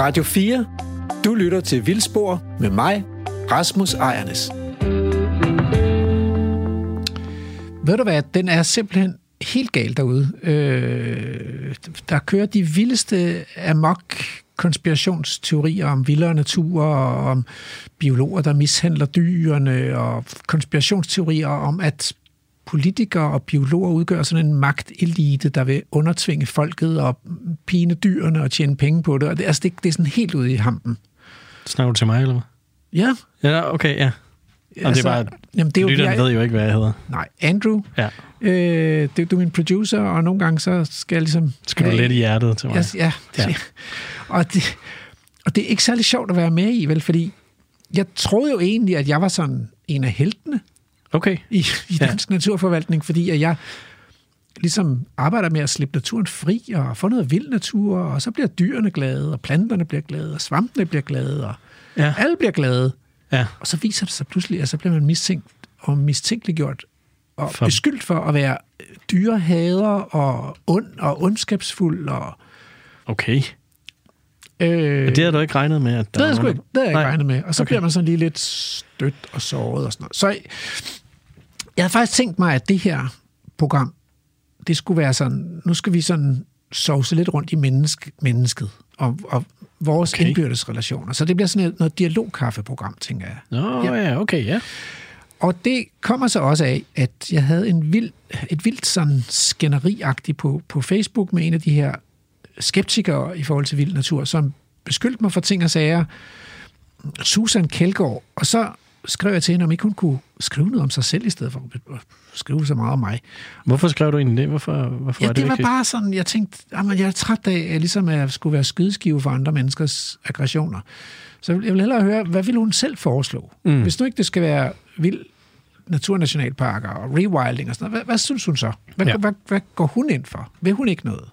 Radio 4. Du lytter til Vildspor med mig, Rasmus Ejernes. Ved du hvad, den er simpelthen helt galt derude. Øh, der kører de vildeste amok konspirationsteorier om vildere natur, og om biologer, der mishandler dyrene, og konspirationsteorier om, at politikere og biologer udgør sådan en magtelite, der vil undertvinge folket og pine dyrene og tjene penge på det. Og det, altså, det, det er sådan helt ude i hampen. Snakker du til mig, eller hvad? Ja. Ja, okay, ja. Og det er bare, jamen, det er jo, lytteren jeg, ved jo ikke, hvad jeg hedder. Nej, Andrew. Ja. Øh, det, du er min producer, og nogle gange så skal jeg ligesom... Skal du have- let i hjertet til mig? Ja, ja, det, ja. Og, det, og det er ikke særlig sjovt at være med i, vel? Fordi jeg troede jo egentlig, at jeg var sådan en af heltene Okay. i, i Ja. dansk naturforvaltning, fordi at jeg ligesom arbejder med at slippe naturen fri og få noget vild natur, og så bliver dyrene glade, og planterne bliver glade, og svampene bliver glade, og Ja. alle bliver glade. Ja. Og så viser det sig pludselig, at så bliver man mistænkt og mistænkeliggjort og For- beskyldt for at være dyrehader og ond og ondskabsfuld. Og, Okay. øh, Men det har du ikke regnet med, at der det havde jeg sgu ikke, det havde jeg ikke regnet med. Og så okay. bliver man sådan lige lidt stødt og såret og sådan noget. Så jeg havde faktisk tænkt mig, at det her program, det skulle være sådan, nu skal vi sådan sovse lidt rundt i menneske, mennesket og, og vores Okay. indbyrdes relationer. Så det bliver sådan et, noget dialogkaffeprogram, tænker jeg. Nå, ja. Ja. ja, okay, ja. Og det kommer så også af, at jeg havde en vild, et vildt sådan skænderiagtigt på, på Facebook med en af de her skeptikere i forhold til vild natur, som beskyldte mig for ting og sager. Susan Kjeldgaard. Og så skrev jeg til hende, om ikke hun kunne skrive noget om sig selv, i stedet for at skrive så meget om mig. Hvorfor skrev du egentlig det? Hvorfor, hvorfor Ja, er det, det, var vigtigt? bare sådan, jeg tænkte, jamen, jeg er træt af, at ligesom at jeg skulle være skydeskive for andre menneskers aggressioner. Så jeg vil hellere høre, hvad vil hun selv foreslå? Mm. Hvis nu ikke det skal være vild naturnationalparker og rewilding og sådan noget, hvad, hvad synes hun så? Hvad, Ja. hvad, hvad går hun ind for? Vil hun ikke noget?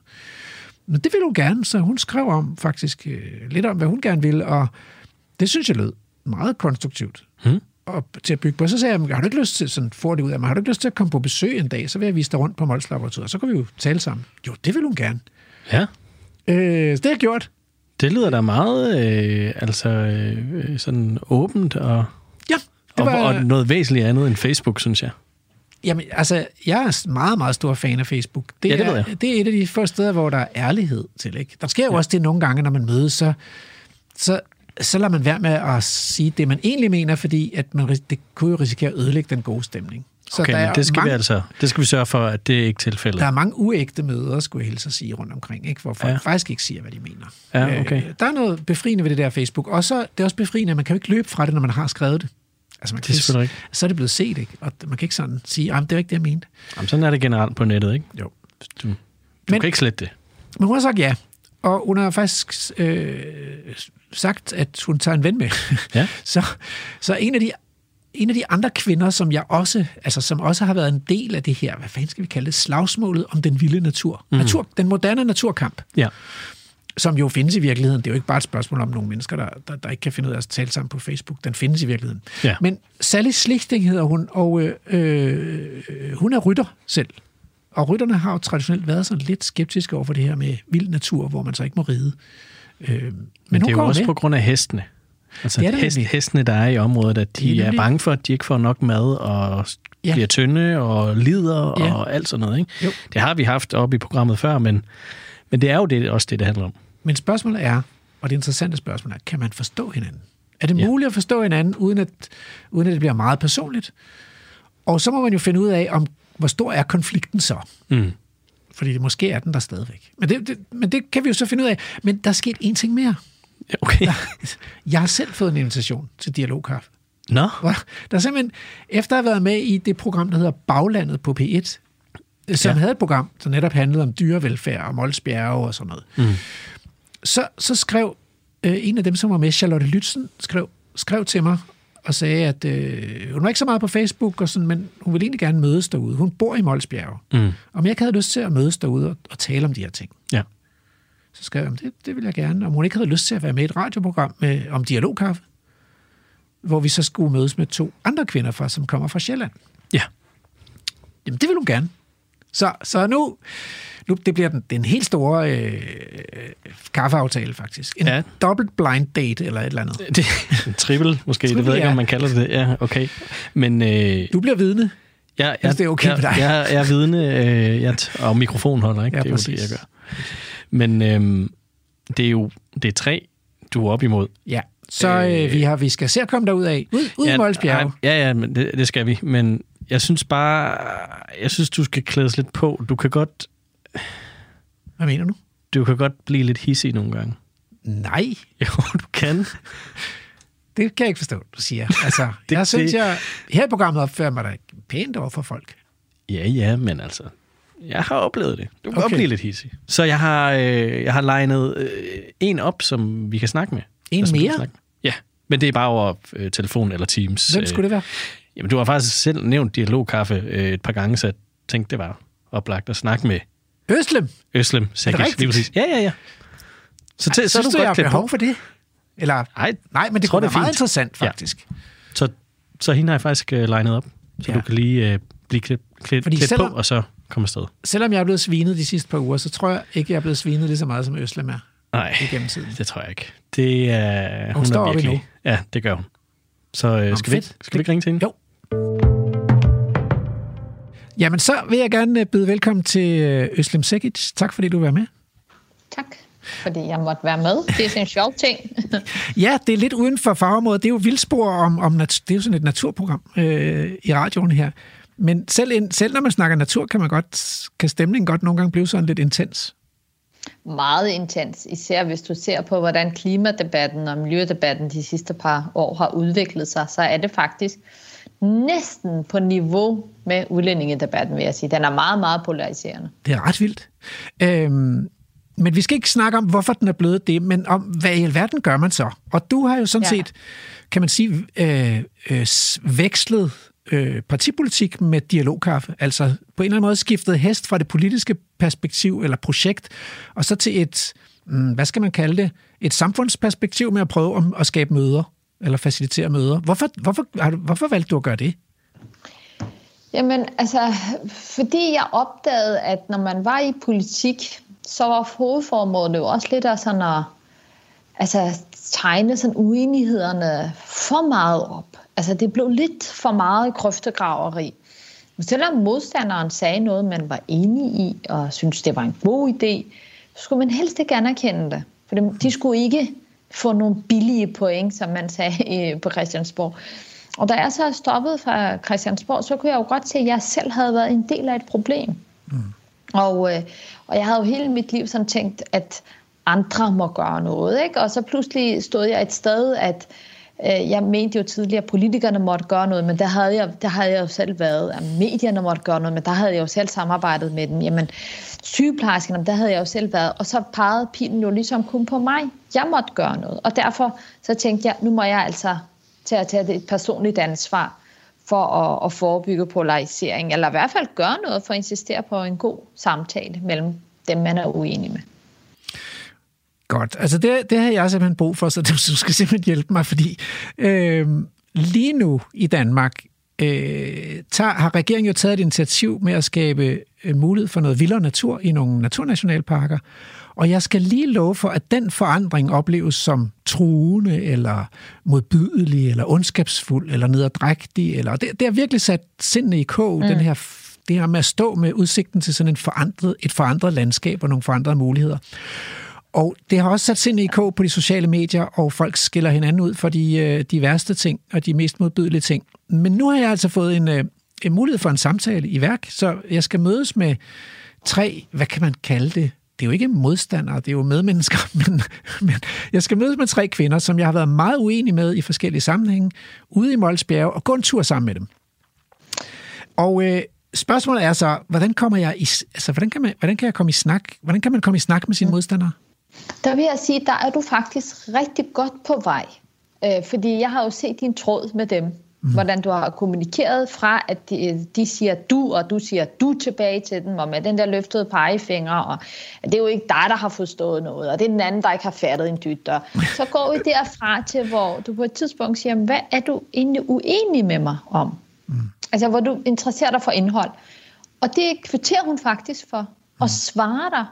Men det vil hun gerne, så hun skrev om faktisk øh, lidt om, hvad hun gerne vil, og det synes jeg lød meget konstruktivt. Hmm. Og til at bygge på. Så sagde jeg, har du ikke lyst til, sådan får det ud af mig, har du ikke lyst til at komme på besøg en dag, så vil jeg vise dig rundt på Mols Laboratoriet, så kan vi jo tale sammen. Jo, det vil hun gerne. Ja, Øh, så det har jeg gjort. det lyder da meget øh, altså, øh, sådan åbent og, Ja, det og, var, og noget væsentligt andet end Facebook, synes jeg. jamen, altså, jeg er meget, meget stor fan af Facebook. Det, Ja, det er, det er et af de få steder, hvor der er ærlighed til. Ikke? Der sker jo ja. også det nogle gange, når man mødes, så, så, så lader man være med at sige det, man egentlig mener, fordi at man, det kunne jo risikere at ødelægge den gode stemning. Så Okay, der men er det skal, mange, vi altså, det skal vi sørge for, at det ikke er tilfældet. Der er mange uægte møder, skulle jeg hilse at sige, rundt omkring, ikke? hvor folk Ja. faktisk ikke siger, hvad de mener. Ja, okay. Øh, der er noget befriende ved det der Facebook, og så det er også befriende, at man kan jo ikke løbe fra det, når man har skrevet det. Altså, man Det kan, selvfølgelig ikke. Så er det blevet set, ikke? Og man kan ikke sådan sige, at det er ikke det, jeg mente. Jamen, sådan er det generelt på nettet, ikke? Jo. Du, du Men- kan ikke slette det. Men hun har sagt ja, og hun har faktisk øh, sagt, at hun tager en ven med. Ja. så, så en af de en af de andre kvinder, som jeg også, altså som også har været en del af det her, hvad fanden skal vi kalde det, slagsmålet om den vilde natur. Mm. natur den moderne naturkamp. Ja. som jo findes i virkeligheden. Det er jo ikke bare et spørgsmål om nogle mennesker, der, der, der ikke kan finde ud af at tale sammen på Facebook. Den findes i virkeligheden. Ja. Men Sally Slichting hedder hun, og øh, øh, hun er rytter selv. Og rytterne har jo traditionelt været sådan lidt skeptiske over for det her med vild natur, hvor man så ikke må ride. Øh, men, Men det er jo også med. på grund af hestene. Altså Det er det hest, hestene, der er i området, at Det er de er, nemlig. bange for, at de ikke får nok mad og Ja. bliver tynde og lider Ja. og alt sådan noget. Ikke? Jo. Det har vi haft oppe i programmet før, men, men det er jo det, også det, det handler om. Men spørgsmålet er, og det interessante spørgsmål er, kan man forstå hinanden? Er det Ja. muligt at forstå hinanden, uden at, uden at det bliver meget personligt? Og så må man jo finde ud af, om hvor stor er konflikten så? Mm. Fordi måske er den der stadigvæk. Men det, det, men det kan vi jo så finde ud af. Men der er sket en ting mere. Okay. Jeg har selv fået en invitation til Dialogkaffe. Nå, Hvor- Der er simpelthen, efter at have været med i det program, der hedder Baglandet på P1, som Ja. ja. havde et program, der netop handlede om dyrevelfærd og Molsbjerge og sådan noget, Mm. så, så skrev øh, en af dem, som var med, Charlotte Lytzen, skrev, skrev til mig og sagde, at øh, hun var ikke så meget på Facebook, og sådan, men hun ville egentlig gerne mødes derude. Hun bor i Molsbjerge. Mm. Om jeg ikke havde lyst til at mødes derude og, og tale om de her ting. Ja. Så skrev jeg, "Jamen, det, det vil jeg gerne. Om hun ikke havde lyst til at være med i et radioprogram med, om dialogkaffe, hvor vi så skulle mødes med to andre kvinder, fra, som kommer fra Sjælland. Ja. Jamen, det vil hun gerne. Så, så nu, nu det bliver den, den helt store øh, kaffeaftale, faktisk. En Ja. ja. dobbelt blind date eller et eller andet. Det, en triple, måske. det ved jeg ikke, ja. om man kalder det. Ja, okay. Men øh, Du bliver vidne. jeg, Hvis det er okay jeg, med dig. Jeg, jeg er vidne, øh, jeg, t- og mikrofonholder, ikke? Ja, det er jo det, præcis. jeg gør. Men øh, det er jo det er tre, du er op imod. Ja. Så øh, vi, har, vi skal se at komme derud af. Ud, ud ja, i. Ja, ja, men det, det skal vi. Men jeg synes bare, jeg synes, du skal klædes lidt på. Du kan godt, Hvad mener du? du kan godt blive lidt hissig nogle gange. Nej, Jo, du kan. det kan jeg ikke forstå, du siger. Altså, Det- jeg synes, det- jeg her i programmet opfører mig da pænt over for folk. Ja, ja, men altså, jeg har oplevet det. Du kan okay. Godt blive lidt hissig. Så jeg har, øh, jeg har legnet øh, en op, som vi kan snakke med. En kan mere? snakke med. Ja, men det er bare over øh, telefon eller Teams. Hvem skulle det være? Jamen, du har faktisk selv nævnt dialogkaffe øh, et par gange, så jeg tænkte, det var oplagt at snakke med Øslem. Øslem rigtigt? Lige præcis. Ja, ja, ja. Så, til, så er Synes du du, jeg har behov på. for det? Eller, Nej, nej, men det tror, kunne det være er meget interessant, Ja. faktisk. så, så hende har jeg faktisk øh, legnet op, så Ja. du kan lige øh, blive klædt, klædt, Fordi klædt selvom- på, og så komme afsted. Selvom jeg er blevet svinet de sidste par uger, så tror jeg ikke, jeg er blevet svinet lige så meget, som Øslem er Nej, igennem tiden. det tror jeg ikke. Det er... Hun, står er op virkelig... endnu. Ja, det gør hun. Så øh, skal, vi, skal vi ikke ringe til hende? Jo. Jamen, så vil jeg gerne øh, byde velkommen til øh, Øslem Sekic. Tak, fordi du var med. Tak, fordi jeg måtte være med. Det er sådan en sjov ting. Ja, det er lidt uden for fagområdet. Det er jo vildspor om, om nat- det er jo sådan et naturprogram øh, i radioen her. Men selv, ind, selv når man snakker natur, kan man godt, kan stemningen godt nogle gange blive sådan lidt intens. Meget intens, især hvis du ser på, hvordan klimadebatten og miljødebatten de sidste par år har udviklet sig, så er det faktisk næsten på niveau med udlændingedebatten, vil jeg sige. Den er meget, meget polariserende. Det er ret vildt. Øhm, men vi skal ikke snakke om, hvorfor den er blevet det, men om, hvad i alverden gør man så? Og du har jo sådan Ja. set, kan man sige, øh, øh, vekslet øh, partipolitik med dialogkaffe. Altså på en eller anden måde skiftet hest fra det politiske perspektiv eller projekt, og så til et, mm, hvad skal man kalde det, et samfundsperspektiv med at prøve at skabe møder, eller facilitere møder. Hvorfor, hvorfor, har du, hvorfor valgte du at gøre det? Jamen, altså, fordi jeg opdagede, at når man var i politik, så var hovedformålet jo også lidt af sådan at altså, tegne sådan uenighederne for meget op. Altså, det blev lidt for meget grøftegraveri. Men selvom modstanderen sagde noget, man var enig i, og synes det var en god idé, så skulle man helst ikke anerkende det. For de skulle ikke få nogle billige point, som man sagde øh, på Christiansborg. Og da jeg så stoppede fra Christiansborg, så kunne jeg jo godt se, at jeg selv havde været en del af et problem. Mm. Og, øh, og jeg havde jo hele mit liv sådan tænkt, at andre må gøre noget. Ikke? Og så pludselig stod jeg et sted, at øh, jeg mente jo tidligere, at politikerne måtte gøre noget, men der havde, jeg, der havde jeg jo selv været, at medierne måtte gøre noget, men der havde jeg jo selv samarbejdet med dem. Jamen, sygeplejerskerne, der havde jeg jo selv været, og så pegede pilen jo ligesom kun på mig. Jeg måtte gøre noget, og derfor så tænkte jeg, nu må jeg altså til at tage et personligt ansvar for at, at forebygge polarisering, eller i hvert fald gøre noget for at insistere på en god samtale mellem dem, man er uenig med. Godt. Altså det, det har jeg simpelthen brug for, så du skal simpelthen hjælpe mig, fordi øh, lige nu i Danmark øh, tager, har regeringen jo taget et initiativ med at skabe øh, mulighed for noget vildere natur i nogle naturnationalparker. Og jeg skal lige love for, at den forandring opleves som truende, eller modbydelig, eller ondskabsfuld, eller nederdrægtig. Eller, det, det har virkelig sat sindene i kog, mm. den her, det her med at stå med udsigten til sådan en forandret, et forandret landskab og nogle forandrede muligheder. Og det har også sat sind i kog på de sociale medier, og folk skiller hinanden ud for de, øh, de værste ting og de mest modbydelige ting. Men nu har jeg altså fået en, øh, en mulighed for en samtale i værk, så jeg skal mødes med tre, hvad kan man kalde det? Det er jo ikke modstandere, det er jo medmennesker, men, men jeg skal mødes med tre kvinder, som jeg har været meget uenig med i forskellige sammenhænge, ude i Molsbjerg, og gå en tur sammen med dem. Og øh, spørgsmålet er så, hvordan kommer jeg i, altså, hvordan kan, man, hvordan kan jeg komme i snak? Hvordan kan man komme i snak med sine modstandere? Der vil jeg sige, der er du faktisk rigtig godt på vej. Øh, fordi jeg har jo set din tråd med dem. Mm. Hvordan du har kommunikeret fra, at de, de siger du, og du siger du tilbage til dem, og med den der løftede pegefinger, og det er jo ikke dig, der har forstået noget, og det er den anden, der ikke har fattet en dyt. Og så går vi derfra til, hvor du på et tidspunkt siger, hvad er du egentlig uenig med mig om? Mm. Altså, hvor du interesserer dig for indhold. Og det kvitterer hun faktisk for. og svarer dig.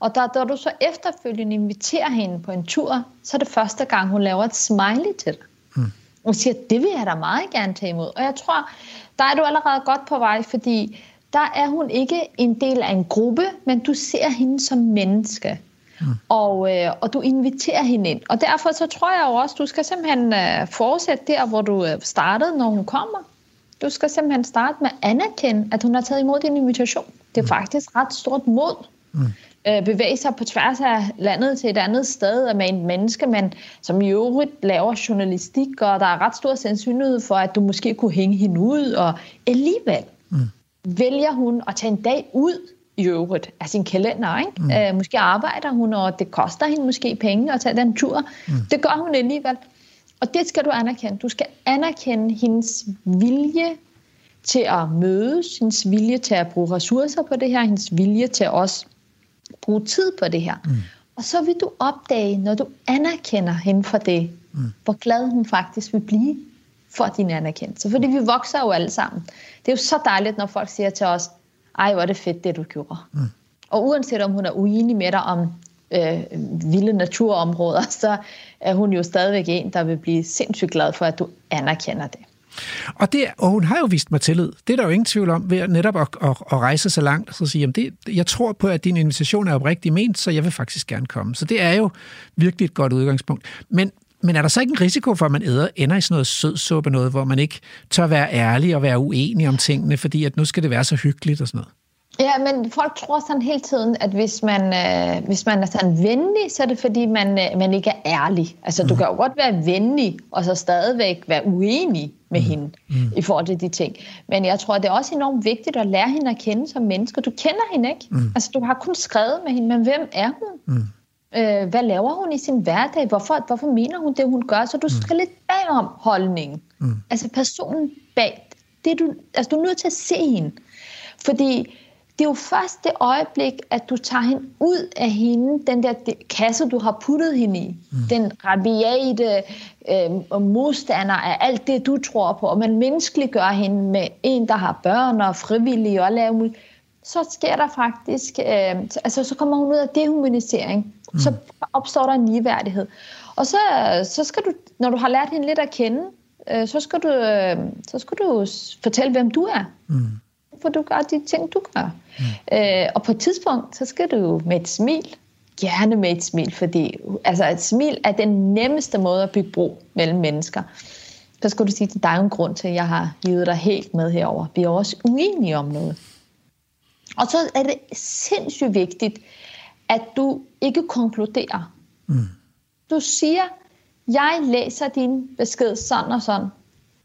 Og da, da du så efterfølgende inviterer hende på en tur, så er det første gang, hun laver et smiley til dig. Mm. Og siger, det vil jeg da meget gerne tage imod. Og jeg tror, der er du allerede godt på vej, fordi der er hun ikke en del af en gruppe, men du ser hende som menneske. Mm. Og, øh, og du inviterer hende ind. Og derfor så tror jeg jo også, du skal simpelthen øh, fortsætte der, hvor du øh, startede, når hun kommer. Du skal simpelthen starte med at anerkende, at hun har taget imod din invitation. Det er mm. faktisk ret stort mod. Mm. Øh, bevæge sig på tværs af landet til et andet sted med en menneske, men som i øvrigt laver journalistik, og der er ret stor sandsynlighed for, at du måske kunne hænge hende ud, og alligevel mm. vælger hun at tage en dag ud i øvrigt af sin kalender. Ikke? Mm. Øh, måske arbejder hun, og det koster hende måske penge at tage den tur. Mm. Det gør hun alligevel. Og det skal du anerkende. Du skal anerkende hendes vilje til at mødes, hendes vilje til at bruge ressourcer på det her, hendes vilje til også bruge tid på det her. Mm. Og så vil du opdage, når du anerkender hende for det, mm. hvor glad hun faktisk vil blive for din anerkendelse. Fordi vi vokser jo alle sammen. Det er jo så dejligt, når folk siger til os, ej, hvor er det fedt, det du gjorde. Mm. Og uanset om hun er uenig med dig om øh, vilde naturområder, så er hun jo stadigvæk en, der vil blive sindssygt glad for, at du anerkender det. Og, det, og hun har jo vist mig tillid. Det er der jo ingen tvivl om, ved at netop at, at, at rejse så langt, så sige, jamen det, jeg tror på, at din invitation er oprigtig ment, så jeg vil faktisk gerne komme. Så det er jo virkelig et godt udgangspunkt. Men, men er der så ikke en risiko for, at man æder, ender i sådan noget sødsuppe noget, hvor man ikke tør være ærlig og være uenig om tingene, fordi at nu skal det være så hyggeligt og sådan noget? Ja, men folk tror sådan hele tiden, at hvis man, øh, hvis man er sådan venlig, så er det fordi, man, øh, man ikke er ærlig. Altså, mm. du kan jo godt være venlig, og så stadigvæk være uenig med mm. hende mm. i forhold til de ting. Men jeg tror, det er også enormt vigtigt at lære hende at kende som menneske. Du kender hende ikke. Mm. Altså, du har kun skrevet med hende, men hvem er hun? Mm. Øh, hvad laver hun i sin hverdag? Hvorfor, hvorfor mener hun det, hun gør? Så du mm. skal lidt bag om holdningen. Mm. Altså, personen bag. Det, du, altså, du er nødt til at se hende. Fordi det er jo først det øjeblik, at du tager hende ud af hende, den der kasse, du har puttet hende i. Mm. Den rabiate øh, modstander af alt det, du tror på. Og man menneskeliggør hende med en, der har børn og frivillige og laver så sker der faktisk, øh, altså så kommer hun ud af dehumanisering. Mm. Så opstår der en ligeværdighed. Og så, så skal du, når du har lært hende lidt at kende, øh, så, skal du, øh, så skal du fortælle, hvem du er. Mm for du gør de ting, du gør. Mm. Øh, og på et tidspunkt, så skal du med et smil, gerne med et smil, fordi altså et smil er den nemmeste måde at bygge bro mellem mennesker. Så skal du sige, at der er en grund til, at jeg har givet dig helt med herover. Vi er også uenige om noget. Og så er det sindssygt vigtigt, at du ikke konkluderer. Mm. Du siger, jeg læser din besked sådan og sådan.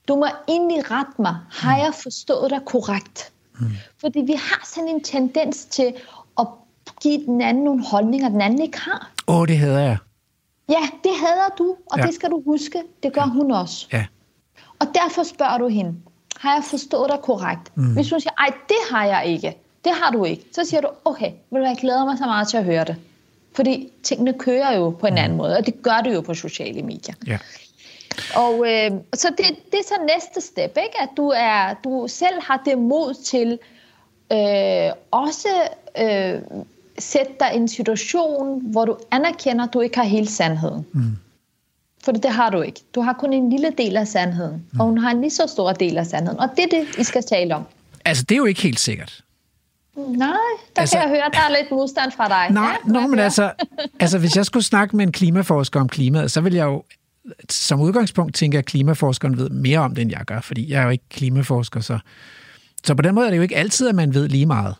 Du må egentlig rette mig. Har jeg forstået dig korrekt? Mm. Fordi vi har sådan en tendens til at give den anden nogle holdninger, den anden ikke har. Åh, oh, det hedder jeg. Ja, det hader du, og ja. det skal du huske. Det gør ja. hun også. Ja. Og derfor spørger du hende, har jeg forstået dig korrekt? Mm. Hvis hun siger, ej, det har jeg ikke, det har du ikke, så siger du, okay, vil jeg glæder mig så meget til at høre det. Fordi tingene kører jo på en mm. anden måde, og det gør det jo på sociale medier. Ja. Og øh, så det, det er så næste step, ikke? at du, er, du selv har det mod til øh, også øh, sætte dig i en situation, hvor du anerkender, at du ikke har hele sandheden. Mm. For det har du ikke. Du har kun en lille del af sandheden, mm. og hun har en lige så stor del af sandheden. Og det er det, I skal tale om. Altså, det er jo ikke helt sikkert. Nej, der altså, kan jeg høre, der er lidt modstand fra dig. Nej, ja, nå, men altså, altså, hvis jeg skulle snakke med en klimaforsker om klimaet, så vil jeg jo som udgangspunkt tænker jeg, at klimaforskeren ved mere om det, end jeg gør, fordi jeg er jo ikke klimaforsker, så, så på den måde er det jo ikke altid, at man ved lige meget.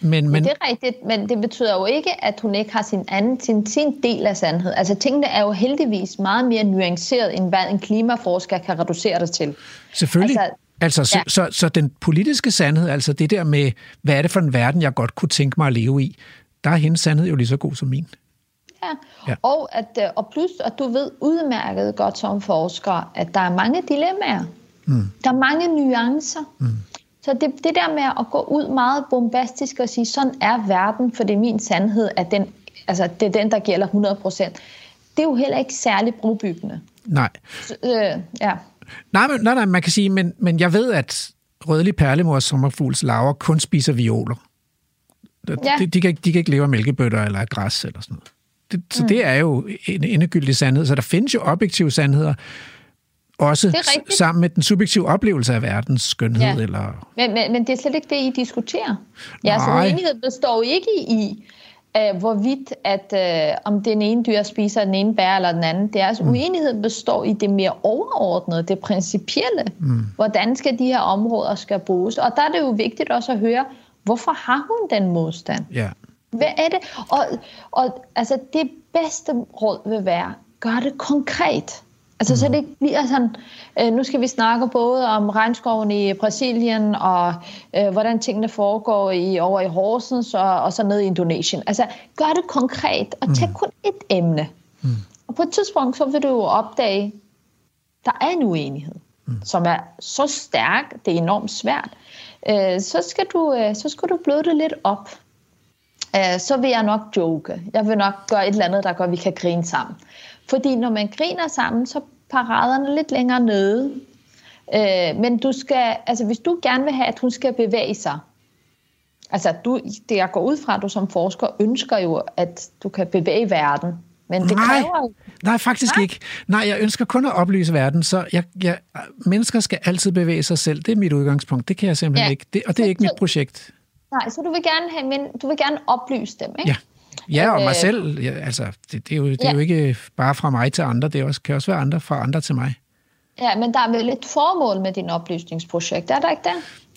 Men, men... Det er rigtigt, men det betyder jo ikke, at hun ikke har sin, anden, sin, sin del af sandhed. Altså tingene er jo heldigvis meget mere nuanceret, end hvad en klimaforsker kan reducere det til. Selvfølgelig. Altså, Altså, så, ja. så, så, så den politiske sandhed, altså det der med, hvad er det for en verden, jeg godt kunne tænke mig at leve i, der er hendes sandhed jo lige så god som min. Ja. ja. Og, at, øh, og plus, at du ved udmærket godt som forsker, at der er mange dilemmaer. Mm. Der er mange nuancer. Mm. Så det, det der med at gå ud meget bombastisk og sige, sådan er verden, for det er min sandhed, at den, altså, det er den, der gælder 100%, det er jo heller ikke særlig brobyggende. Nej. Så, øh, ja. Nej, men, nej, nej, man kan sige, men, men jeg ved, at rødlig perlemors sommerfugls laver kun spiser violer. Ja. De, de, kan, ikke- de kan ikke leve af mælkebøtter eller af græs eller sådan noget. Det, så mm. det er jo en endegyldig sandhed. Så der findes jo objektive sandheder, også sammen med den subjektive oplevelse af verdens skønhed. Ja. Eller, Men, men, men det er slet ikke det, I diskuterer. Jeres Nej. uenighed består ikke i, uh, hvorvidt at uh, om den ene dyr spiser den ene bær eller den anden. Deres mm. uenighed består i det mere overordnede, det principielle. Mm. Hvordan skal de her områder skal bruges? Og der er det jo vigtigt også at høre, hvorfor har hun den modstand? ja. Hvad er det? Og, og altså, det bedste råd vil være, gør det konkret. Altså, så det ikke bliver sådan, øh, nu skal vi snakke både om regnskoven i Brasilien, og øh, hvordan tingene foregår i, over i Horsens, og, og så ned i Indonesien. Altså, gør det konkret, og tag kun et emne. Mm. Og på et tidspunkt, så vil du jo opdage, der er en uenighed, mm. som er så stærk, det er enormt svært. Øh, så, skal du, øh, så skal du bløde det lidt op. Øh, så vil jeg nok joke. Jeg vil nok gøre et eller andet, der gør, at vi kan grine sammen. Fordi når man griner sammen, så er paraderne lidt længere nede. Øh, men du skal, altså hvis du gerne vil have, at hun skal bevæge sig, altså du, det jeg går ud fra, at du som forsker ønsker jo, at du kan bevæge verden. Men det Nej. kræver jo... Nej, faktisk Nej. ikke. Nej, jeg ønsker kun at oplyse verden, så jeg, jeg, mennesker skal altid bevæge sig selv. Det er mit udgangspunkt. Det kan jeg simpelthen Ja. ikke. Det, og det er ikke mit projekt. Nej, så du vil gerne have, men du vil gerne oplyse dem, ikke? Ja. Ja, og mig Øh, selv. Ja, altså, det, det, er jo, det er Ja. jo ikke bare fra mig til andre. Det er også, kan også være andre fra andre til mig. Ja, men der er vel et formål med din oplysningsprojekt, er der ikke det?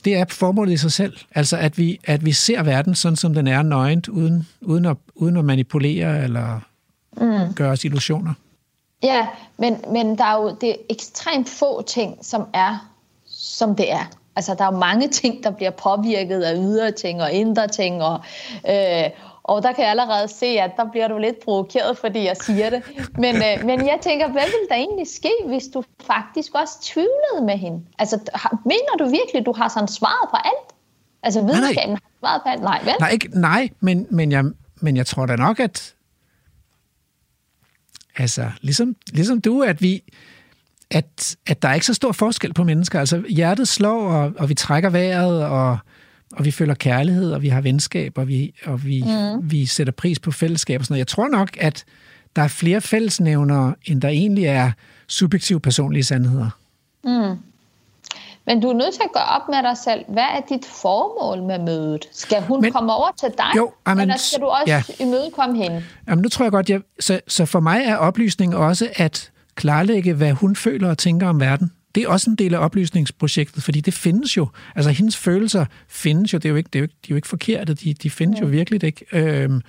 Det er formålet i sig selv. Altså, at vi, at vi ser verden sådan, som den er nøgent, uden, uden, at, uden at manipulere eller mm. gøre os illusioner. Ja, men, men der er jo det er ekstremt få ting, som er, som det er. Altså, der er jo mange ting, der bliver påvirket af ydre ting og indre ting, og, øh, og der kan jeg allerede se, at der bliver du lidt provokeret, fordi jeg siger det. Men, øh, men jeg tænker, hvad ville der egentlig ske, hvis du faktisk også tvivlede med hende? Altså, har, mener du virkelig, du har sådan svaret på alt? Altså, videnskaben har svaret på alt? Nej, vel? Nej, ikke, nej men, men, jeg, men jeg tror da nok, at altså, ligesom, ligesom du, at vi at, at der er ikke så stor forskel på mennesker. Altså, hjertet slår, og, og vi trækker vejret, og, og vi føler kærlighed, og vi har venskab, og vi, og vi, mm. vi sætter pris på fællesskab og sådan noget. Jeg tror nok, at der er flere fællesnævnere, end der egentlig er subjektive personlige sandheder. Men du er nødt til at gå op med dig selv. Hvad er dit formål med mødet? Skal hun Men- komme over til dig, Jo, ej, men eller skal du også ja. imødekomme hende? Jamen, nu tror jeg godt, jeg, så, så for mig er oplysning også at klarlægge, hvad hun føler og tænker om verden. Det er også en del af oplysningsprojektet, fordi det findes jo. Altså, hendes følelser findes jo. Det er jo ikke, det er jo ikke, de er jo ikke forkerte. De, de findes jo virkelig ikke. Øhm,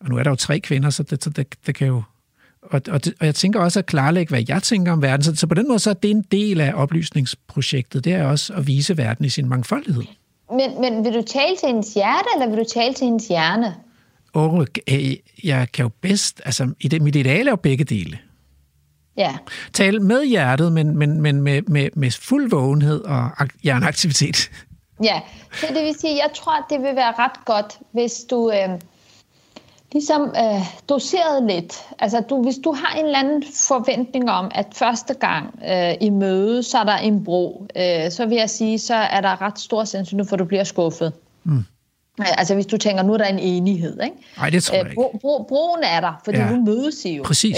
og nu er der jo tre kvinder, så det, så det, det kan jo... Og, og, det, og jeg tænker også at klarlægge, hvad jeg tænker om verden. Så, så på den måde så er det en del af oplysningsprojektet. Det er også at vise verden i sin mangfoldighed. Men, men vil du tale til hendes hjerte, eller vil du tale til hendes hjerne? Og øh, jeg kan jo bedst... Altså, i det, mit ideal er jo begge dele. Ja. tale med hjertet, men, men, men med, med, med fuld vågenhed og ak- hjerneaktivitet. Ja, så det vil sige, jeg tror, at det vil være ret godt, hvis du øh, ligesom øh, doserede lidt. Altså, du, hvis du har en eller anden forventning om, at første gang øh, i møde, så er der en bro, øh, så vil jeg sige, så er der ret stor sandsynlighed for, at du bliver skuffet. Mm. Altså, hvis du tænker, nu er der en enighed, ikke? Nej, det tror jeg Øh, ikke. bro, bro, broen er der, fordi Ja. ja. nu mødes I jo. Præcis.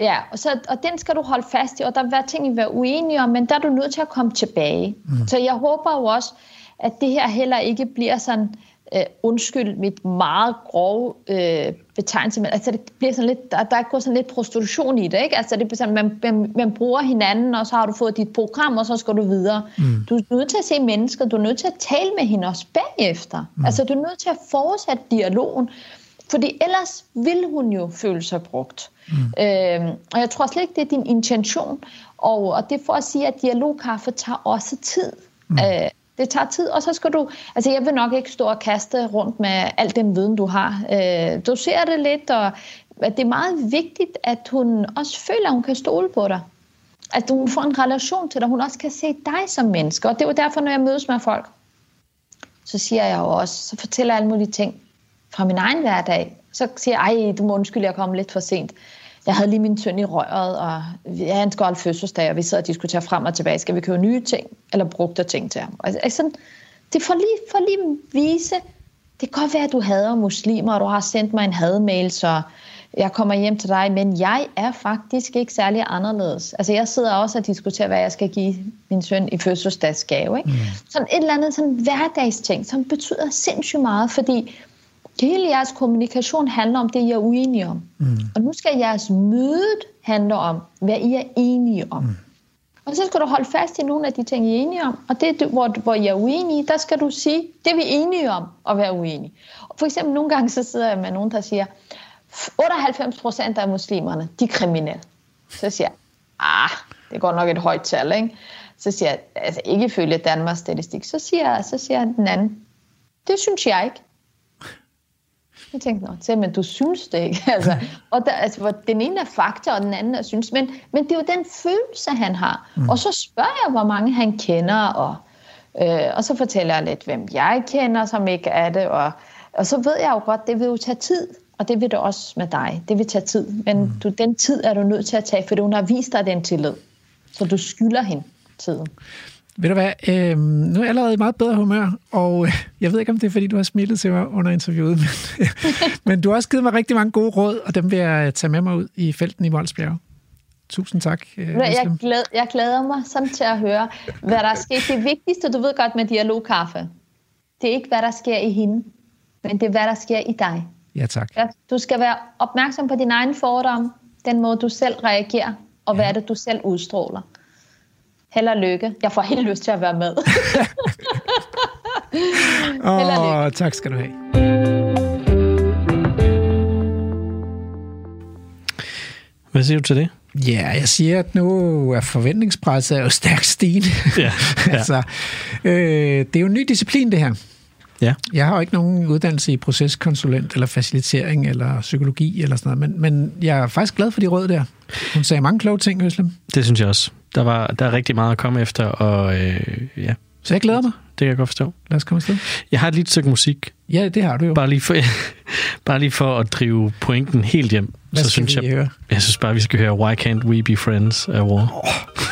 Øh, ja, og, så, og den skal du holde fast i, og der vil være ting, I vil være uenige om, men der er du nødt til at komme tilbage. Mm. Så jeg håber jo også, at det her heller ikke bliver sådan, øh, undskyld mit meget grove øh, betegnelse, men altså det bliver sådan lidt, der, der går sådan lidt prostitution i det, ikke? Altså det bliver sådan, man, man, man bruger hinanden, og så har du fået dit program, og så skal du videre. Mm. Du er nødt til at se mennesket, du er nødt til at tale med hende også bagefter. Mm. Altså du er nødt til at fortsætte dialogen, fordi ellers vil hun jo føle sig brugt. Mm. Øhm, og jeg tror slet ikke, det er din intention. Og, og det er for at sige, at dialogkaffe tager også tid. Mm. Øh, det tager tid, og så skal du... Altså, jeg vil nok ikke stå og kaste rundt med al den viden, du har. Øh, du ser det lidt, og at det er meget vigtigt, at hun også føler, at hun kan stole på dig. At hun får en relation til dig, hun også kan se dig som menneske. Og det er jo derfor, når jeg mødes med folk, så siger jeg jo også, så fortæller jeg alle mulige ting fra min egen hverdag. Så siger jeg, ej, du må undskylde, jeg kom lidt for sent. Jeg havde lige min søn i røret, og jeg han skal holde fødselsdag, og vi sidder og diskuterer frem og tilbage. Skal vi købe nye ting, eller brugte ting til ham? Altså, sådan, det får lige, for lige vise, det det kan godt være, at du hader muslimer, og du har sendt mig en hadmail, så jeg kommer hjem til dig, men jeg er faktisk ikke særlig anderledes. Altså jeg sidder også og diskuterer, hvad jeg skal give min søn i fødselsdagsgave. Ikke? Mm. Sådan et eller andet sådan hverdagsting, som betyder sindssygt meget, fordi hele jeres kommunikation handler om det, I er uenige om. Mm. Og nu skal jeres møde handle om, hvad I er enige om. Mm. Og så skal du holde fast i nogle af de ting, I er enige om. Og det, hvor, hvor I er uenige, der skal du sige, det er vi enige om at være uenige. For eksempel nogle gange, så sidder jeg med nogen, der siger, 98 procent af muslimerne, de er kriminelle. Så siger jeg, ah, det går nok et højt tal, ikke? Så siger jeg, altså ikke ifølge Danmarks statistik. Så siger, jeg, så siger den anden, det synes jeg ikke. Jeg tænkte, nå, men du synes det ikke. altså, og der, altså, hvor den ene er fakta, og den anden er synes. Men, men det er jo den følelse, han har. Mm. Og så spørger jeg, hvor mange han kender, og, øh, og så fortæller jeg lidt, hvem jeg kender, som ikke er det. Og, og så ved jeg jo godt, det vil jo tage tid. Og det vil det også med dig. Det vil tage tid. Men mm. du, den tid er du nødt til at tage, for hun har vist dig den tillid. Så du skylder hende tiden. Ved du hvad, øh, nu er jeg allerede i meget bedre humør, og øh, jeg ved ikke, om det er, fordi du har smittet til mig under interviewet, men, men du har også givet mig rigtig mange gode råd, og dem vil jeg tage med mig ud i felten i Voldsbjerg. Tusind tak. Øh, jeg, glæder, jeg glæder mig sådan til at høre, hvad der er sket. Det vigtigste, du ved godt med dialogkaffe, det er ikke, hvad der sker i hende, men det er, hvad der sker i dig. Ja, tak. Du skal være opmærksom på din egen fordom, den måde, du selv reagerer, og hvad ja. er det, du selv udstråler. Held og lykke. Jeg får helt lyst til at være med. Åh, oh, tak skal du have. Hvad siger du til det? Ja, jeg siger, at nu er forventningspresset jo stærkt stigende. Ja, ja. altså, øh, det er jo en ny disciplin, det her. Ja. Jeg har jo ikke nogen uddannelse i proceskonsulent, eller facilitering, eller psykologi, eller sådan noget, men, men jeg er faktisk glad for de råd der. Hun sagde mange kloge ting, Høslem. Det synes jeg også. Der, var, der er rigtig meget at komme efter, og øh, ja. Så jeg glæder mig. Det kan jeg godt forstå. Lad os komme afsted. Jeg har et lille stykke musik. Ja, det har du jo. Bare lige for, bare lige for at drive pointen helt hjem. Hvad så synes vi jeg, høre? Jeg synes bare, vi skal høre Why Can't We Be Friends af War. Oh.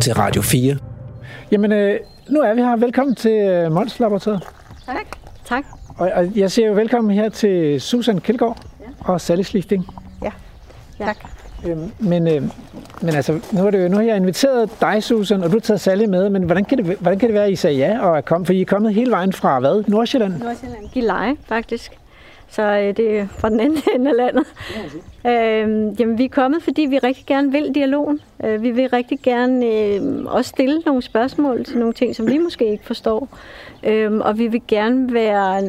Til Radio 4. Jamen, øh, nu er vi her. Velkommen til øh, Mons Laboratoriet. Tak. Tak. Og, og jeg siger jo velkommen her til Susan Kjeldgaard ja. og Sally Slifting. Ja, tak. Øhm, men, øh, men altså, nu, er det jo, nu har jeg inviteret dig, Susan, og du har taget Sally med, men hvordan kan det, hvordan kan det være, at I sagde ja og er kommet? For I er kommet hele vejen fra hvad? Nordsjælland? Nordsjælland. Gilleleje, faktisk. Så øh, det er fra den anden ende af landet. Øh, jamen, vi er kommet, fordi vi rigtig gerne vil dialogen. Øh, vi vil rigtig gerne øh, også stille nogle spørgsmål til nogle ting, som vi måske ikke forstår. Øh, og vi vil gerne være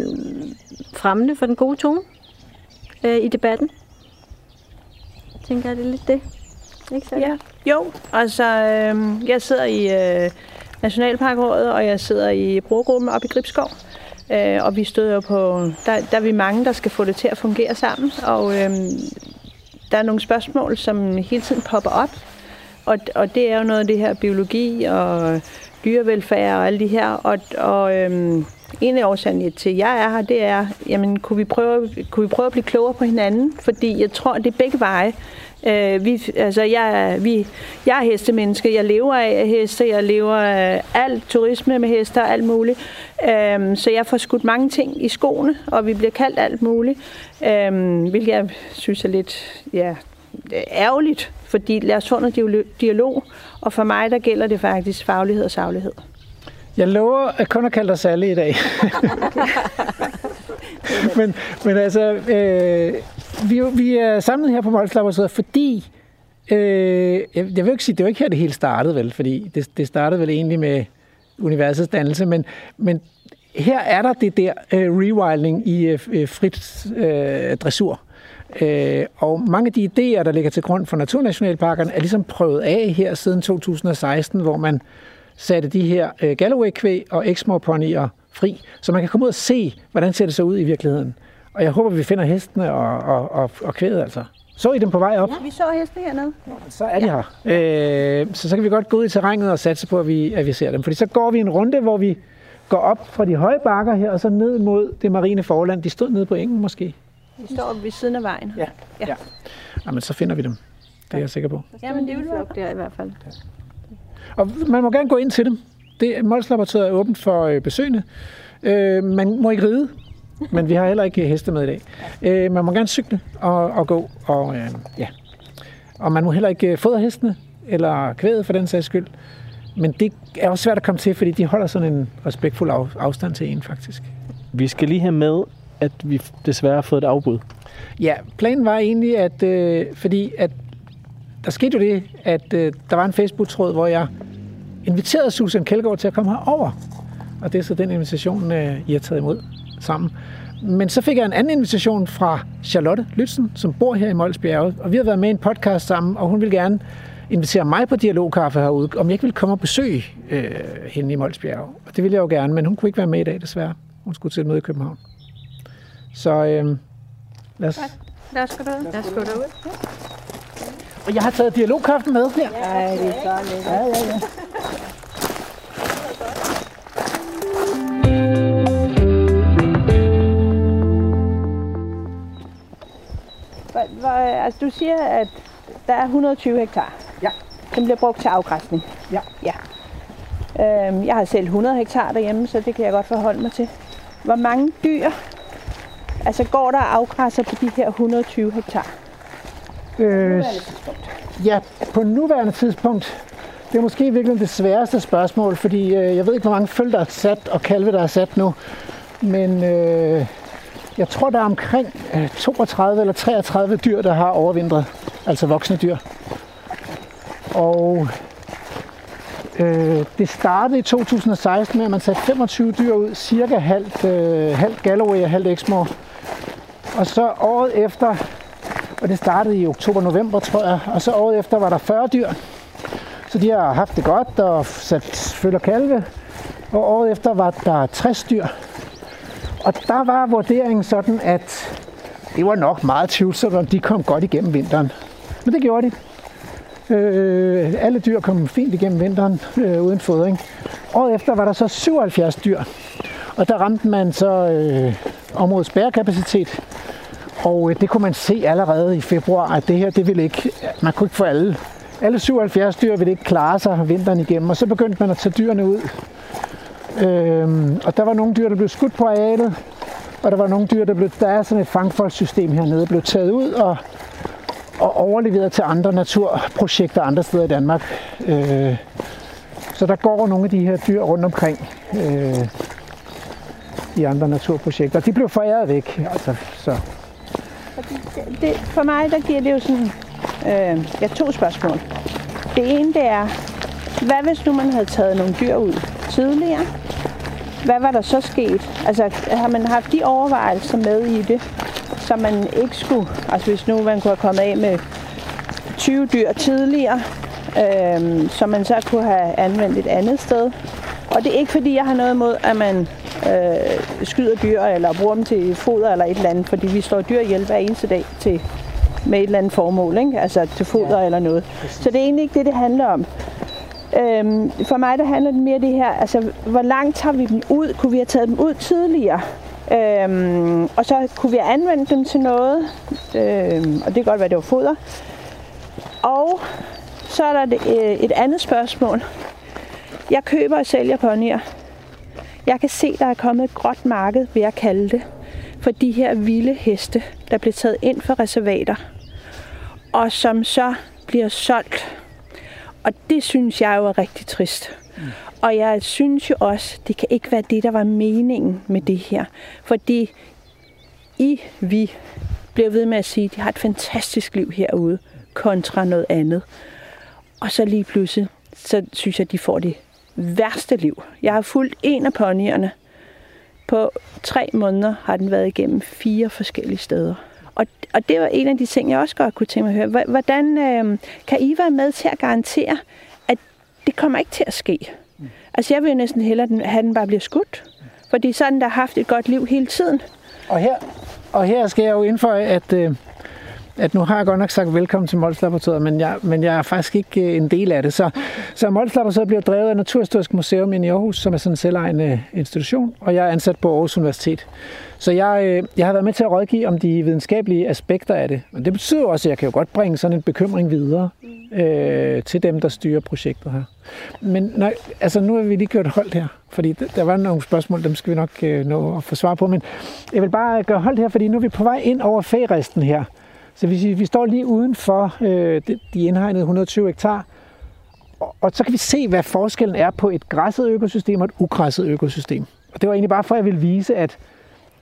fremmende for den gode tone øh, i debatten. Jeg tænker, er det lidt det? Ikke så? Ja, jo. Altså, øh, jeg sidder i øh, Nationalparkrådet, og jeg sidder i brugergruppen oppe i Gribskov. Øh, Øh, og vi støder jo på, der, der er vi mange, der skal få det til at fungere sammen, og øh, der er nogle spørgsmål, som hele tiden popper op, og, og det er jo noget af det her biologi og dyrevelfærd og alle de her, og, og øh, en af årsagerne til, at jeg er her, det er, jamen, kunne vi, prøve, kunne vi prøve at blive klogere på hinanden? Fordi jeg tror, det er begge veje. Øh, vi, altså, jeg, vi, jeg er hestemenneske. Jeg lever af heste. Jeg lever øh, af alt turisme med hester og alt muligt. Øh, så jeg får skudt mange ting i skoene, og vi bliver kaldt alt muligt. Øh, hvilket jeg synes er lidt ja, ærgerligt, fordi lad os få noget dialog. Og for mig, der gælder det faktisk faglighed og saglighed. Jeg lover at kun at kalde dig Salle i dag. men, men altså, øh, vi, vi er samlet her på Mols Laboratoriet, fordi øh, jeg, jeg vil ikke sige, det var ikke her, det hele startede vel, fordi det, det startede vel egentlig med universets dannelse, men, men her er der det der øh, rewilding i øh, frit øh, dressur. Øh, og mange af de idéer, der ligger til grund for naturnationalparkerne, er ligesom prøvet af her siden 2016, hvor man satte de her øh, Galloway-kvæg og Exmoor-ponyer fri, så man kan komme ud og se, hvordan ser det så ud i virkeligheden. Og jeg håber, vi finder hestene og, og, og, og kvædet altså. Så I dem på vej op? Ja, vi så hestene hernede. Så er de ja. her. Øh, så så kan vi godt gå ud i terrænet og satse på, at vi, at vi ser dem. Fordi så går vi en runde, hvor vi går op fra de høje bakker her, og så ned mod det marine forland. De stod nede på engen måske. De står ved siden af vejen. Ja, ja. ja. Jamen, så finder vi dem. Det er jeg sikker på. Jamen, det vil flok der i hvert fald. Ja. Og man må gerne gå ind til dem. Det, Mols Laboratoriet er åbent for øh, besøgende. Øh, man må ikke ride, men vi har heller ikke heste med i dag. Øh, man må gerne cykle og, og gå, og, øh, ja. og man må heller ikke øh, fodre hestene, eller kvæde for den sags skyld. Men det er også svært at komme til, fordi de holder sådan en respektfuld af, afstand til en, faktisk. Vi skal lige have med, at vi desværre har fået et afbud. Ja, planen var egentlig, at øh, fordi at der skete jo det, at øh, der var en Facebook-tråd, hvor jeg inviterede Susan Kjeldgaard til at komme herover. Og det er så den invitation, øh, I har taget imod sammen. Men så fik jeg en anden invitation fra Charlotte Lytzen, som bor her i Molsbjerget, og vi har været med i en podcast sammen, og hun vil gerne invitere mig på dialogkaffe herude, om jeg ikke vil komme og besøge øh, hende i Molsbjerg. Og det ville jeg jo gerne, men hun kunne ikke være med i dag, desværre. Hun skulle til et møde i København. Så øh, lad os... Lad os gå derud. Lad os gå derud. Og jeg har taget dialogkaffen med her. Ja, det er så lækkert. Ja, ja, ja. Altså, du siger, at der er 120 hektar. Ja. Den bliver brugt til afgræsning. Ja. ja. Øhm, jeg har selv 100 hektar derhjemme, så det kan jeg godt forholde mig til. Hvor mange dyr altså går der afgræsser på de her 120 hektar? Øh, ja, på nuværende tidspunkt, det er måske virkelig det sværeste spørgsmål, fordi øh, jeg ved ikke, hvor mange føl, der er sat, og kalve, der er sat nu. Men øh, jeg tror, der er omkring øh, 32 eller 33 dyr, der har overvintret. Altså voksne dyr. Og øh, det startede i 2016 med, at man satte 25 dyr ud, cirka halvt, øh, halvt Galloway og halvt Exmoor. Og så året efter, og det startede i oktober-november, tror jeg, og så året efter var der 40 dyr. Så de har haft det godt og sat følger kalve. Og året efter var der 60 dyr. Og der var vurderingen sådan, at det var nok meget tvivlsomt, om de kom godt igennem vinteren. Men det gjorde de. Øh, alle dyr kom fint igennem vinteren øh, uden fodring. Året efter var der så 77 dyr. Og der ramte man så øh, områdets bærekapacitet. Og øh, det kunne man se allerede i februar, at det her, det ville ikke, man kunne ikke få alle. Alle 77 dyr ville ikke klare sig vinteren igennem, og så begyndte man at tage dyrene ud. Øhm, og der var nogle dyr, der blev skudt på arealet, og der var nogle dyr, der blev, der er sådan et fangfoldsystem hernede, blev taget ud og, og overleveret til andre naturprojekter andre steder i Danmark. Øh, så der går nogle af de her dyr rundt omkring øh, i andre naturprojekter. De blev foræret væk. Altså, så. Det, for mig der giver det jo sådan øh, ja, to spørgsmål. Det ene det er, hvad hvis nu man havde taget nogle dyr ud tidligere? Hvad var der så sket? Altså har man haft de overvejelser med i det, som man ikke skulle, altså hvis nu man kunne have kommet af med 20 dyr tidligere, øh, som man så kunne have anvendt et andet sted. Og det er ikke fordi, jeg har noget imod, at man øh, skyder dyr eller bruger dem til foder eller et eller andet, fordi vi slår dyr ihjel hver eneste dag til, med et eller andet formål, ikke? altså til foder ja, eller noget. Præcis. Så det er egentlig ikke det, det handler om. Øhm, for mig der handler det mere det her, altså hvor langt tager vi dem ud? Kunne vi have taget dem ud tidligere? Øhm, og så kunne vi have anvendt dem til noget, øhm, og det kan godt være, det var foder. Og så er der et, øh, et andet spørgsmål. Jeg køber og sælger ponyer. Jeg kan se, der er kommet et gråt marked, vil jeg kalde det, for de her vilde heste, der bliver taget ind for reservater, og som så bliver solgt. Og det synes jeg jo er rigtig trist. Mm. Og jeg synes jo også, det kan ikke være det, der var meningen med det her. Fordi I, vi, bliver ved med at sige, at de har et fantastisk liv herude, kontra noget andet. Og så lige pludselig, så synes jeg, at de får det værste liv. Jeg har fulgt en af ponyerne. På tre måneder har den været igennem fire forskellige steder. Og, og det var en af de ting, jeg også godt kunne tænke mig at høre. Hvordan øh, kan I være med til at garantere, at det kommer ikke til at ske? Mm. Altså jeg vil næsten hellere have, at den bare bliver skudt. Fordi sådan, der har haft et godt liv hele tiden. Og her, og her skal jeg jo indføje, at... Øh at nu har jeg godt nok sagt velkommen til Mols Laboratoriet, men jeg, men jeg er faktisk ikke øh, en del af det. Så, så Mols Laboratoriet bliver drevet af Naturhistorisk Museum i Aarhus, som er sådan en selvejende institution, og jeg er ansat på Aarhus Universitet. Så jeg, øh, jeg har været med til at rådgive om de videnskabelige aspekter af det. Men det betyder også, at jeg kan jo godt bringe sådan en bekymring videre øh, til dem, der styrer projektet her. Men nej, altså nu har vi lige gjort holdt her, fordi der var nogle spørgsmål, dem skal vi nok øh, nå at få svar på. Men jeg vil bare gøre holdt her, fordi nu er vi på vej ind over færisten her. Så vi, vi står lige uden for øh, de indhegnede 120 hektar, og, og så kan vi se, hvad forskellen er på et græsset økosystem og et ugræsset økosystem. Og det var egentlig bare for, at jeg ville vise, at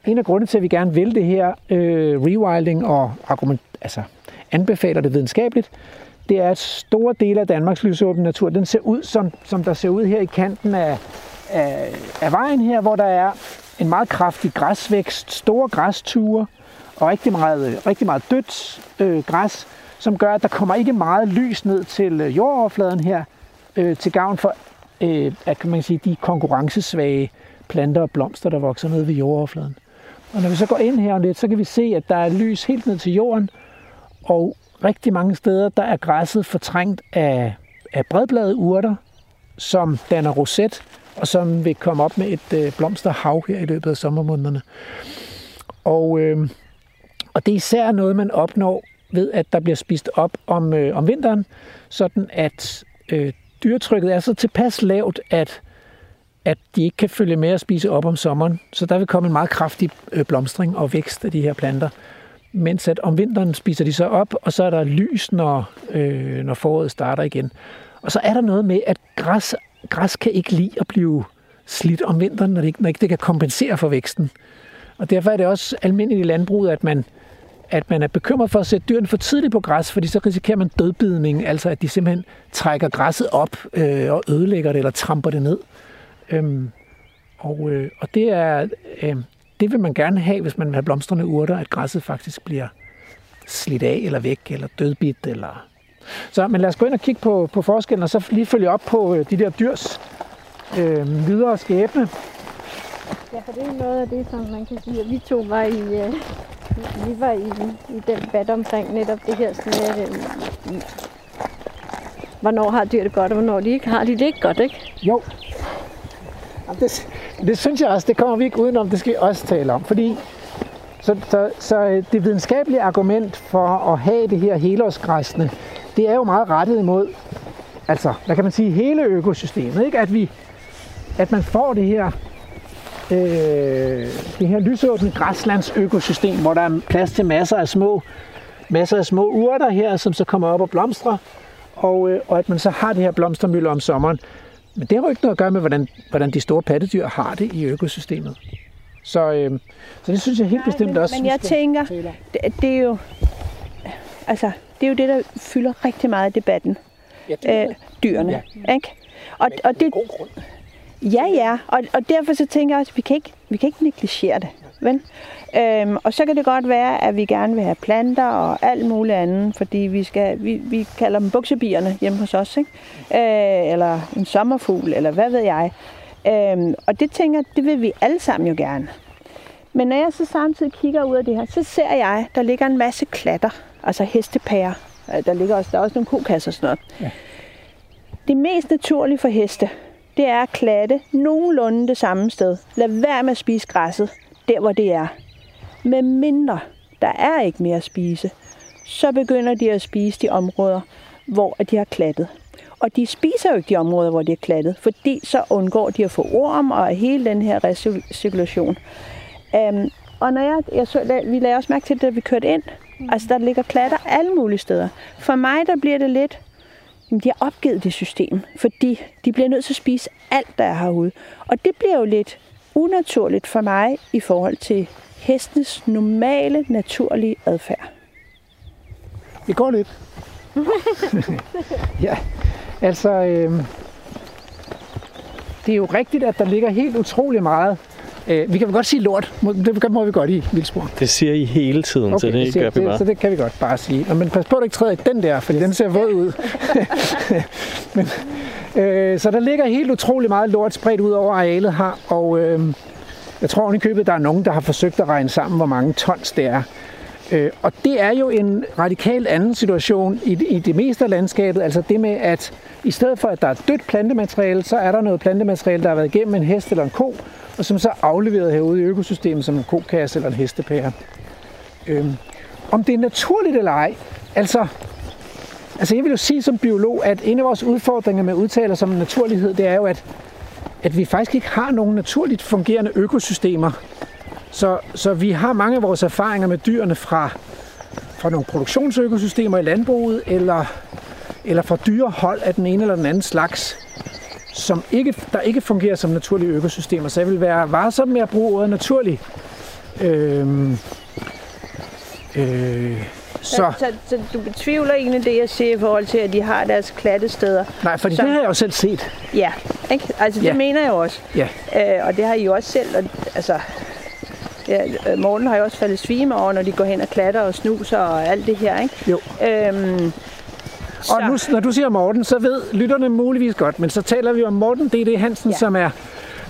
en af grundene til, at vi gerne vil det her øh, rewilding og argument, altså anbefaler det videnskabeligt, det er, at store dele af Danmarks lysåbne natur, den ser ud, som, som der ser ud her i kanten af, af, af vejen her, hvor der er en meget kraftig græsvækst, store græsture, og rigtig meget, rigtig meget dødt øh, græs, som gør, at der kommer ikke meget lys ned til øh, jordoverfladen her, øh, til gavn for øh, at kan man sige, de konkurrencesvage planter og blomster, der vokser ned ved jordoverfladen. Og når vi så går ind her lidt, så kan vi se, at der er lys helt ned til jorden, og rigtig mange steder, der er græsset fortrængt af, af bredbladede urter, som danner roset, og som vil komme op med et øh, blomsterhav her i løbet af sommermånederne. Og øh, og det er især noget, man opnår ved, at der bliver spist op om, øh, om vinteren, sådan at øh, dyretrykket er så tilpas lavt, at, at de ikke kan følge med at spise op om sommeren. Så der vil komme en meget kraftig øh, blomstring og vækst af de her planter. Mens at om vinteren spiser de så op, og så er der lys, når, øh, når foråret starter igen. Og så er der noget med, at græs, græs kan ikke lide at blive slidt om vinteren, når det ikke, når ikke det kan kompensere for væksten. Og derfor er det også almindeligt i landbruget, at man at man er bekymret for at sætte dyrene for tidligt på græs, fordi så risikerer man dødbidning, altså at de simpelthen trækker græsset op øh, og ødelægger det eller tramper det ned. Øhm, og, øh, og det er øh, det vil man gerne have, hvis man vil have blomstrende urter, at græsset faktisk bliver slidt af eller væk eller dødbidt. Eller... Så, men lad os gå ind og kigge på, på forskellen, og så lige følge op på øh, de der dyrs øh, videre skæbne. Ja, for det er noget af det, som man kan sige, at vi to var i, øh, vi var i, i den debat omkring netop det her, sådan at, øh, hvornår har dyr det godt, og hvornår de ikke har de det ikke godt, ikke? Jo. Det, det synes jeg også, det kommer vi ikke udenom, det skal vi også tale om, fordi så, så, så øh, det videnskabelige argument for at have det her helårsgræsne, det er jo meget rettet imod, altså, hvad kan man sige, hele økosystemet, ikke? At, vi, at man får det her øh, det her lysåbne græslandsøkosystem, hvor der er plads til masser af små, masser af små urter her, som så kommer op og blomstrer, og, øh, og at man så har det her blomstermølle om sommeren. Men det har jo ikke noget at gøre med, hvordan, hvordan de store pattedyr har det i økosystemet. Så, øh, så det synes jeg helt bestemt men, også. Men jeg tænker, det, det, er jo, altså, det er jo det, der fylder rigtig meget i debatten. Ja, dyrene. Øh, dyrene ja. ikke? Og, og det, god grund. Ja, ja, og, og derfor så tænker jeg også, at vi kan ikke, vi kan ikke negligere det. Vel? Øhm, og så kan det godt være, at vi gerne vil have planter og alt muligt andet, fordi vi, skal, vi, vi kalder dem buksebierne hjemme hos os, ikke? Øh, eller en sommerfugl, eller hvad ved jeg. Øhm, og det tænker det vil vi alle sammen jo gerne. Men når jeg så samtidig kigger ud af det her, så ser jeg, der ligger en masse klatter, altså hestepærer. Der ligger også, der er også nogle kokasser og sådan noget. Ja det mest naturlige for heste, det er at klatte nogenlunde det samme sted. Lad være med at spise græsset, der hvor det er. Med mindre der er ikke mere at spise, så begynder de at spise de områder, hvor de har klattet. Og de spiser jo ikke de områder, hvor de har klattet, fordi så undgår de at få orm og hele den her recirkulation. Um, og når jeg, jeg så, vi lagde også mærke til det, da vi kørte ind. Mm. Altså, der ligger klatter alle mulige steder. For mig, der bliver det lidt, jamen, de har opgivet det system, fordi de bliver nødt til at spise alt, der er herude. Og det bliver jo lidt unaturligt for mig i forhold til hestenes normale, naturlige adfærd. Det går lidt. ja, altså, øh, det er jo rigtigt, at der ligger helt utrolig meget. Øh, vi kan godt sige lort. Det må vi godt i Vildspor. Det siger I hele tiden, okay, så det, det gør vi bare. Så det kan vi godt bare sige. Nå, men pas på, at du ikke træder i den der, fordi den ser våd ud. men, øh, så der ligger helt utrolig meget lort spredt ud over arealet her, og øh, jeg tror i købet, der er nogen, der har forsøgt at regne sammen, hvor mange tons det er. Øh, og det er jo en radikalt anden situation i, i det meste af landskabet. Altså det med, at i stedet for, at der er dødt plantemateriale, så er der noget plantemateriale, der har været igennem en hest eller en ko, og som så er afleveret herude i økosystemet som en kokasse eller en hestepære. Øh, om det er naturligt eller ej, altså Altså jeg vil jo sige som biolog, at en af vores udfordringer med udtaler som naturlighed, det er jo, at, at vi faktisk ikke har nogen naturligt fungerende økosystemer. Så, så vi har mange af vores erfaringer med dyrene fra, fra nogle produktionsøkosystemer i landbruget, eller, eller fra dyrehold af den ene eller den anden slags, som ikke, der ikke fungerer som naturlige økosystemer. Så jeg vil være varsom med at bruge ordet naturlig. Øhm, øh, så. Så, så, så du betvivler egentlig det, jeg siger i forhold til, at de har deres klattesteder? Nej, for det har jeg jo selv set. Ja, ikke? altså det ja. mener jeg også. Ja. Øh, og det har I jo også selv. Og, altså, ja, Morten har jo også faldet svime over, når de går hen og klatter og snuser og alt det her. Ikke? Jo. Øhm, og nu, når du siger Morten, så ved lytterne muligvis godt, men så taler vi om Morten D.D. Hansen, ja. som er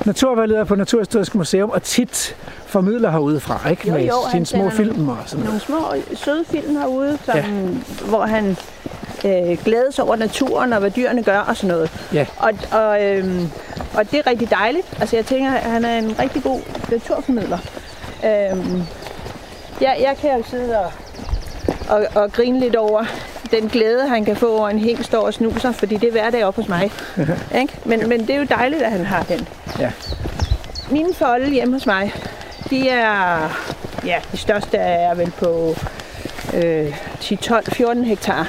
naturvejleder på Naturhistorisk Museum, og tit formidler herude fra, ikke? Jo, jo, med sine små film og sådan noget. Nogle små søde film herude, som, ja. hvor han øh, glædes over naturen og hvad dyrene gør og sådan noget. Ja. Og, og, øh, og det er rigtig dejligt. Altså jeg tænker, at han er en rigtig god naturformidler. Øh, ja, jeg kan jo sidde og, og, og grine lidt over den glæde, han kan få over en hæng står og snuser, fordi det er hverdag op hos mig. ikke? Men, men det er jo dejligt, at han har den. Ja. Mine folde hjemme hos mig, de er, ja, de største er vel på øh, 10, 12, 14 hektar.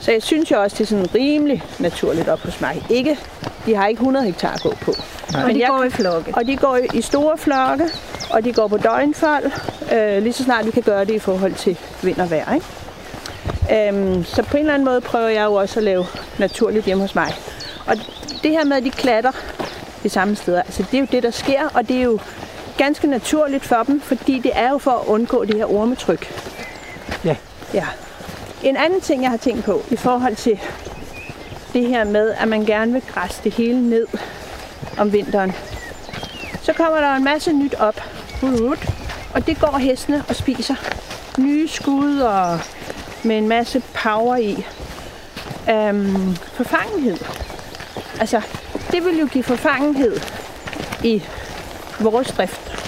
Så jeg synes jo også, det er sådan rimelig naturligt op hos mig. Ikke, de har ikke 100 hektar at gå på. Nej. Og de jeg, går i flokke. Og de går i store flokke, og de går på døgnfold, øh, lige så snart vi kan gøre det i forhold til vind og vejr. Ikke? Øhm, så på en eller anden måde prøver jeg jo også at lave naturligt hjemme hos mig. Og det her med, at de klatter de samme steder, altså det er jo det, der sker, og det er jo ganske naturligt for dem, fordi det er jo for at undgå det her ormetryk. Ja. Ja. En anden ting, jeg har tænkt på i forhold til det her med, at man gerne vil græsse det hele ned om vinteren, så kommer der en masse nyt op. Og det går hestene og spiser. Nye skud og med en masse power i. Øhm, forfangenhed. Altså, det vil jo give forfangenhed i vores drift.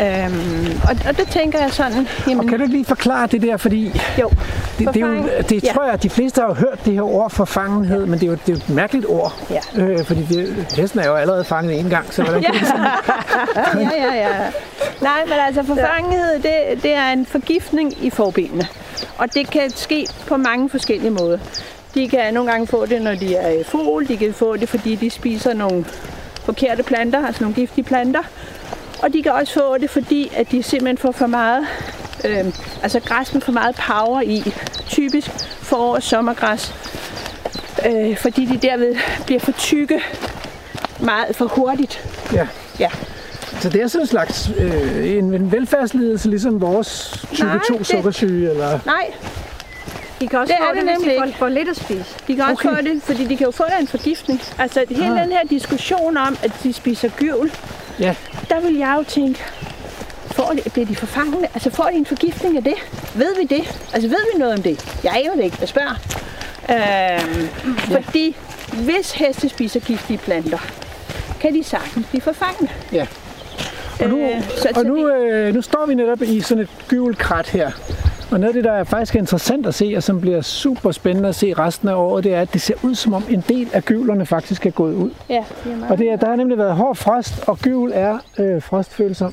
Øhm, og, og det tænker jeg sådan... Jamen, og kan du lige forklare det der, fordi... Jo, det, det, er jo, det ja. tror jeg, at de fleste har hørt det her ord forfangenhed, ja. men det er jo, det er jo et mærkeligt ord. Ja. Øh, fordi det, hesten er jo allerede fanget en gang, så hvordan kan ja. det sådan? ja, ja, ja. Nej, men altså forfangenhed, det, det er en forgiftning i forbenene. Og det kan ske på mange forskellige måder. De kan nogle gange få det, når de er i fugl. De kan få det, fordi de spiser nogle forkerte planter, altså nogle giftige planter. Og de kan også få det, fordi at de simpelthen får for meget, øh, altså græs med for meget power i. Typisk forår- og sommergræs. Øh, fordi de derved bliver for tykke meget for hurtigt. Ja. Ja. Så det er sådan en slags øh, en, en velfærdslidelse, ligesom vores type 2 sukkersyge? Eller? Nej, de kan også det få det, det hvis de får, lidt at spise. De kan også okay. få det, fordi de kan jo få der en forgiftning. Altså hele ah. den her diskussion om, at de spiser gyvel, ja. Der vil jeg jo tænke, får de, bliver de forfangende? Altså får de en forgiftning af det? Ved vi det? Altså ved vi noget om det? Jeg er jo det ikke, jeg spørger. Øhm, ja. Fordi hvis heste spiser giftige planter, kan de sagtens blive forfangne. Ja. Og nu, Øh, så- og nu, øh, nu står vi netop i sådan et gyvelkrat her. Og noget af det, der er faktisk interessant at se, og som bliver super spændende at se resten af året, det er, at det ser ud som om en del af gyvlerne faktisk er gået ud. Ja, det er meget. Og det er, der har nemlig været hård frost, og gyvel er øh, frostfølsom.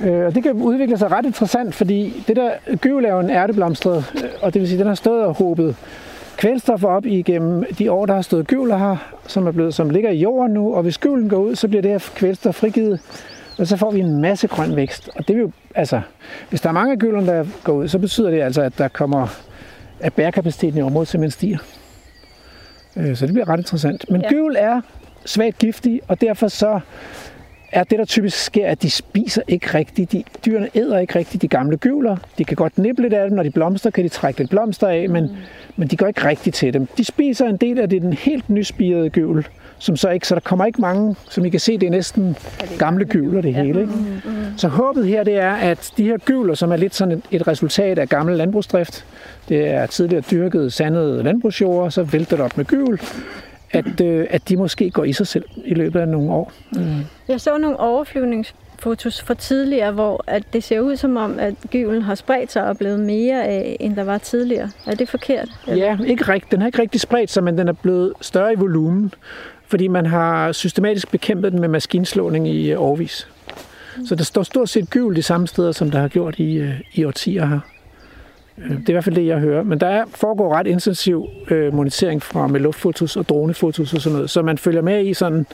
Øh, og det kan udvikle sig ret interessant, fordi det der gyvel er jo en ærteblomstret, øh, og det vil sige, at den har stået og håbet kvælstof op igennem de år, der har stået gyvler her, som, er blevet, som ligger i jorden nu, og hvis gyvlen går ud, så bliver det her kvælstof frigivet, og så får vi en masse grøn vækst. Og det vil jo, altså, hvis der er mange af gyvlerne, der går ud, så betyder det altså, at der kommer, at bærekapaciteten i området simpelthen stiger. Øh, Så det bliver ret interessant. Men Ja. gyvel er svagt giftig, og derfor så er det, der typisk sker, at de spiser ikke rigtigt. De, dyrene æder ikke rigtigt de gamle gyvler. De kan godt nippe lidt af dem, når de blomster, kan de trække lidt blomster af, men, men de går ikke rigtigt til dem. De spiser en del af det, den helt nyspirede gyvel, som så ikke, så der kommer ikke mange, som I kan se, det er næsten gamle gyvler det hele. Ikke? Så håbet her, det er, at de her gyvler, som er lidt sådan et, et resultat af gammel landbrugsdrift, det er tidligere dyrket, sandede landbrugsjord, så vælter det op med gyvel, at, øh, at de måske går i sig selv i løbet af nogle år. Jeg så nogle overflyvningsfotos fra tidligere, hvor at det ser ud som om, at gyvlen har spredt sig og blevet mere af, end der var tidligere. Er det forkert? Eller? Ja, ikke rigt, den har ikke rigtig spredt sig, men den er blevet større i volumen, fordi man har systematisk bekæmpet den med maskinslåning i øh, årvis. Så der står stort set gyvel de samme steder, som der har gjort i, øh, i årtier her. Øh, det er i hvert fald det, jeg hører. Men der er, foregår ret intensiv øh, monitorering fra med luftfotos og dronefotos og sådan noget, så man følger med i sådan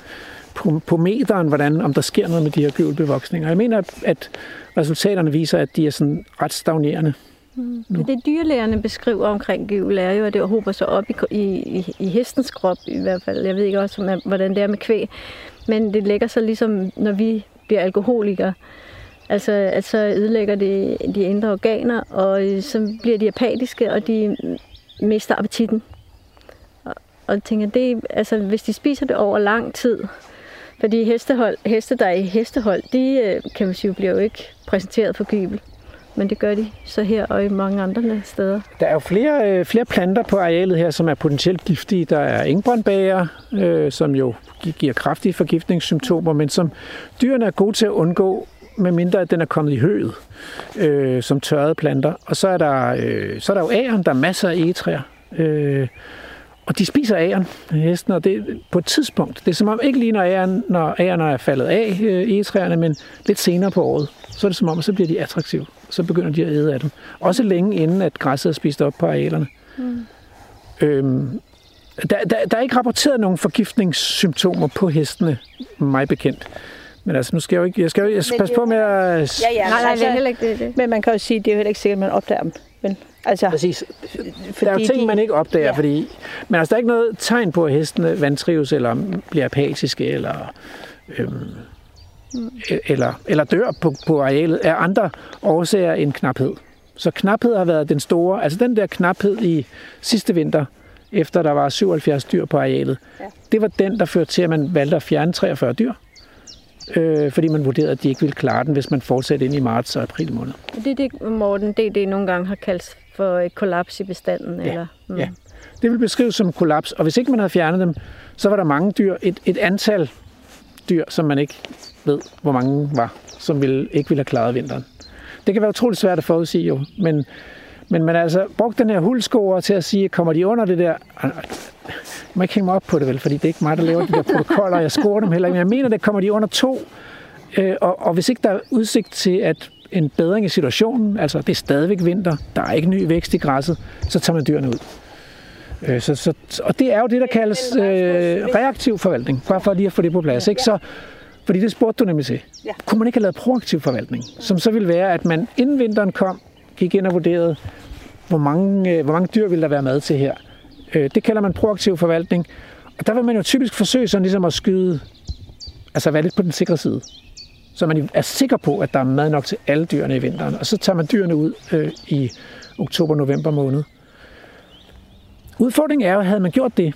på, på meteren, hvordan, om der sker noget med de her gyvelbevoksninger. Jeg mener, at resultaterne viser, at de er sådan ret stagnerende. Mm. Men det dyrlægerne beskriver omkring gyvel er jo, at det hober sig op i, i, i, hestens krop i hvert fald. Jeg ved ikke også, hvordan det er med kvæg. Men det lægger sig ligesom, når vi bliver alkoholikere. Altså, at så ødelægger det de indre organer, og øh, så bliver de apatiske, og de mister appetitten. Og, og tænker, det, altså, hvis de spiser det over lang tid, fordi hestehold, heste, der er i hestehold, de øh, kan man sige, bliver jo ikke præsenteret for gybel. Men det gør de så her og i mange andre steder. Der er jo flere, øh, flere planter på arealet her, som er potentielt giftige. Der er engbrøndbager, øh, som jo gi- giver kraftige forgiftningssymptomer, men som dyrene er gode til at undgå, medmindre at den er kommet i høet, øh, som tørrede planter. Og så er der, øh, så er der jo æren, der er masser af egetræer. Øh, og de spiser æren, hesten, og det på et tidspunkt. Det er som om ikke lige når æren, når æren er faldet af øh, egetræerne, men lidt senere på året. Så er det som om, at så bliver de attraktive. Så begynder de at æde af dem. Også længe inden, at græsset er spist op på arealerne. Mm. Øhm, der, der, der er ikke rapporteret nogen forgiftningssymptomer på hestene, mig bekendt. Men altså, nu skal jeg jo ikke... Jeg skal, jo, jeg skal passe på med at... Ja, ja, Nej, nej, altså, det er heller ikke det. det. Men man kan jo sige, at det er jo heller ikke sikkert, at man opdager dem. Men, altså, Præcis. Der er jo ting, de- man ikke opdager, Ja. fordi... Men altså, der er ikke noget tegn på, at hestene vantrives, eller bliver apatiske, eller... Øhm, eller, eller dør på, på arealet af andre årsager end knaphed. Så knaphed har været den store... Altså den der knaphed i sidste vinter, efter der var 77 dyr på arealet, Ja. det var den, der førte til, at man valgte at fjerne 43 dyr. Øh, fordi man vurderede, at de ikke ville klare den, hvis man fortsatte ind i marts og april måned. Det er det, Morten, det, det nogle gange har kaldt for et kollaps i bestanden. Ja, Eller, mm. ja. Det vil beskrives som kollaps, og hvis ikke man havde fjernet dem, så var der mange dyr, et, et antal dyr, som man ikke ved, hvor mange var, som ville, ikke ville have klaret vinteren. Det kan være utroligt svært at forudsige jo, men, men man har altså brugt den her huldscore til at sige, kommer de under det der... Jeg må ikke hænge mig op på det vel, fordi det er ikke mig, der laver de der protokoller, jeg scorer dem heller ikke, men jeg mener, det kommer de under to, øh, og, og hvis ikke der er udsigt til, at en bedring i situationen, altså det er stadigvæk vinter, der er ikke ny vækst i græsset, så tager man dyrene ud. Øh, Så, så, og det er jo det, der kaldes øh, reaktiv forvaltning, bare for lige at få det på plads. Ikke? Så, fordi det spurgte du nemlig til. Ja. Kunne man ikke have lavet proaktiv forvaltning, som så ville være, at man inden vinteren kom, gik ind og vurderede, hvor mange, øh, hvor mange dyr vil der være mad til her. Øh, Det kalder man proaktiv forvaltning. Og der vil man jo typisk forsøge sådan ligesom at skyde, altså være lidt på den sikre side. Så man er sikker på, at der er mad nok til alle dyrene i vinteren. Og så tager man dyrene ud øh, i oktober-november måned. Udfordringen er jo, at havde man gjort det,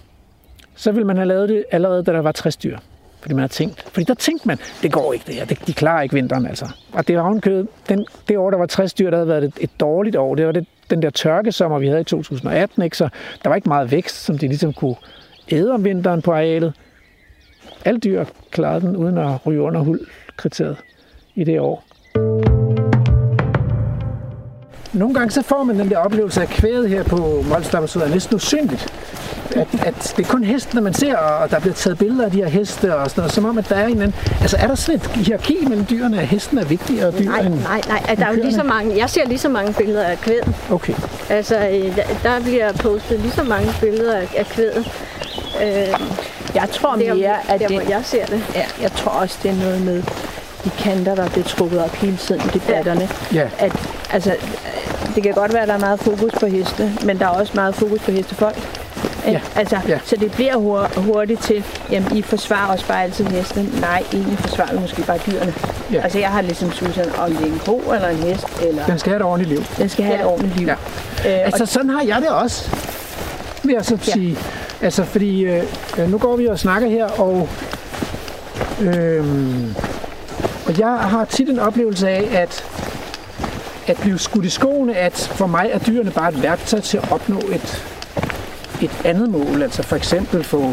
så ville man have lavet det allerede, da der var 60 dyr. Fordi man har tænkt. Fordi der tænkte man, det går ikke det her, det, de klarer ikke vinteren altså. Og det var ovenkøbet, den, det år, der var 60 dyr, der havde været et, et dårligt år. Det var det, den der tørkesommer, vi havde i 2018, ikke? så der var ikke meget vækst, som de ligesom kunne æde om vinteren på arealet. Alle dyr klarede den uden at ryge under hul huldkriteriet i det år. Nogle gange så får man den der oplevelse af kvædet her på Molstammersud er næsten usynligt. At, at det er kun hestene, man ser, og der bliver taget billeder af de her heste og sådan noget, som om, at der er en anden... Altså, er der sådan et hierarki mellem dyrene, at hestene er vigtigere dyr Nej, end... nej, nej. Der er jo lige så mange, jeg ser lige så mange billeder af kvæd. Okay. Altså, øh, der- bliver postet lige så mange billeder af, af kvæd. Øh, Jeg tror der, mere, at der, det, hvor jeg ser det. ja, jeg tror også, det er noget med de kanter, der bliver trukket op hele tiden i debatterne. Ja. At, altså, det kan godt være, at der er meget fokus på heste, men der er også meget fokus på hestefolk. Ja. Altså, Ja. Så det bliver hur- hurtigt til, jamen I forsvarer også bare altid hestene. Nej, egentlig forsvarer vi måske bare dyrene. Ja. Altså jeg har ligesom Susan, om det er en ko eller en hest, eller Den skal have et ordentligt liv. den skal have et ordentligt liv. Ja. Øh, Altså, sådan har jeg det også, vil jeg så Ja. sige. Altså, fordi øh, øh, nu går vi og snakker her, og, øh, og jeg har tit en oplevelse af, at at blive skudt i skoene, at for mig er dyrene bare et værktøj til at opnå et, et andet mål. Altså for eksempel få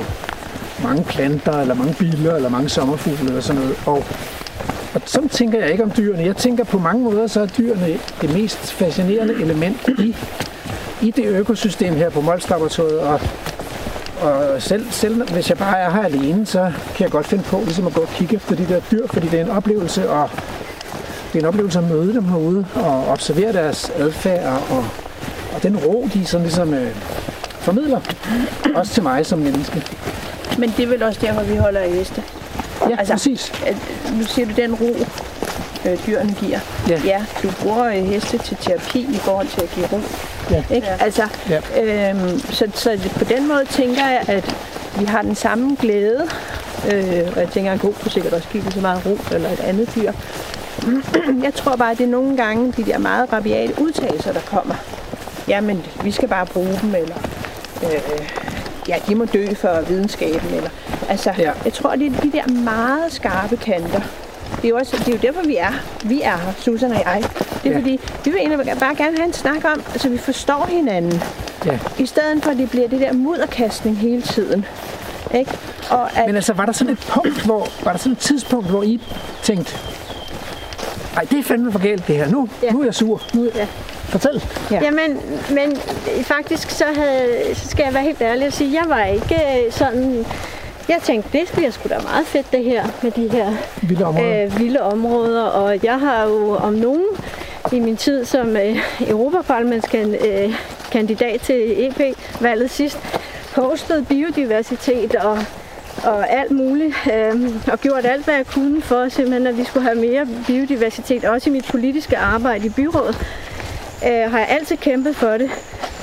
mange planter, eller mange biler, eller mange sommerfugle, eller sådan noget. Og, og sådan tænker jeg ikke om dyrene. Jeg tænker på mange måder, så er dyrene det mest fascinerende element i, i det økosystem her på Molslaboratoriet. Og, og selv, selv hvis jeg bare er her alene, så kan jeg godt finde på ligesom at gå og kigge efter de der dyr, fordi det er en oplevelse, og det er en oplevelse at møde dem herude og observere deres adfærd og, og den ro, de sådan ligesom øh, formidler. Også til mig som menneske. Men det er vel også der, hvor vi holder af heste. Ja, altså, præcis. At, nu siger du den ro, øh, dyrene giver. Ja. ja, du bruger øh, heste til terapi i forhold til at give ro. Ja. Ikke? Altså, Ja. øhm, så, så på den måde tænker jeg, at vi har den samme glæde. Øh, og jeg tænker, at en ko kunne sikkert også give det så meget ro, eller et andet dyr. Jeg tror bare, at det er nogle gange de der meget rabiate udtalelser, der kommer. Jamen, vi skal bare bruge dem, eller øh, ja, de må dø for videnskaben. Eller, altså, Ja. jeg tror, det er de der meget skarpe kanter. Det er, jo også, det er jo derfor, vi er. Vi er her, Susan og jeg. Det er Ja. fordi, vi vil egentlig bare gerne have en snak om, så vi forstår hinanden. Ja. I stedet for, at det bliver det der mudderkastning hele tiden. Ikke? Og at, Men altså, var der sådan et punkt, hvor, var der sådan et tidspunkt, hvor I tænkte, ej, det er fandme for galt det her. Nu, Ja. nu er jeg sur. Nu, Ja. Fortæl. Ja. Ja. Jamen, men faktisk så, havde, så skal jeg være helt ærlig og sige, jeg var ikke øh, sådan... Jeg tænkte, det bliver sgu da meget fedt det her med de her Vilde områder. øh, vilde områder, og jeg har jo om nogen i min tid som øh, Europaparlamentskandidat øh, til EP-valget sidst postet biodiversitet og, og alt muligt, øh, og gjort alt, hvad jeg kunne for simpelthen, at vi skulle have mere biodiversitet, også i mit politiske arbejde i byrådet øh, har jeg altid kæmpet for det.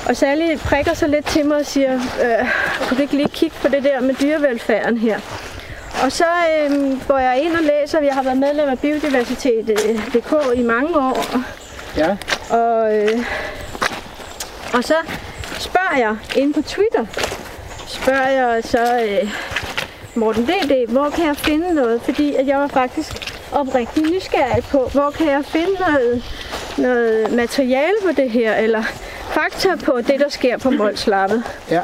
Og særligt prikker så lidt til mig og siger, øh, kunne du ikke lige kigge på det der med dyrevelfærden her? Og så øh, går jeg ind og læser, jeg har været medlem af Biodiversitet.dk i mange år, Ja. og, øh, og så spørger jeg inde på Twitter, spørger jeg så øh, Morten D.D., hvor kan jeg finde noget? Fordi at jeg var faktisk oprigtig nysgerrig på, hvor kan jeg finde noget, noget materiale på det her, eller fakta på det, der sker på Molslappet. Ja.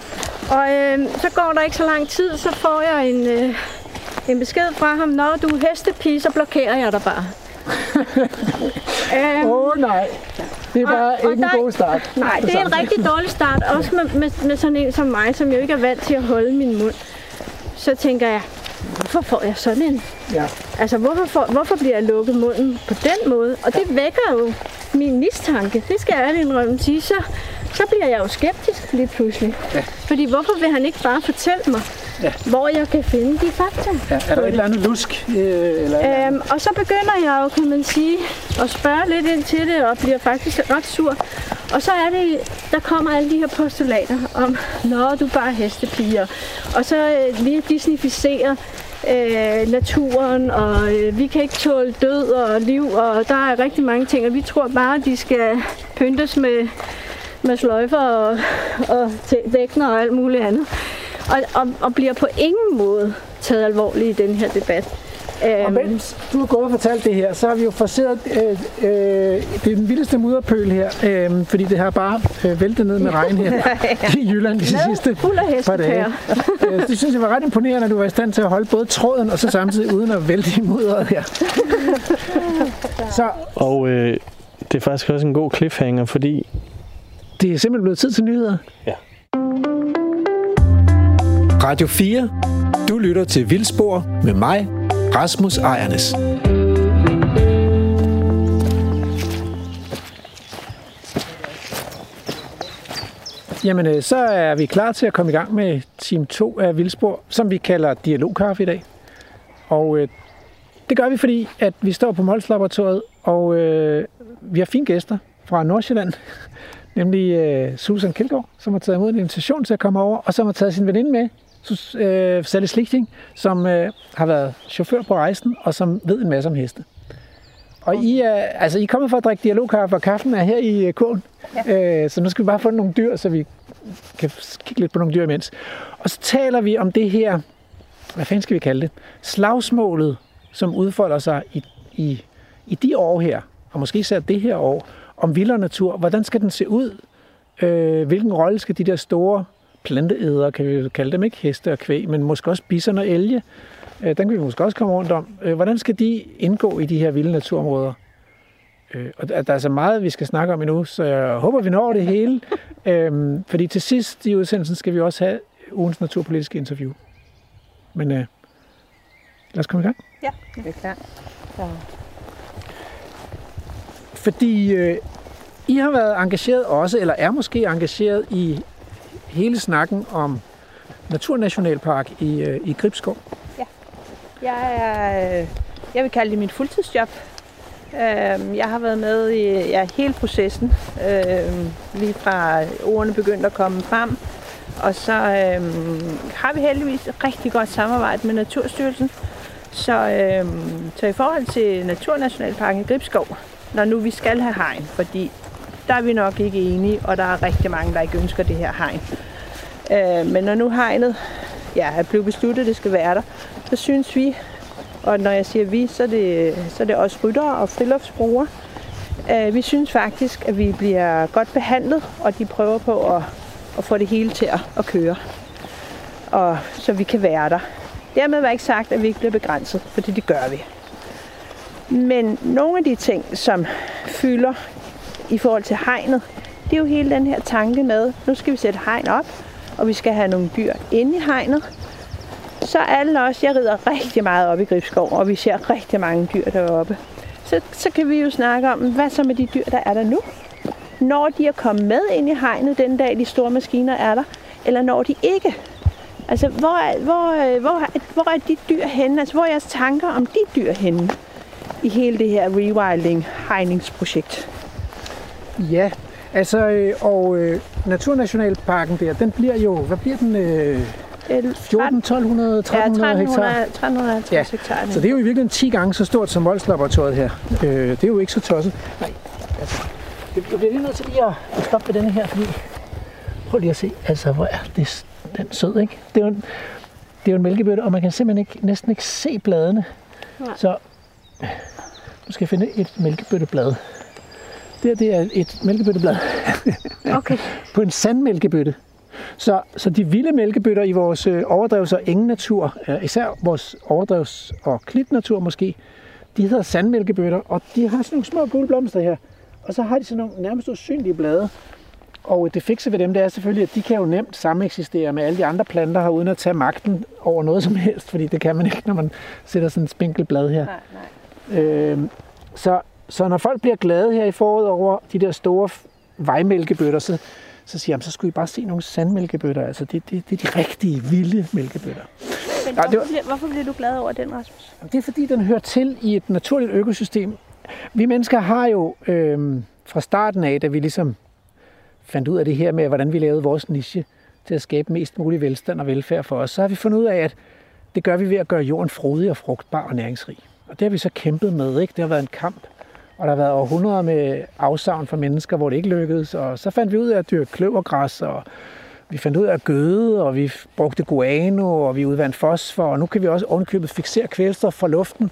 Og øh, så går der ikke så lang tid, så får jeg en, øh, en besked fra ham, når du er hestepige, så blokerer jeg dig bare. øhm, Åh oh, nej. Det er bare og ikke en der- god start. Nej, det er en rigtig dårlig start, også med, med, med sådan en som mig, som jo ikke er vant til at holde min mund. Så tænker jeg, hvorfor får jeg sådan en? Ja. Altså, hvorfor, får, hvorfor bliver jeg lukket munden på den måde? Og det vækker jo min mistanke. Det skal jeg ærligt indrømme sige. Så, så bliver jeg jo skeptisk lige pludselig. Ja. Fordi hvorfor vil han ikke bare fortælle mig, Ja. hvor jeg kan finde de fakta? ja. Er der et eller andet lusk? Øh, eller eller andet? Øhm, og så begynder jeg jo, kan man sige, at spørge lidt ind til det, og bliver faktisk ret sur. Og så er det, der kommer alle de her postulater om, når du bare hestepiger. Og så øh, vi disnificerer øh, naturen, og øh, vi kan ikke tåle død og liv, og der er rigtig mange ting, og vi tror bare, at de skal pyntes med, med sløjfer og, og dækner og alt muligt andet. Og, og, og bliver på ingen måde taget alvorligt i den her debat. Og mens du har gået og fortalt det her, så har vi jo forseret øh, øh, det er den vildeste mudderpøl her, øh, fordi det har bare øh, væltet ned med regn her i Jylland de sidste fuld af par dage. Øh, det synes jeg var ret imponerende, at du var i stand til at holde både tråden og så samtidig uden at vælte i mudderet her. Så Og øh, det er faktisk også en god cliffhanger, fordi det er simpelthen blevet tid til nyheder. Radio 4. Du lytter til Vildspor med mig, Rasmus Ejernes. Jamen, øh, så er vi klar til at komme i gang med team 2 af Vildspor, som vi kalder Dialogkaffe i dag. Og øh, det gør vi, fordi at vi står på Mols Laboratoriet, og øh, vi har fine gæster fra Nordsjælland, nemlig øh, Susan Kjeldgaard, som har taget imod en invitation til at komme over, og som har taget sin veninde med, Sus, øh, Sally Slichting, som øh, har været chauffør på rejsen, og som ved en masse om heste. Og I er, altså, I er kommet for at drikke dialogkaffe, og kaffen er her i øh, kurven. Ja. Øh, så nu skal vi bare få nogle dyr, så vi kan kigge lidt på nogle dyr imens. Og så taler vi om det her, hvad fanden skal vi kalde det? Slagsmålet, som udfolder sig i, i, i de år her, og måske især det her år, om vild og natur. Hvordan skal den se ud? Øh, hvilken rolle skal de der store planteædere, kan vi jo kalde dem ikke, heste og kvæg, men måske også bison og elge, øh, den kan vi måske også komme rundt om. Øh, hvordan skal de indgå i de her vilde naturområder? Øh, og der der er så meget, vi skal snakke om endnu, så jeg håber, vi når det hele. øhm, fordi til sidst i udsendelsen skal vi også have ugens naturpolitiske interview. Men øh, lad os komme i gang. Ja, det er klart. Så. Fordi øh, I har været engageret også, eller er måske engageret i hele snakken om Naturnationalpark i, øh, i Gribskov. Ja. Jeg, er, øh, jeg vil kalde det mit fuldtidsjob. Øh, Jeg har været med i ja, hele processen, øh, lige fra ordene begyndte at komme frem. Og så øh, har vi heldigvis et rigtig godt samarbejde med Naturstyrelsen. Så, øh, så i forhold til Naturnationalparken i Gribskov, når nu vi skal have hegn, fordi der er vi nok ikke enige, og der er rigtig mange, der ikke ønsker det her hegn. Øh, men når nu hegnet ja, er blevet besluttet, at det skal være der, så synes vi, og når jeg siger vi, så er det, så er det også ryttere og friluftsbrugere. Øh, vi synes faktisk, at vi bliver godt behandlet, og de prøver på at, at få det hele til at, at køre, og, så vi kan være der. Dermed var ikke sagt, at vi ikke bliver begrænset, for det gør vi. Men nogle af de ting, som fylder i forhold til hegnet, det er jo hele den her tanke med, nu skal vi sætte hegn op, og vi skal have nogle dyr inde i hegnet. Så alle os, jeg rider rigtig meget op i Gribskov, og vi ser rigtig mange dyr deroppe. Så, så kan vi jo snakke om, hvad så med de dyr, der er der nu? Når de er kommet med ind i hegnet den dag, de store maskiner er der, eller når de ikke? Altså, hvor er, hvor, øh, hvor, er- hvor er de dyr henne? Altså, hvor er jeres tanker om de dyr henne i hele det her rewilding hegningsprojekt? Ja, altså, øh, og øh, Naturnationalparken der, den bliver jo, hvad bliver den? Øh, 14, 1200, 1300 hektar? 1350 Ja, ja, hektar. Så det er jo i virkeligheden 10 gange så stort som Mols-laboratoriet her. Øh, det er jo ikke så tosset. Nej, altså, jeg bliver lige nødt til lige at stoppe ved denne her, fordi... Prøv lige at se, altså, hvor er det, den sød, ikke? Det er jo en, det er jo en mælkebøtte, og man kan simpelthen ikke, næsten ikke se bladene. Nej. Så nu skal finde et mælkebøtteblad. Det her, det er et mælkebøtteblad Okay. på en sandmælkebøtte. Så, så de vilde mælkebøtter i vores øh, overdrevs- og engenatur, øh, især vores overdrevs- og klitnatur måske, de hedder sandmælkebøtter, og de har sådan nogle små gule blomster her. Og så har de sådan nogle nærmest usynlige blade. Og det fikse ved dem, det er selvfølgelig, at de kan jo nemt sameksistere med alle de andre planter her, uden at tage magten over noget som helst, fordi det kan man ikke, når man sætter sådan et spinkelt blad her. Nej, nej. Øh, så, så når folk bliver glade her i foråret over de der store vejmælkebøtter, så, så siger jeg, så skulle I bare se nogle sandmælkebøtter. Altså, det, det, det er de rigtige, vilde mælkebøtter. Men hvorfor, var- bliver, hvorfor bliver du glad over den, Rasmus? Det er fordi, den hører til i et naturligt økosystem. Vi mennesker har jo øh, fra starten af, da vi ligesom fandt ud af det her med, hvordan vi lavede vores niche til at skabe mest mulig velstand og velfærd for os, så har vi fundet ud af, at det gør vi ved at gøre jorden frodig og frugtbar og næringsrig. Og det har vi så kæmpet med. Ikke? Det har været en kamp. Og der har været århundreder med afsavn for mennesker, hvor det ikke lykkedes. Og så fandt vi ud af at dyrke kløvergræs, og vi fandt ud af at gøde, og vi brugte guano, og vi udvandt fosfor, og nu kan vi også ovenkøbet fixere kvælstof fra luften.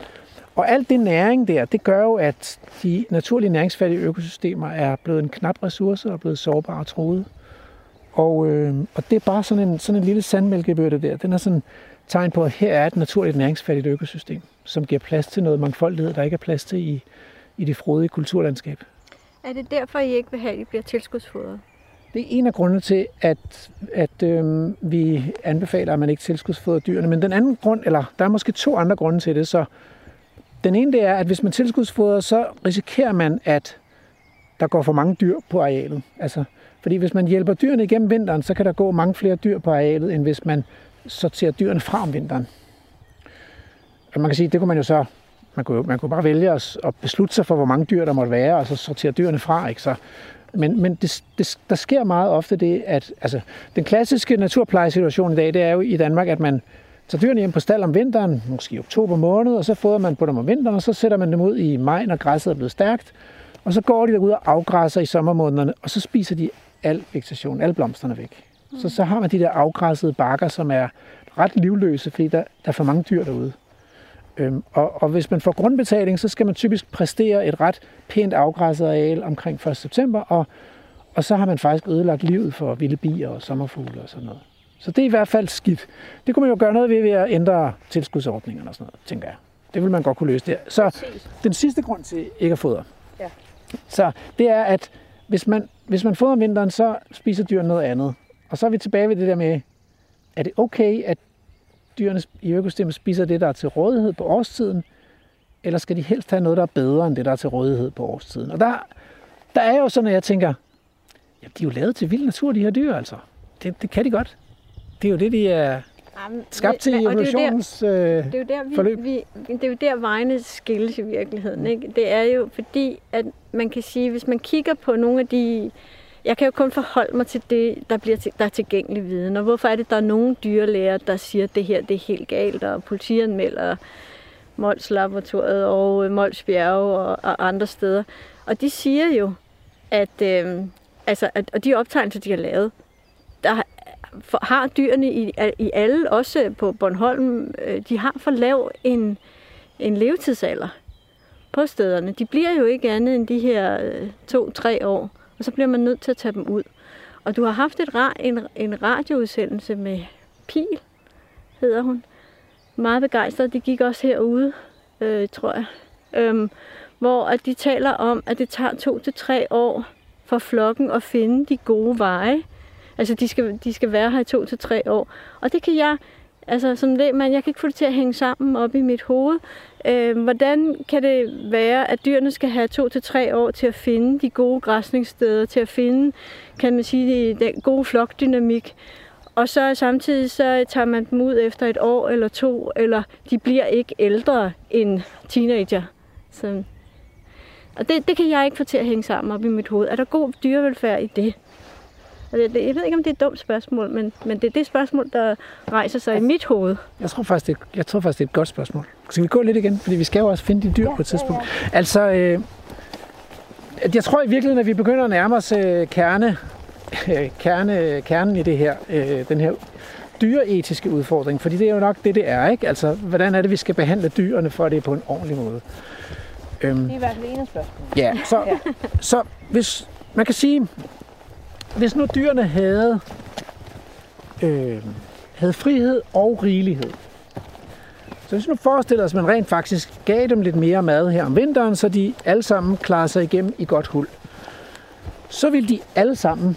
Og alt det næring der, det gør jo, at de naturlige næringsfattige økosystemer er blevet en knap ressource og blevet sårbare og troede. Og, øh, og det er bare sådan en, sådan en lille sandmælkebøtte der. Den er sådan tegn på, at her er et naturligt næringsfattigt økosystem, som giver plads til noget mangfoldighed, der ikke er plads til i, i det frodige kulturlandskab. Er det derfor, I ikke vil have, at I bliver tilskudsfodret? Det er en af grundene til, at, at øh, vi anbefaler, at man ikke tilskudsfodrer dyrene. Men den anden grund, eller der er måske to andre grunde til det, så den ene det er, at hvis man tilskudsfodrer, så risikerer man, at der går for mange dyr på arealet. Altså, fordi hvis man hjælper dyrene igennem vinteren, så kan der gå mange flere dyr på arealet, end hvis man sorterer dyrene fra om vinteren. Og man kan sige, det kunne man jo så, man kunne, man kunne bare vælge at, at beslutte sig for, hvor mange dyr der måtte være, og så sortere dyrene fra. Ikke? Så, men, men det, det, der sker meget ofte det, at altså, den klassiske naturplejesituation i dag, det er jo i Danmark, at man tager dyrene hjem på stald om vinteren, måske i oktober måned, og så fodrer man på dem om vinteren, og så sætter man dem ud i maj, når græsset er blevet stærkt, og så går de derud og afgræsser i sommermånederne, og så spiser de al vegetation, alle blomsterne væk. Så, så har man de der afgræssede bakker, som er ret livløse, fordi der, der er for mange dyr derude. Øhm, og, og hvis man får grundbetaling, så skal man typisk præstere et ret pænt afgræsset areal omkring 1. september, og, og så har man faktisk ødelagt livet for vilde bier og sommerfugle og sådan noget. Så det er i hvert fald skidt. Det kunne man jo gøre noget ved ved at ændre tilskudsordningerne og sådan noget, tænker jeg. Det vil man godt kunne løse der. Så den sidste grund til ikke at fodre, ja. så det er, at hvis man, hvis man fodrer om vinteren, så spiser dyrene noget andet. Og så er vi tilbage ved det der med, er det okay, at dyrene i økosystemet spiser det, der er til rådighed på årstiden, eller skal de helst have noget, der er bedre end det, der er til rådighed på årstiden? Og der, der er jo sådan, at jeg tænker, ja, de er jo lavet til vild natur, de her dyr, altså. Det, det kan de godt. Det er jo det, de er Jamen, skabt til i evolutionens det er, der, det er jo der, vi, forløb. Vi, det er jo der, vejene skilles i virkeligheden. Ikke? Det er jo fordi, at man kan sige, hvis man kigger på nogle af de jeg kan jo kun forholde mig til det, der, bliver til, der er tilgængelig viden. Og hvorfor er det, der er nogle dyrlæger, der siger, at det her det er helt galt, og politianmelder Mols Laboratoriet og øh, Mols Bjerge og, og andre steder. Og de siger jo, at, øh, altså, at og de optegnelser, de har lavet, der for, har dyrene i, i alle, også på Bornholm, øh, de har for lav en, en levetidsalder på stederne. De bliver jo ikke andet end de her øh, to-tre år og så bliver man nødt til at tage dem ud. Og du har haft et ra- en, en radioudsendelse med Pil, hedder hun. Meget begejstret. Det gik også herude, øh, tror jeg. Øhm, hvor at de taler om, at det tager to til tre år for flokken at finde de gode veje. Altså, de skal, de skal være her i to til tre år. Og det kan jeg, altså som lægmand, jeg kan ikke få det til at hænge sammen op i mit hoved. Øh, hvordan kan det være, at dyrene skal have to til tre år til at finde de gode græsningssteder, til at finde, kan man sige, den gode flokdynamik, og så samtidig så tager man dem ud efter et år eller to, eller de bliver ikke ældre end teenager. Så, og det, det kan jeg ikke få til at hænge sammen op i mit hoved. Er der god dyrevelfærd i det? Altså, jeg ved ikke, om det er et dumt spørgsmål, men, men det er det spørgsmål, der rejser sig altså, i mit hoved. Jeg tror, faktisk, det, jeg tror faktisk, det er et godt spørgsmål. Skal vi gå lidt igen? Fordi vi skal jo også finde de dyr ja, på et tidspunkt. Ja, ja. Altså, øh, jeg tror i virkeligheden, at vi begynder at nærme os øh, kerne, øh, kerne, kernen i det her, øh, den her dyreetiske udfordring, fordi det er jo nok det, det er, ikke? Altså, hvordan er det, vi skal behandle dyrene, for at det er på en ordentlig måde? Øhm, det er i hvert fald en af spørgsmålene. Ja, så, ja. så hvis man kan sige, hvis nu dyrene havde, øh, havde frihed og rigelighed, så hvis nu forestiller os, at man rent faktisk gav dem lidt mere mad her om vinteren, så de alle sammen klarer sig igennem i godt hul, så vil de alle sammen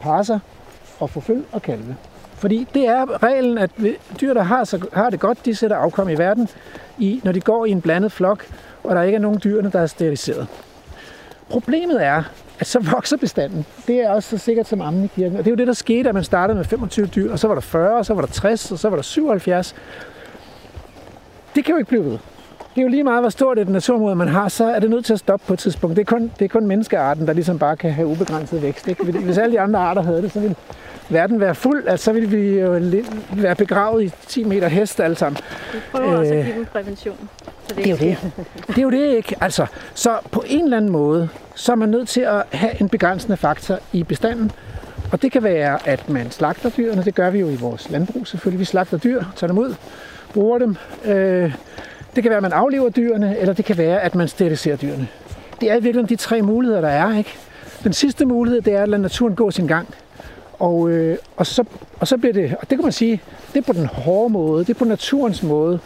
parre sig og få føl og kalve. Fordi det er reglen, at dyr, der har, så, har det godt, de sætter afkom i verden, i, når de går i en blandet flok, og der ikke er nogen dyrene, der er steriliseret. Problemet er, at så vokser bestanden. Det er også så sikkert som ammen i kirken. Og det er jo det, der skete, at man startede med 25 dyr, og så var der 40, og så var der 60, og så var der 77. Det kan jo ikke blive ved. Det er jo lige meget, hvor stort et naturområde man har, så er det nødt til at stoppe på et tidspunkt. Det er kun, det er kun menneskearten, der ligesom bare kan have ubegrænset vækst. Ikke? Hvis alle de andre arter havde det, så ville verden være fuld. Altså, så ville vi jo være begravet i 10 meter hest alle sammen. Vi prøver også at give dem prævention. Så det, det er jo det. Det er jo det, ikke? Altså, så på en eller anden måde, så er man nødt til at have en begrænsende faktor i bestanden, og det kan være, at man slagter dyrene. Det gør vi jo i vores landbrug selvfølgelig. Vi slagter dyr, tager dem ud, bruger dem. Øh, det kan være, at man aflever dyrene, eller det kan være, at man steriliserer dyrene. Det er i virkeligheden de tre muligheder, der er. Ikke? Den sidste mulighed, det er at lade naturen gå sin gang. Og, øh, og, så, og så bliver det, og det kan man sige, det er på den hårde måde, det er på naturens måde.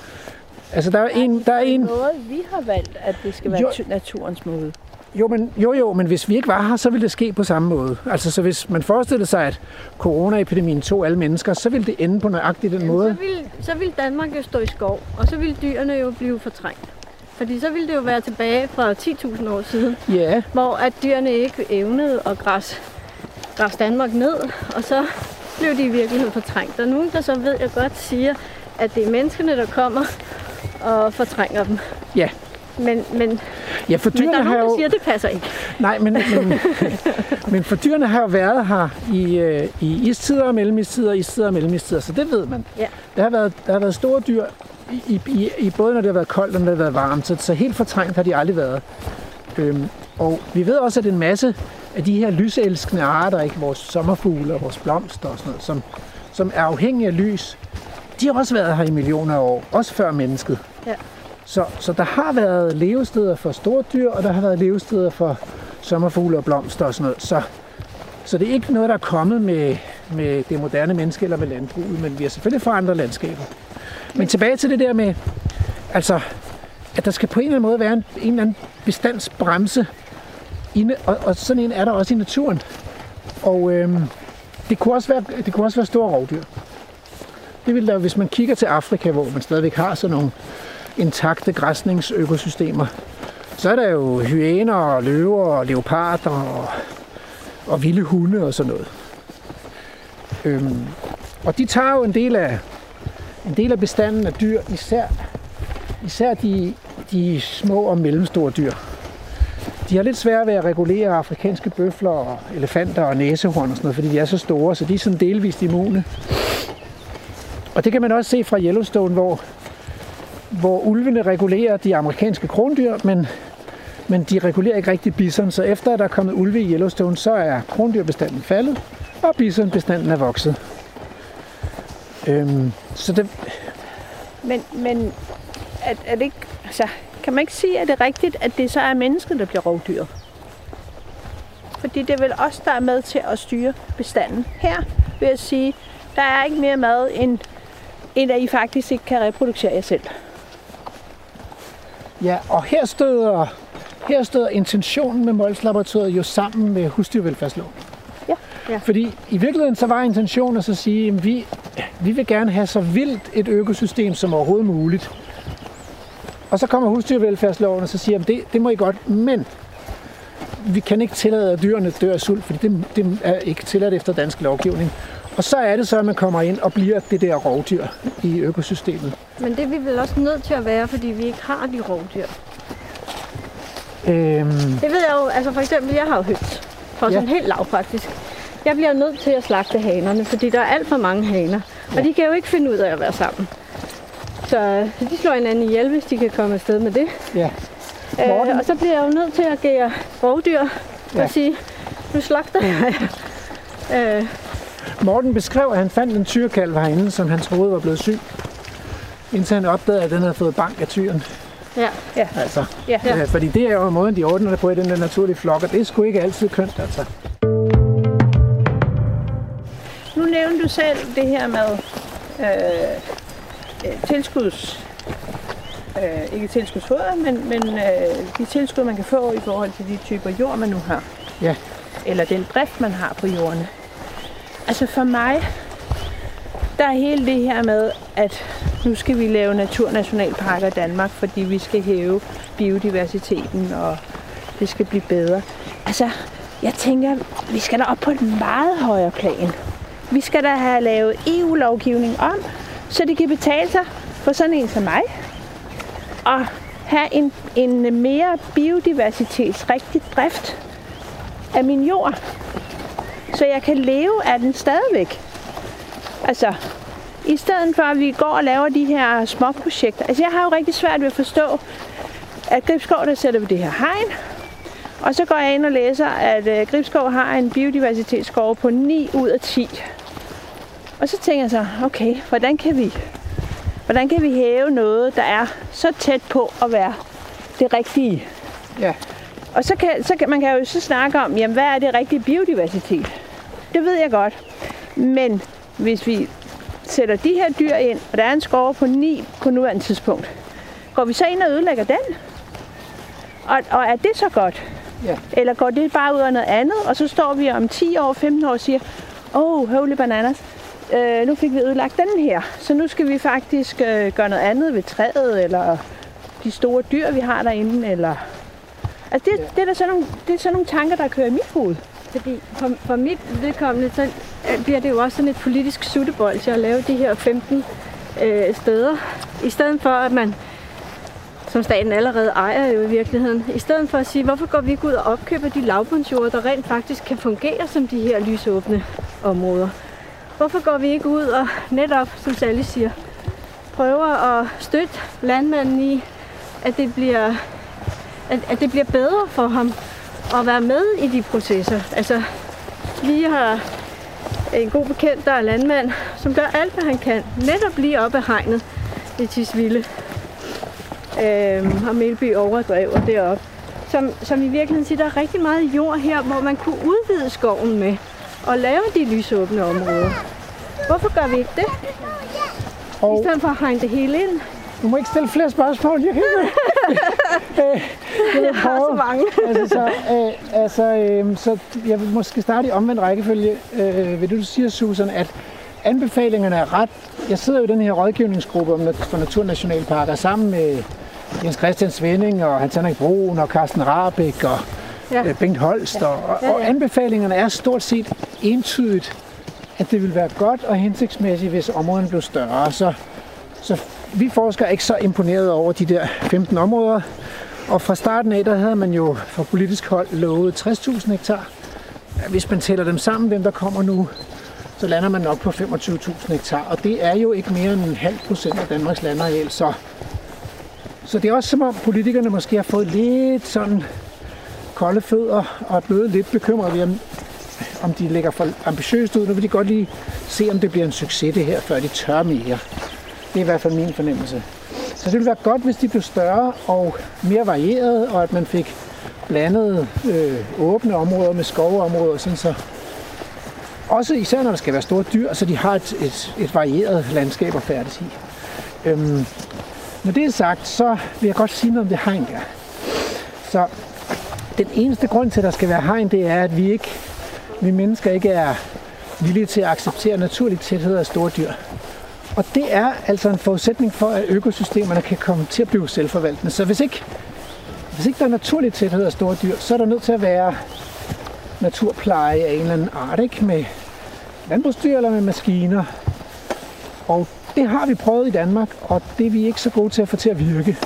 Altså, der er en... Der er en noget, vi har valgt, at det skal være Jo. naturens måde. Jo, men, jo, jo, men hvis vi ikke var her, så ville det ske på samme måde. Altså, så hvis man forestillede sig, at coronaepidemien tog alle mennesker, så ville det ende på nøjagtigt den måde. Så vil, så vil Danmark jo stå i skov, og så vil dyrene jo blive fortrængt. Fordi så ville det jo være tilbage fra 10.000 år siden, Ja, hvor at dyrene ikke evnede at græsse, græsse Danmark ned, og så blev de i virkeligheden fortrængt. Der er nogen, der så ved jeg godt siger, at det er menneskene, der kommer og fortrænger dem. ja. Men, men, Ja, for men der dyrene er har nogen, der jo... siger, at det passer ikke. Nej, men, men, men for dyrene har jo været her i, øh, i istider og mellemistider, istider og mellemistider, så det ved man. Ja. Der har været, der har været store dyr, i, i, i, både når det har været koldt og når det har været varmt, så, så helt fortrængt har de aldrig været. Øhm, og vi ved også, at en masse af de her lyselskende arter, ikke vores sommerfugle og vores blomster og sådan noget, som, som er afhængige af lys, de har også været her i millioner af år, også før mennesket. Ja. Så, så der har været levesteder for store dyr, og der har været levesteder for sommerfugle og blomster og sådan noget. Så, så det er ikke noget, der er kommet med, med det moderne menneske eller med landbruget, men vi har selvfølgelig forandret landskaber. Men tilbage til det der med, altså, at der skal på en eller anden måde være en, en eller anden bestandsbremse, inde, og, og sådan en er der også i naturen. Og øhm, det, kunne også være, det kunne også være store rovdyr. Det vil der, hvis man kigger til Afrika, hvor man stadigvæk har sådan nogle intakte græsningsøkosystemer, så er der jo hyæner og løver og leoparder og, og vilde hunde og sådan noget. Øhm, og de tager jo en del af, en del af bestanden af dyr, især, især de, de små og mellemstore dyr. De har lidt svært ved at regulere afrikanske bøfler og elefanter og næsehorn og sådan noget, fordi de er så store, så de er sådan delvist immune. Og det kan man også se fra Yellowstone, hvor, hvor ulvene regulerer de amerikanske krondyr, men, men de regulerer ikke rigtig bison. Så efter at der er kommet ulve i Yellowstone, så er krondyrbestanden faldet, og bisonbestanden er vokset. Øhm, så det, Men, men er, er det ikke, altså, kan man ikke sige, at det er rigtigt, at det så er mennesket, der bliver rovdyr? Fordi det er vel os, der er med til at styre bestanden. Her vil jeg sige, der er ikke mere mad, end, end at I faktisk ikke kan reproducere jer selv. Ja, og her støder, her støder intentionen med Mols Laboratoriet jo sammen med husdyrvelfærdsloven. Ja. Ja. Fordi i virkeligheden så var intentionen at så sige, at vi, vi vil gerne have så vildt et økosystem som overhovedet muligt. Og så kommer husdyrvelfærdsloven og så siger, at det, det må I godt, men vi kan ikke tillade, at dyrene dør af sult, fordi det, det er ikke tilladt efter dansk lovgivning. Og så er det så, at man kommer ind og bliver det der rovdyr i økosystemet. Men det er vi vel også nødt til at være, fordi vi ikke har de rovdyr. Øhm, Det ved jeg jo, altså for eksempel, jeg har jo høns. For Ja. sådan helt lavpraktisk. Jeg bliver nødt til at slagte hanerne, fordi der er alt for mange haner. Og de kan jo ikke finde ud af at være sammen. Så de slår hinanden ihjel, hvis de kan komme afsted med det. ja. Morten? Øh, og så bliver jeg jo nødt til at agere rovdyr Ja. ja. og sige, nu slagter jeg øh, Morten beskrev, at han fandt en tyrekalv herinde, som han troede var blevet syg. Indtil han opdagede, at den havde fået bank af tyren. ja. Altså, Ja. ja. fordi det er jo måden, de ordner det på i den der naturlige flok, og det er sgu ikke altid kønt, altså. Nu nævnte du selv det her med øh, øh, tilskuds... Øh, ikke tilskudsfoder, men, men øh, de tilskud, man kan få i forhold til de typer jord, man nu har. Ja. Eller den drift, man har på jorden. Altså for mig, der er hele det her med, at nu skal vi lave naturnationalparker i Danmark, fordi vi skal hæve biodiversiteten, og det skal blive bedre. Altså, jeg tænker, vi skal da op på et meget højere plan. Vi skal da have lavet EU-lovgivning om, så det kan betale sig for sådan en som mig Og have en, en mere biodiversitetsrigtig drift af min jord, så jeg kan leve af den stadigvæk. Altså, i stedet for at vi går og laver de her små projekter. Altså, jeg har jo rigtig svært ved at forstå, at Gribskov, der sætter vi det her hegn, Og så går jeg ind og læser, at øh, Gribskov har en biodiversitetsskov på 9 ud af 10. Og så tænker jeg så, okay, hvordan kan vi, hvordan kan vi hæve noget, der er så tæt på at være det rigtige? Ja. Og så kan, så kan man kan jo så snakke om, jamen, hvad er det rigtige biodiversitet? Det ved jeg godt. Men hvis vi sætter de her dyr ind, og der er en skove på 9 på nuværende tidspunkt, går vi så ind og ødelægger den? Og, og er det så godt? Ja. Eller går det bare ud af noget andet, og så står vi om 10 år, 15 år og siger, åh, oh, holy bananas, øh, nu fik vi ødelagt den her, så nu skal vi faktisk øh, gøre noget andet ved træet, eller de store dyr, vi har derinde, eller... Altså, det, ja. det, er der sådan nogle, det er sådan nogle tanker, der kører i mit hoved. Fordi for, for mit vedkommende, så øh, bliver det jo også sådan et politisk suttebold til at lave de her 15 øh, steder. I stedet for, at man, som staten allerede ejer jo i virkeligheden, i stedet for at sige, hvorfor går vi ikke ud og opkøber de lavbundsjorder, der rent faktisk kan fungere som de her lysåbne områder? Hvorfor går vi ikke ud og netop, som Sally siger, prøver at støtte landmanden i, at det bliver, at, at det bliver bedre for ham at være med i de processer. Altså, vi har en god bekendt, der er landmand, som gør alt, hvad han kan, netop lige op ad hegnet i Tisvilde øhm, og Melby overdrev og deroppe. Som, som i virkeligheden siger, der er rigtig meget jord her, hvor man kunne udvide skoven med og lave de lysåbne områder. Hvorfor gør vi ikke det? Og I stedet for at hegne det hele ind. du må ikke stille flere spørgsmål. Jeg. Øh, jeg, vil har så mange. altså, så, øh, altså, øh, så jeg vil måske starte i omvendt rækkefølge. Øh, ved det, du siger, Susan, at anbefalingerne er ret. Jeg sidder jo i den her rådgivningsgruppe for naturnationalparker sammen med Jens Christian Svending og Hans Henrik Broen og Carsten Rabeck og Ja. ja. Bengt Holst. Og, og, Ja, ja. og anbefalingerne er stort set entydigt, at det vil være godt og hensigtsmæssigt, hvis områderne blev større. Så, så vi forskere er ikke så imponeret over de der 15 områder. Og fra starten af, der havde man jo fra politisk hold lovet 60.000 hektar. Hvis man tæller dem sammen, dem der kommer nu, så lander man nok på 25.000 hektar. Og det er jo ikke mere end en halv procent af Danmarks landareal. Så, så det er også som om politikerne måske har fået lidt sådan kolde fødder og er blevet lidt bekymrede ved, om, om de lægger for ambitiøst ud. Nu vil de godt lige se, om det bliver en succes det her, før de tør mere. Det er i hvert fald min fornemmelse. Så det ville være godt, hvis de blev større og mere varieret, og at man fik blandede øh, åbne områder med skoveområder, sådan så også især når der skal være store dyr, så de har et, et, et varieret landskab at færdes i. Øhm, når det er sagt, så vil jeg godt sige noget om det hegn der. Så den eneste grund til, at der skal være hegn, det er, at vi ikke, vi mennesker ikke er villige til at acceptere naturlig tæthed af store dyr. Og det er altså en forudsætning for, at økosystemerne kan komme til at blive selvforvaltende. Så hvis ikke, hvis ikke der er naturlig tæthed af store dyr, så er der nødt til at være naturpleje af en eller anden art, ikke? Med landbrugsdyr eller med maskiner. Og det har vi prøvet i Danmark, og det er vi ikke så gode til at få til at virke.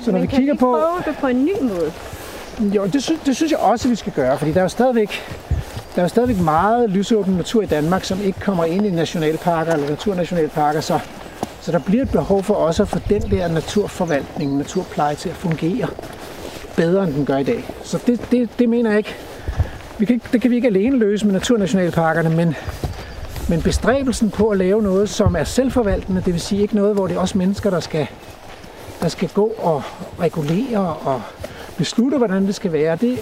Så når Men vi kan kigger vi ikke på... prøve det på en ny måde? Jo, det, sy- det synes jeg også, vi skal gøre, fordi der er jo stadigvæk, der er jo stadigvæk meget lysåben natur i Danmark, som ikke kommer ind i nationalparker eller naturnationalparker, så, så der bliver et behov for også at få den der naturforvaltning, naturpleje til at fungere bedre, end den gør i dag. Så det, det, det mener jeg ikke. Vi kan ikke. Det kan vi ikke alene løse med naturnationalparkerne, men, men bestræbelsen på at lave noget, som er selvforvaltende, det vil sige ikke noget, hvor det er også mennesker, der skal, der skal gå og regulere og beslutte, hvordan det skal være, det,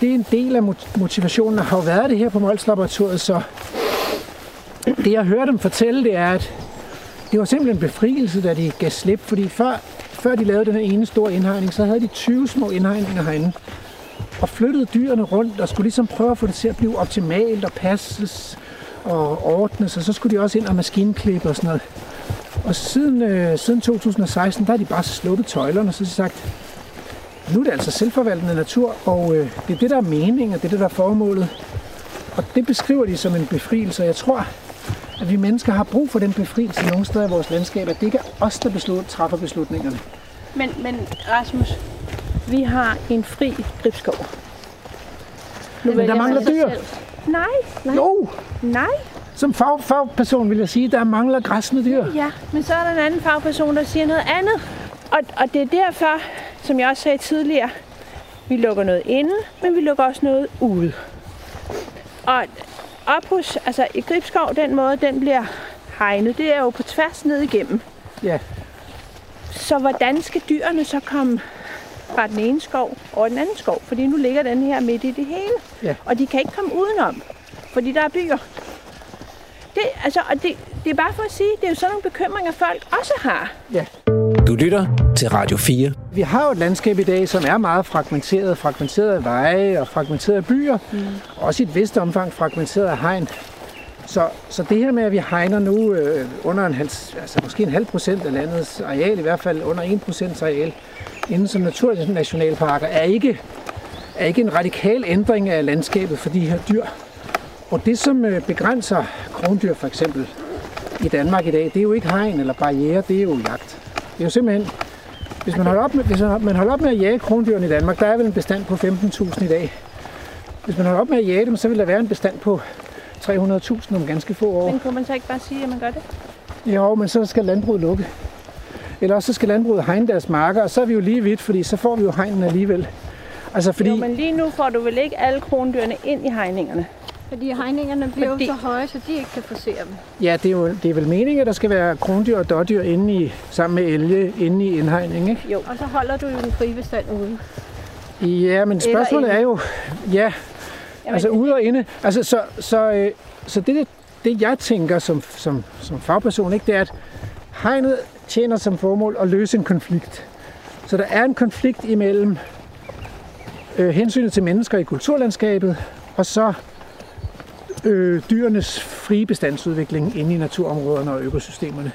det er en del af motivationen. Der har jo været det her på Mols Laboratoriet, så det jeg hører dem fortælle, det er, at det var simpelthen en befrielse, da de gav slip, fordi før, før de lavede den her ene store indhegning, så havde de 20 små indhegninger herinde, og flyttede dyrene rundt og skulle ligesom prøve at få det til at blive optimalt og passes og ordnes, og så skulle de også ind og maskinklippe og sådan noget. Og siden, øh, siden 2016, der har de bare sluppet tøjlerne, og så har de sagt, nu er det altså selvforvaltende natur, og øh, det er det, der er meningen, og det er det, der er formålet. Og det beskriver de som en befrielse, og jeg tror, at vi mennesker har brug for den befrielse nogle steder i vores landskab, at det ikke er os, der beslut, træffer beslutningerne. Men, men Rasmus, vi har en fri gribskov. Men der mangler dyr. Nej, nej, Jo, nej. som fag, fagperson vil jeg sige, der mangler græsne dyr. Ja, men så er der en anden fagperson, der siger noget andet. Og, og det er derfor, som jeg også sagde tidligere, Vi lukker noget inde, men vi lukker også noget ude. Og op hos, altså i Gribskov, den måde, den bliver hegnet, det er jo på tværs ned igennem. Ja. Så hvordan skal dyrene så komme fra den ene skov over den anden skov? Fordi nu ligger den her midt i det hele. Ja. Og de kan ikke komme udenom, fordi der er byer. Det, altså, og det, det er bare for at sige, det er jo sådan nogle bekymringer, folk også har. Ja. Du lytter til Radio 4. Vi har jo et landskab i dag, som er meget fragmenteret. Fragmenteret af veje og fragmenteret af byer. Mm. Også i et vist omfang fragmenteret af hegn. Så, så det her med, at vi hegner nu øh, under en halv, altså måske en halv procent af landets areal, i hvert fald under 1 procent areal, inden som naturnationalparker, er ikke, er ikke en radikal ændring af landskabet for de her dyr. Og det, som øh, begrænser krondyr for eksempel i Danmark i dag, det er jo ikke hegn eller barriere, det er jo jagt. Det er jo simpelthen, hvis man holder op med, hvis man holder op med at jage krondyrene i Danmark, der er vel en bestand på 15.000 i dag. Hvis man holder op med at jage dem, så vil der være en bestand på 300.000 om ganske få år. Men kunne man så ikke bare sige, at man gør det? Jo, men så skal landbruget lukke. Eller også så skal landbruget hegne deres marker, og så er vi jo lige vidt, fordi så får vi jo hegnen alligevel. Altså fordi... Jo, men lige nu får du vel ikke alle krondyrene ind i hegningerne? Fordi hegningerne bliver Fordi- så høje, så de ikke kan forsere dem. Ja, det er, jo, det er vel meningen, at der skal være krondyr og dårdyr inde i, sammen med elge inde i indhegning, ikke? Jo. Og så holder du jo den frie bestand ude. Ja, men spørgsmålet er jo, ja, altså ude og inde. Altså, så, så, øh, så det, det, det, jeg tænker som, som, som fagperson, ikke, det er, at hegnet tjener som formål at løse en konflikt. Så der er en konflikt imellem øh, hensynet til mennesker i kulturlandskabet, og så øh, dyrenes frie bestandsudvikling inde i naturområderne og økosystemerne.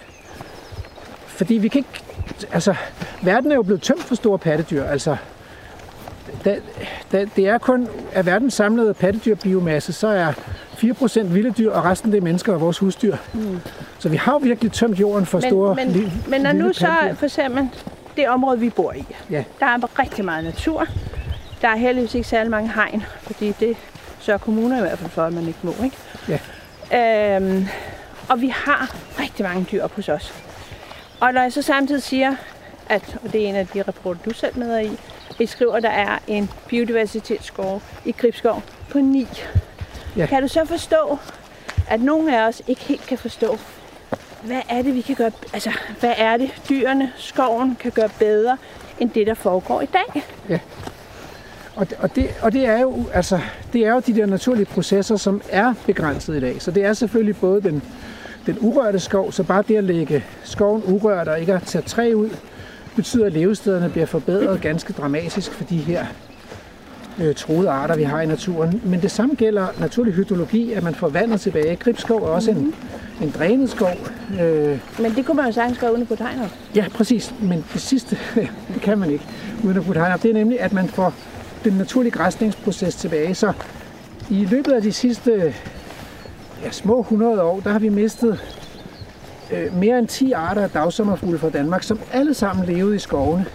Fordi vi kan ikke... Altså, verden er jo blevet tømt for store pattedyr. Altså, da, da, det er kun af verdens samlede pattedyrbiomasse, så er 4% vilde dyr, og resten det er mennesker og vores husdyr. Mm. Så vi har jo virkelig tømt jorden for store men, li- men når nu så pattedyr. for eksempel det område, vi bor i, Ja. der er rigtig meget natur. Der er heldigvis ikke særlig mange hegn, fordi det sørger kommuner i hvert fald for, at man ikke må. Ikke? Ja. Øhm, og vi har rigtig mange dyr op hos os. Og når jeg så samtidig siger, at, og det er en af de rapporter, du selv med i, vi skriver, at der er en biodiversitetsskov i Gribskov på 9. Ja. Kan du så forstå, at nogle af os ikke helt kan forstå, hvad er det, vi kan gøre, altså, hvad er det, dyrene, skoven kan gøre bedre, end det, der foregår i dag? Og, og, det, og det, er jo, altså, det er jo de der naturlige processer, som er begrænset i dag. Så det er selvfølgelig både den, den urørte skov, så bare det at lægge skoven urørt og ikke at tage træ ud, betyder, at levestederne bliver forbedret ganske dramatisk for de her øh, troede arter, vi har i naturen. Men det samme gælder naturlig hydrologi, at man får vandet tilbage. Gribskov er også en, en drænet skov. Øh, Men det kunne man jo sagtens gøre uden at putte hegn op. Ja, præcis. Men det sidste, det kan man ikke uden at putte hegn op. Det er nemlig, at man får den naturlige græsningsproces tilbage. Så i løbet af de sidste ja, små 100 år, der har vi mistet øh, mere end 10 arter af dagsommerfugle fra Danmark, som alle sammen levede i skovene.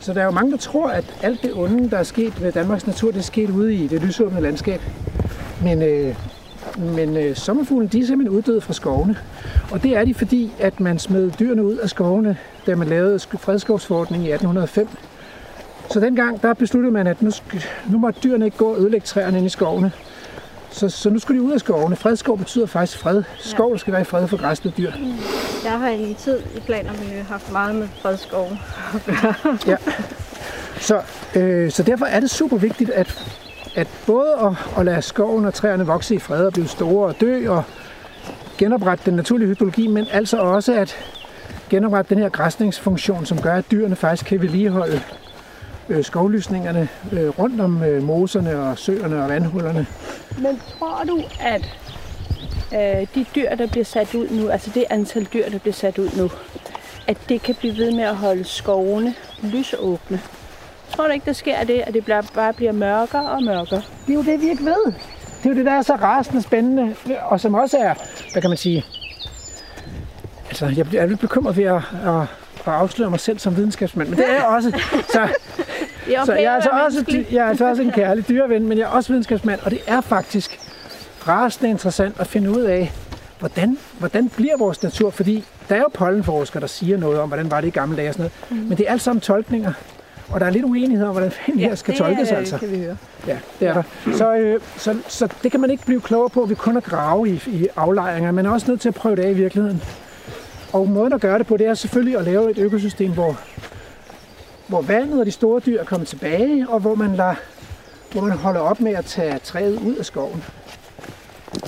Så der er jo mange, der tror, at alt det onde, der er sket ved Danmarks natur, det er sket ude i det lysåbne landskab. Men, øh, men øh, sommerfuglen, de er simpelthen uddøde fra skovene. Og det er de, fordi at man smed dyrene ud af skovene, da man lavede fredskovsforordningen i 1805. Så dengang, der besluttede man, at nu, nu måtte dyrene ikke gå og ødelægge træerne inde i skovene. Så, så nu skulle de ud af skovene. Fredskov betyder faktisk fred. Skov skal være i fred for græsne dyr. Jeg har i tid i planer med haft meget med fredskov. Ja. Så, øh, så derfor er det super vigtigt, at, at både at, at lade skoven og træerne vokse i fred og blive store og dø og genoprette den naturlige hydrologi, men altså også at genoprette den her græsningsfunktion, som gør, at dyrene faktisk kan vedligeholde øh, skovlysningerne øh, rundt om øh, moserne og søerne og vandhullerne. Men tror du, at øh, de dyr, der bliver sat ud nu, altså det antal dyr, der bliver sat ud nu, at det kan blive ved med at holde skovene lysåbne? Tror du ikke, der sker det, at det bare bliver mørkere og mørkere? Det er jo det, vi ikke ved. Det er jo det, der er så rasende spændende, og som også er, hvad kan man sige, altså jeg er lidt bekymret ved at, at, at afsløre mig selv som videnskabsmand, men det er jeg også. Så, er så jeg, er altså også, jeg er altså også en kærlig dyreven, men jeg er også videnskabsmand, og det er faktisk rasende interessant at finde ud af, hvordan, hvordan bliver vores natur, fordi der er jo pollenforskere, der siger noget om, hvordan var det i gamle dage og sådan noget, mm. men det er alt sammen tolkninger. Og der er lidt uenighed om, hvordan fanden ja, her skal det tolkes, er, altså. kan vi høre. Ja, det er der. Så, øh, så, så det kan man ikke blive klogere på, vi kun at grave i, i aflejringer. Man er også nødt til at prøve det af i virkeligheden. Og måden at gøre det på, det er selvfølgelig at lave et økosystem, hvor, hvor vandet og de store dyr er kommet tilbage, og hvor man, lader, hvor man holder op med at tage træet ud af skoven.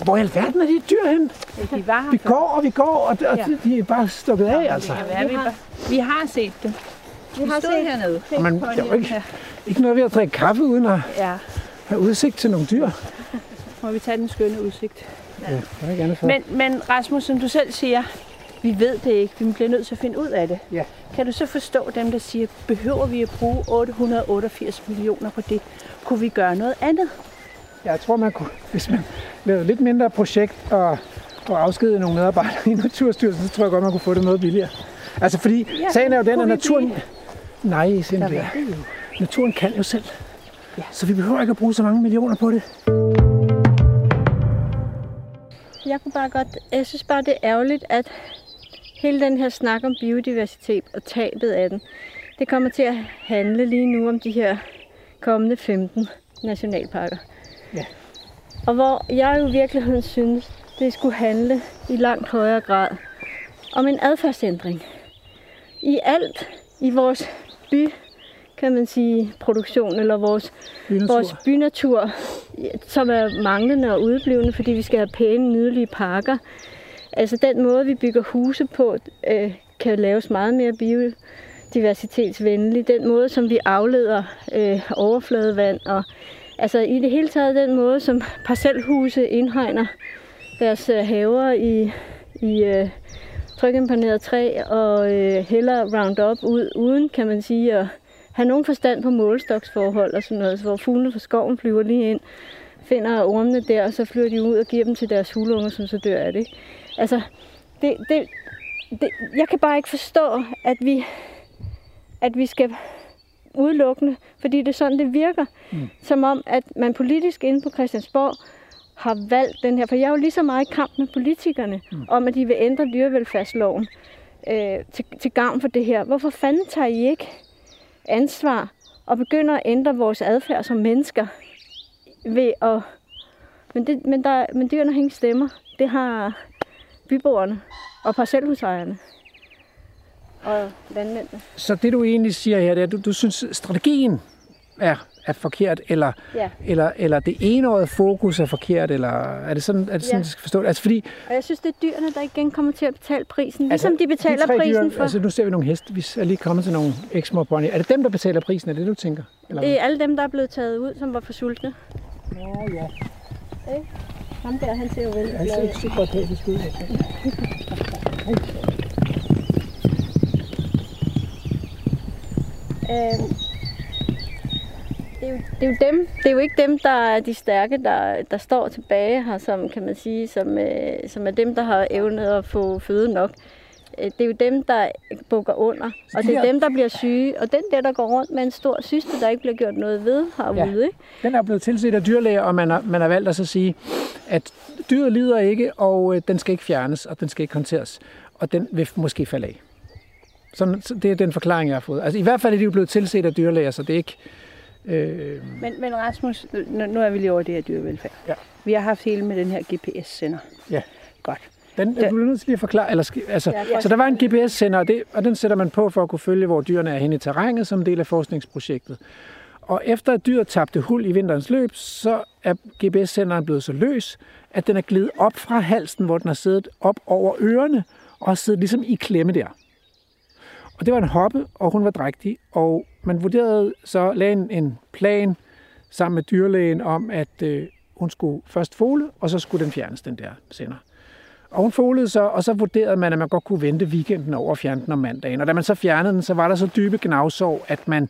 Hvor i alverden er de dyr hen? Ja, de var her Vi før. går, og vi går, og, og Ja. de er bare stukket af, altså. Det kan være, vi, bare- vi har set dem. Vi har stod hernede. Og man, der er jo ikke, ikke noget ved at drikke kaffe, uden at Ja, have udsigt til nogle dyr. må vi tage den skønne udsigt. Ja, det er andet for. Men, men Rasmus, som du selv siger, vi ved det ikke. Vi bliver nødt til at finde ud af det. Ja. Kan du så forstå dem, der siger, behøver vi at bruge 888 millioner på det? Kunne vi gøre noget andet? Jeg tror, man kunne, hvis man lavede lidt mindre projekt og, og afskedede nogle medarbejdere i Naturstyrelsen, så tror jeg godt, man kunne få det noget billigere. Altså fordi, ja, sagen er jo den, at naturen... Nej, Der simpelthen. Naturen kan jo selv. Ja. Så vi behøver ikke at bruge så mange millioner på det. Jeg kunne bare godt, jeg synes bare, det er ærgerligt, at hele den her snak om biodiversitet og tabet af den, det kommer til at handle lige nu om de her kommende 15 nationalparker. Ja. Og hvor jeg jo i virkeligheden synes, det skulle handle i langt højere grad om en adfærdsændring. I alt i vores by, kan man sige, produktion, eller vores Bynatur. vores bynatur, som er manglende og udeblivende, fordi vi skal have pæne, nydelige parker. Altså den måde, vi bygger huse på, øh, kan laves meget mere biodiversitetsvenlig. Den måde, som vi afleder øh, overfladevand og altså i det hele taget den måde, som parcelhuse indhegner deres øh, haver i, i øh, trykimponeret træ og øh, hælder Roundup ud, uden, kan man sige, at have nogen forstand på målestoksforhold og sådan noget, så hvor fuglene fra skoven flyver lige ind, finder ormene der, og så flyver de ud og giver dem til deres huleunger, som så dør af det. Altså, det, det, det, jeg kan bare ikke forstå, at vi, at vi skal udelukkende, fordi det er sådan, det virker. Mm. Som om, at man politisk inde på Christiansborg har valgt den her, for jeg er jo lige så meget i kamp med politikerne, mm. om at de vil ændre dyrevelfærdsloven øh, til, til gavn for det her. Hvorfor fanden tager I ikke ansvar og begynder at ændre vores adfærd som mennesker ved at... Men, det, men, der, men dyrene har ingen stemmer. Det har byboerne og parcelhusejerne og landmændene. Så det du egentlig siger her, det er, at du, du synes, strategien er, er forkert, eller, Ja. eller, eller det enårede fokus er forkert, eller er det sådan, er det sådan Ja. skal forstå det? Altså fordi, Og jeg synes, det er dyrene, der igen kommer til at betale prisen. altså, Ligesom de betaler tre prisen dyr, for... Altså nu ser vi nogle heste, vi er lige kommet til nogle eksmor pony. Er det dem, der betaler prisen? Er det, du tænker? Eller Det er alle dem, der er blevet taget ud, som var for sultne. Nå, ja. Ham der, han ser jo vældig Jeg ser ikke så godt helt ud. Øhm, det, er jo, det, er jo dem, det er jo ikke dem, der er de stærke, der, der står tilbage her, som kan man sige, som, øh, som er dem, der har evnet at få føde nok. Øh, Det er jo dem, der bukker under, og de det er dem, der bliver syge. Og den der, der går rundt med en stor syste, der ikke bliver gjort noget ved herude, Ja. ikke? Den er blevet tilset af dyrlæger, og man har, man har valgt at så sige, at dyret lider ikke, og øh, den skal ikke fjernes, og den skal ikke håndteres. Og den vil måske falde af. Sådan, så det er den forklaring, jeg har fået. Altså i hvert fald er de jo blevet tilset af dyrlæger, så det er ikke... Øh, Men, men Rasmus, nu, nu er vi lige over det her dyrevelfærd. Ja. Vi har haft hele med den her GPS-sender. Ja. Godt. Den er du nødt til lige at forklare. Eller, altså, Ja, ja, så der var en GPS-sender, og, det, og den sætter man på for at kunne følge, hvor dyrene er henne i terrænet som en del af forskningsprojektet. Og efter at dyret tabte hul i vinterens løb, så er GPS-senderen blevet så løs, at den er glidet op fra halsen, hvor den har siddet op over ørerne, og har siddet ligesom i klemme der. Og det var en hoppe, og hun var drægtig, og man vurderede så, lagde en, en plan sammen med dyrlægen om, at øh, hun skulle først fole, og så skulle den fjernes, den der sender. Og hun folede så, og så vurderede man, at man godt kunne vente weekenden over at fjerne den om mandagen. Og da man så fjernede den, så var der så dybe gnavsår, at man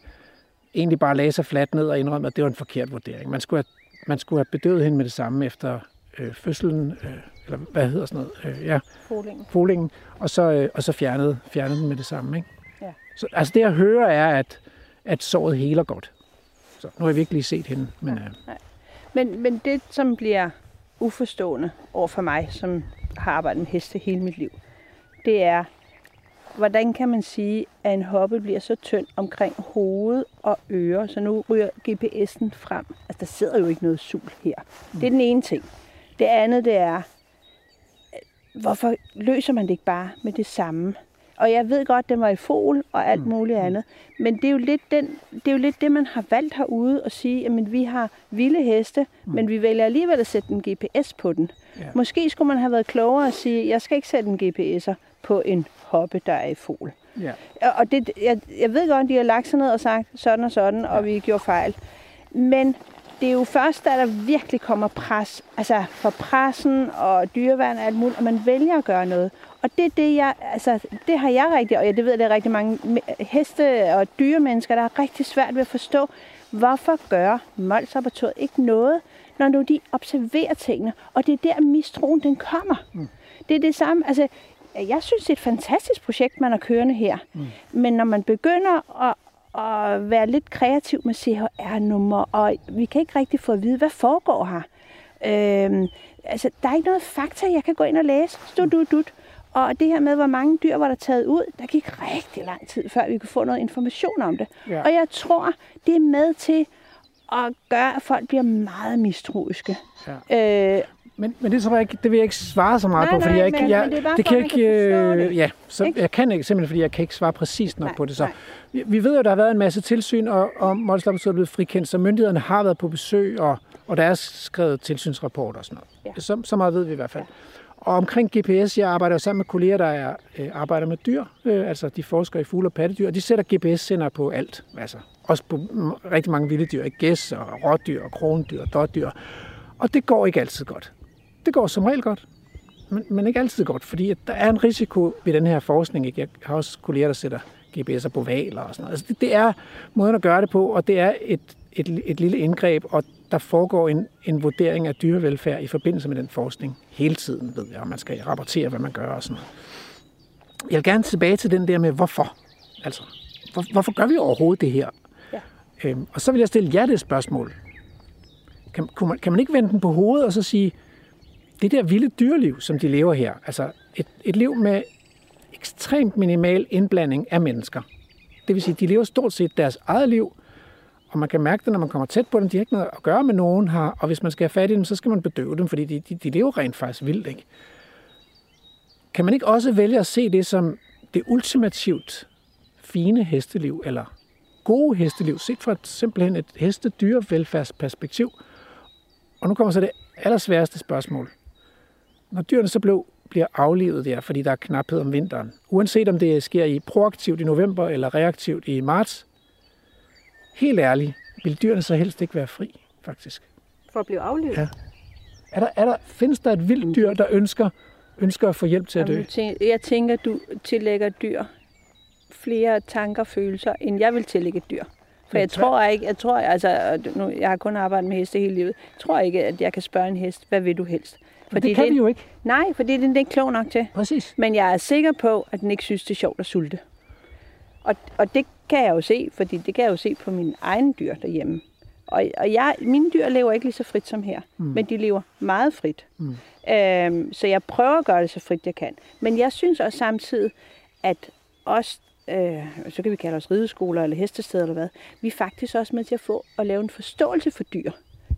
egentlig bare lagde sig fladt ned og indrømte, at det var en forkert vurdering. Man skulle have, man skulle have bedøvet hende med det samme efter øh, fødslen, øh, eller hvad hedder sådan noget, øh, ja, Folingen. folingen, og så, øh, og så fjernede, fjernede den med det samme. Ikke? Ja. Så, altså det jeg hører er, at, at såret heler godt. Så nu har jeg virkelig set hende, men øh, Men, men det, som bliver uforstående over for mig, som har arbejdet med heste hele mit liv, det er, hvordan kan man sige, at en hoppe bliver så tynd omkring hoved og ører, så nu ryger GPS'en frem. Altså, der sidder jo ikke noget sul her. Det er den ene ting. Det andet, det er, hvorfor løser man det ikke bare med det samme? Og jeg ved godt, den var i fol og alt muligt andet. Men det er jo lidt, den, det, er jo lidt det, man har valgt herude at sige, at vi har vilde heste, men vi vælger alligevel at sætte en GPS på den. Ja. Måske skulle man have været klogere at sige, jeg skal ikke sætte en GPS'er på en hoppe, der er i fol. Ja. Og det, jeg, jeg ved godt, de har lagt sig ned og sagt sådan og sådan, ja. og vi gjorde fejl. Men det er jo først, da der virkelig kommer pres, altså for pressen og dyreværn og alt muligt, at man vælger at gøre noget. Og det er det, jeg, altså, det har jeg rigtig, og jeg det ved, at der er rigtig mange heste og dyremennesker, der er rigtig svært ved at forstå, hvorfor gør Molslaboratoriet ikke noget, når nu de observerer tingene, og det er der, mistroen den kommer. Mm. Det er det samme, altså, jeg synes, det er et fantastisk projekt, man har kørende her. Mm. Men når man begynder at, at være lidt kreativ med CHR-nummer, og vi kan ikke rigtig få at vide, hvad foregår her. Øhm, altså, der er ikke noget fakta, jeg kan gå ind og læse. Stod du, dut. Og det her med, hvor mange dyr var der taget ud, der gik rigtig lang tid, før vi kunne få noget information om det. Ja. Og jeg tror, det er med til at gøre, at folk bliver meget mistroiske. Ja. Øh, men, men det, tror jeg ikke, det vil jeg ikke svare så meget nej, på, fordi nej, jeg ikke, men, jeg, men det, det kan ikke, øh, det. ja, så ikke? jeg kan ikke, simpelthen fordi jeg kan ikke svare præcist nok nej, på det. Så vi, vi ved jo, at der har været en masse tilsyn, og, og Mols er blevet frikendt, så myndighederne har været på besøg, og, og der er skrevet tilsynsrapporter og sådan noget. Ja. Så, så meget ved vi i hvert fald. Ja. Og omkring GPS, jeg arbejder sammen med kolleger, der er, øh, arbejder med dyr, øh, altså de forsker i fugle og pattedyr, og de sætter GPS-sender på alt, altså også på rigtig mange vilde dyr, gæs og rådyr og krondyr og dårdyr. Og det går ikke altid godt. Det går som regel godt, men, men ikke altid godt, fordi at der er en risiko ved den her forskning. Ikke? Jeg har også kolleger, der sætter GPS'er på valer og sådan noget. Altså det, det er måden at gøre det på, og det er et, et, et lille indgreb, og der foregår en, en vurdering af dyrevelfærd i forbindelse med den forskning hele tiden, ved jeg, og man skal rapportere, hvad man gør og sådan noget. Jeg vil gerne tilbage til den der med, hvorfor? Altså, hvor, hvorfor gør vi overhovedet det her? Øhm, og så vil jeg stille jer det spørgsmål. Kan, kan, man, kan man ikke vende den på hovedet og så sige, det der vilde dyreliv, som de lever her, altså et, et liv med ekstremt minimal indblanding af mennesker. Det vil sige, de lever stort set deres eget liv, og man kan mærke det, når man kommer tæt på dem. De har ikke noget at gøre med nogen her, og hvis man skal have fat i dem, så skal man bedøve dem, fordi de, de, de lever rent faktisk vildt. Ikke? Kan man ikke også vælge at se det som det ultimativt fine hesteliv, eller gode hesteliv, set fra et, simpelthen et hestedyrevelfærdsperspektiv? Og nu kommer så det allersværeste spørgsmål. Når dyrene så blev, bliver aflevet der, fordi der er knaphed om vinteren, uanset om det sker i proaktivt i november eller reaktivt i marts, helt ærligt, vil dyrene så helst ikke være fri, faktisk? For at blive aflevet? Ja. Er der, er der, findes der et vildt dyr, der ønsker, ønsker at få hjælp til at dø? Jeg tænker, du tillægger dyr flere tanker og følelser, end jeg vil tillægge et dyr. For jeg tror ikke, jeg tror, altså, nu, jeg har kun arbejdet med heste hele livet. Jeg tror ikke, at jeg kan spørge en hest, hvad vil du helst? Fordi det kan det, vi jo ikke. Nej, fordi det er den ikke klog nok til. Præcis. Men jeg er sikker på, at den ikke synes, det er sjovt at sulte. Og, og det kan jeg jo se, fordi det kan jeg jo se på mine egne dyr derhjemme. Og, og jeg, mine dyr lever ikke lige så frit som her, mm. men de lever meget frit. Mm. Øhm, så jeg prøver at gøre det så frit, jeg kan. Men jeg synes også samtidig, at os, øh, så kan vi kalde os rideskoler eller hestesteder eller hvad, vi er faktisk også med til at få at lave en forståelse for dyr.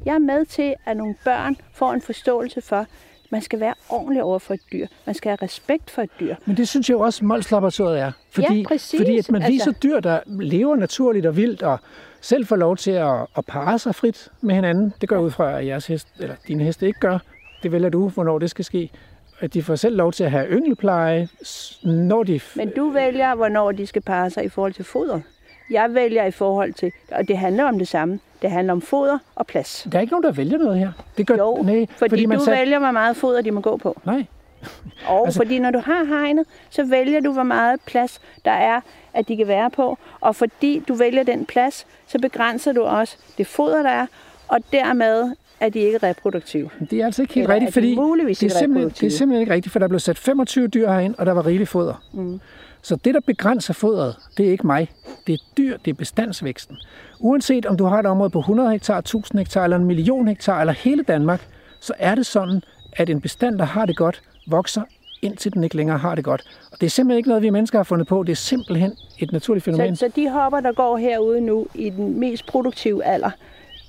Jeg er med til, at nogle børn får en forståelse for, man skal være ordentlig over for et dyr. Man skal have respekt for et dyr. Men det synes jeg også, Mols Laboratoriet er. Fordi, ja, præcis. fordi at man viser altså... dyr, der lever naturligt og vildt, og selv får lov til at, at parre sig frit med hinanden. Det gør ud fra, at jeres hest, eller dine heste ikke gør. Det vælger du, hvornår det skal ske. At de får selv lov til at have yngelpleje, når de... Men du vælger, hvornår de skal parre sig i forhold til foder. Jeg vælger i forhold til, og det handler om det samme. Det handler om foder og plads. Der er ikke nogen, der vælger noget her. Det gør, jo, nej, fordi, fordi man du sat... vælger, hvor meget foder de må gå på. Nej. Og altså... fordi når du har hegnet, så vælger du, hvor meget plads der er, at de kan være på. Og fordi du vælger den plads, så begrænser du også det foder, der er, og dermed er de ikke reproduktive. Det er altså ikke helt Eller rigtigt, fordi det er, simpelthen, det er simpelthen ikke rigtigt, for der blev sat 25 dyr herind, og der var rigeligt foder. Mm. Så det, der begrænser fodret, det er ikke mig. Det er dyr, det er bestandsvæksten. Uanset om du har et område på 100 hektar, 1000 hektar eller en million hektar eller hele Danmark, så er det sådan, at en bestand, der har det godt, vokser indtil den ikke længere har det godt. Og det er simpelthen ikke noget, vi mennesker har fundet på. Det er simpelthen et naturligt fænomen. Så, så de hopper, der går herude nu i den mest produktive alder,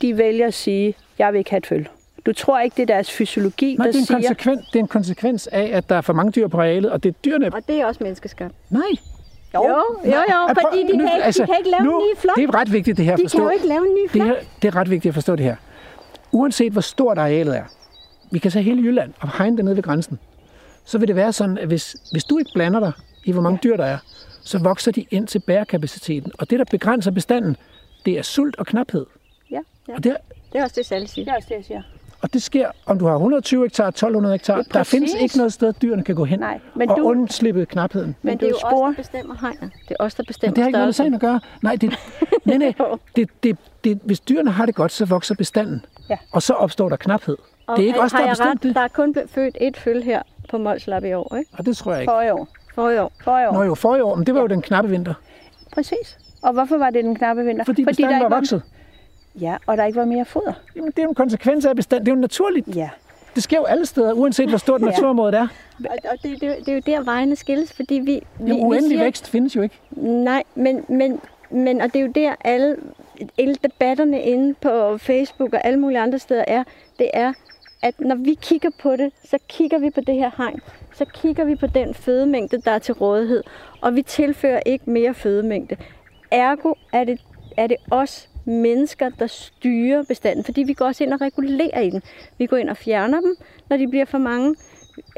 de vælger at sige, jeg vil ikke have et føl. Du tror ikke, det er deres fysiologi, Nej, der det er, en siger... konsekvens, det er en konsekvens af, at der er for mange dyr på arealet, og det er dyrene... Og det er også menneskeskabt. Nej, Jo, jo, jo, prøv- fordi de nu- kan, ikke, altså, de kan ikke lave nu, en ny flok. Det er ret vigtigt, det her at De forstå. kan jo ikke lave en ny det, flok. her, det er ret vigtigt at forstå det her. Uanset hvor stort arealet er, vi kan tage hele Jylland og hegne det ned ved grænsen, så vil det være sådan, at hvis, hvis du ikke blander dig i, hvor mange dyr der er, så vokser de ind til bærekapaciteten. Og det, der begrænser bestanden, det er sult og knaphed. Ja, ja. Og det, Det er også det, Sally siger. Det er også det, jeg siger. og det sker, om du har 120 hektar, 1200 hektar. Ja, der findes ikke noget sted, dyrene kan gå hen Nej, men og du- undslippe knapheden. Men, Men det er jo du os, spor- der bestemmer hegnet. Det er os, der Men bestemmer det har ikke noget med sagen at gøre. Nej, det, nej, nej, det, det, det, hvis dyrene har det godt, så vokser bestanden. Ja. Og så opstår der knaphed. Og det er ikke os, der har har jeg bestemt ret? det. Der er kun født et føl her på Molslap i år, ikke? Og det tror jeg ikke. For i år. For i år. For i år. Nå jo, forrige år, men det var jo den knappe vinter. Præcis. Og hvorfor var det den knappe vinter? Fordi, fordi bestanden der var vokset. Ja, og der ikke var mere foder. Jamen, det er jo en konsekvens af bestanden. Det er jo naturligt. Ja. Det sker jo alle steder, uanset hvor stort Ja. naturområdet er. Og, og det, det, det er jo der, vejene skilles, fordi vi... vi, vi uendelig siger, vækst findes jo ikke. Nej, men, men, men, og det er jo der, alle, alle debatterne inde på Facebook og alle mulige andre steder er, det er, at når vi kigger på det, så kigger vi på det her hegn, så kigger vi på den fødemængde, der er til rådighed, og vi tilfører ikke mere fødemængde. Ergo er det, er det os mennesker, der styrer bestanden, fordi vi går også ind og regulerer i den. Vi går ind og fjerner dem, når de bliver for mange,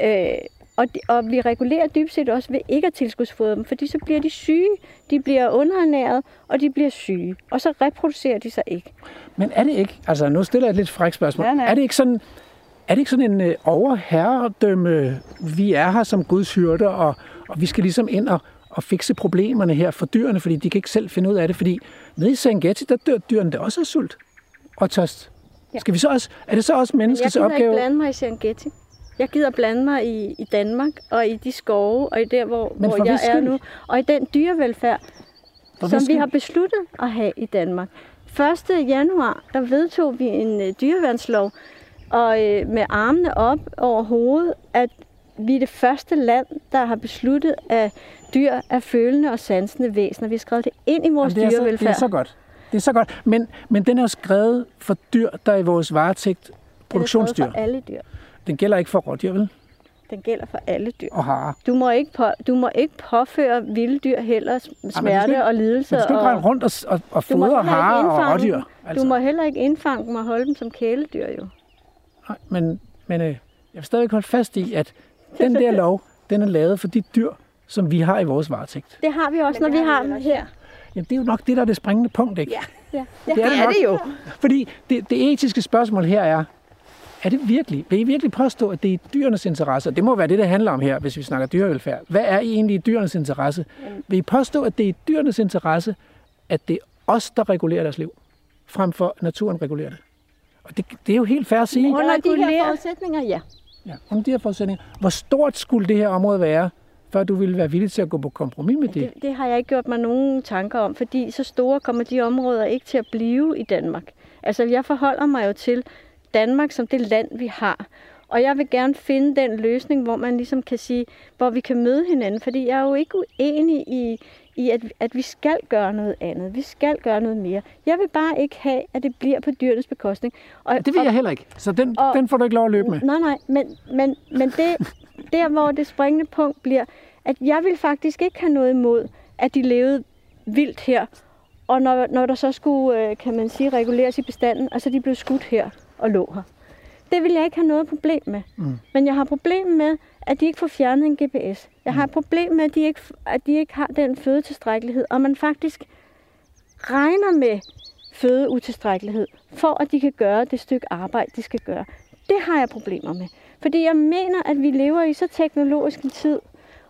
øh, og, de, og vi regulerer dybest set også ved ikke at tilskudsfodre dem, fordi så bliver de syge, de bliver underernæret, og de bliver syge. Og så reproducerer de sig ikke. Men er det ikke, altså nu stiller jeg et lidt frækt spørgsmål, Ja, nej. er det ikke sådan, er det ikke sådan en øh, overherredømme, vi er her som Guds hyrder, og, og vi skal ligesom ind og, og fikse problemerne her for dyrene, fordi de kan ikke selv finde ud af det, fordi nede i Serengeti, der dør dyrene der også af sult og tørst. Ja. Skal vi så også, er det så også Jeg menneskets gider ikke opgave? blande mig i Serengeti. Jeg gider blande mig i, i Danmark, og i de skove, og i der, hvor, hvor jeg er nu. Og i den dyrevelfærd, For som vi har besluttet at have i Danmark. 1. januar, der vedtog vi en øh, dyreværnslov, og øh, med armene op over hovedet, at vi er det første land, der har besluttet, at dyr er følende og sansende væsener. Vi har skrevet det ind i vores Jamen, det, er så, dyrevelfærd. det er så godt. Det er så godt. Men, men den er jo skrevet for dyr, der er i vores varetægt Den er produktionsdyr. for alle dyr. Den gælder ikke for rådyr, vel? Den gælder for alle dyr. Og harer. Du må ikke, på, du må ikke påføre vilde dyr heller smerte ikke- og lidelse. Men du skal ikke rende rundt og, og, og fodre harer og rådyr. Altså. Du må heller ikke indfange dem og holde dem som kæledyr, jo. Nej, men, men øh, jeg vil stadig holde fast i, at den der lov, den er lavet for de dyr, som vi har i vores varetægt. Det har vi også, når vi har dem her. Jamen, det er jo nok det, der er det springende punkt, ikke? Ja. Ja. det er det, er det jo. Fordi det, det etiske spørgsmål her er, er det virkelig, vil I virkelig påstå, at det er i dyrenes interesse? Det må være det, det handler om her, hvis vi snakker dyrevelfærd. Hvad er egentlig i dyrenes interesse? Vil I påstå, at det er i dyrenes interesse, at det er os, der regulerer deres liv, frem for at naturen regulerer det? Og det, det er jo helt fair at sige. Under de her forudsætninger, ja. Ja, under de her forudsætninger. Hvor stort skulle det her område være, før du ville være villig til at gå på kompromis med det? Det, det har jeg ikke gjort mig nogen tanker om, fordi så store kommer de områder ikke til at blive i Danmark. Altså, jeg forholder mig jo til Danmark som det land, vi har. Og jeg vil gerne finde den løsning, hvor man ligesom kan sige, hvor vi kan møde hinanden. Fordi jeg er jo ikke uenig i, i at, at vi skal gøre noget andet. Vi skal gøre noget mere. Jeg vil bare ikke have, at det bliver på dyrenes bekostning. Og, Det vil jeg heller ikke. Så den, og- den får du ikke lov at løbe med. Nej, nej, men, men, men det, der, hvor det springende punkt bliver, at jeg vil faktisk ikke have noget imod, at de levede vildt her, og når, når der så skulle, øh, kan man sige, reguleres i bestanden, altså de blev skudt her og lå her. Det vil jeg ikke have noget problem med. Mm. Men jeg har problem med, at de ikke får fjernet en GPS. Jeg har et problem med, at de ikke, at de ikke har den fødetilstrækkelighed, og man faktisk regner med fødeutilstrækkelighed, for at de kan gøre det stykke arbejde, de skal gøre. Det har jeg problemer med. Fordi jeg mener, at vi lever i så teknologisk en tid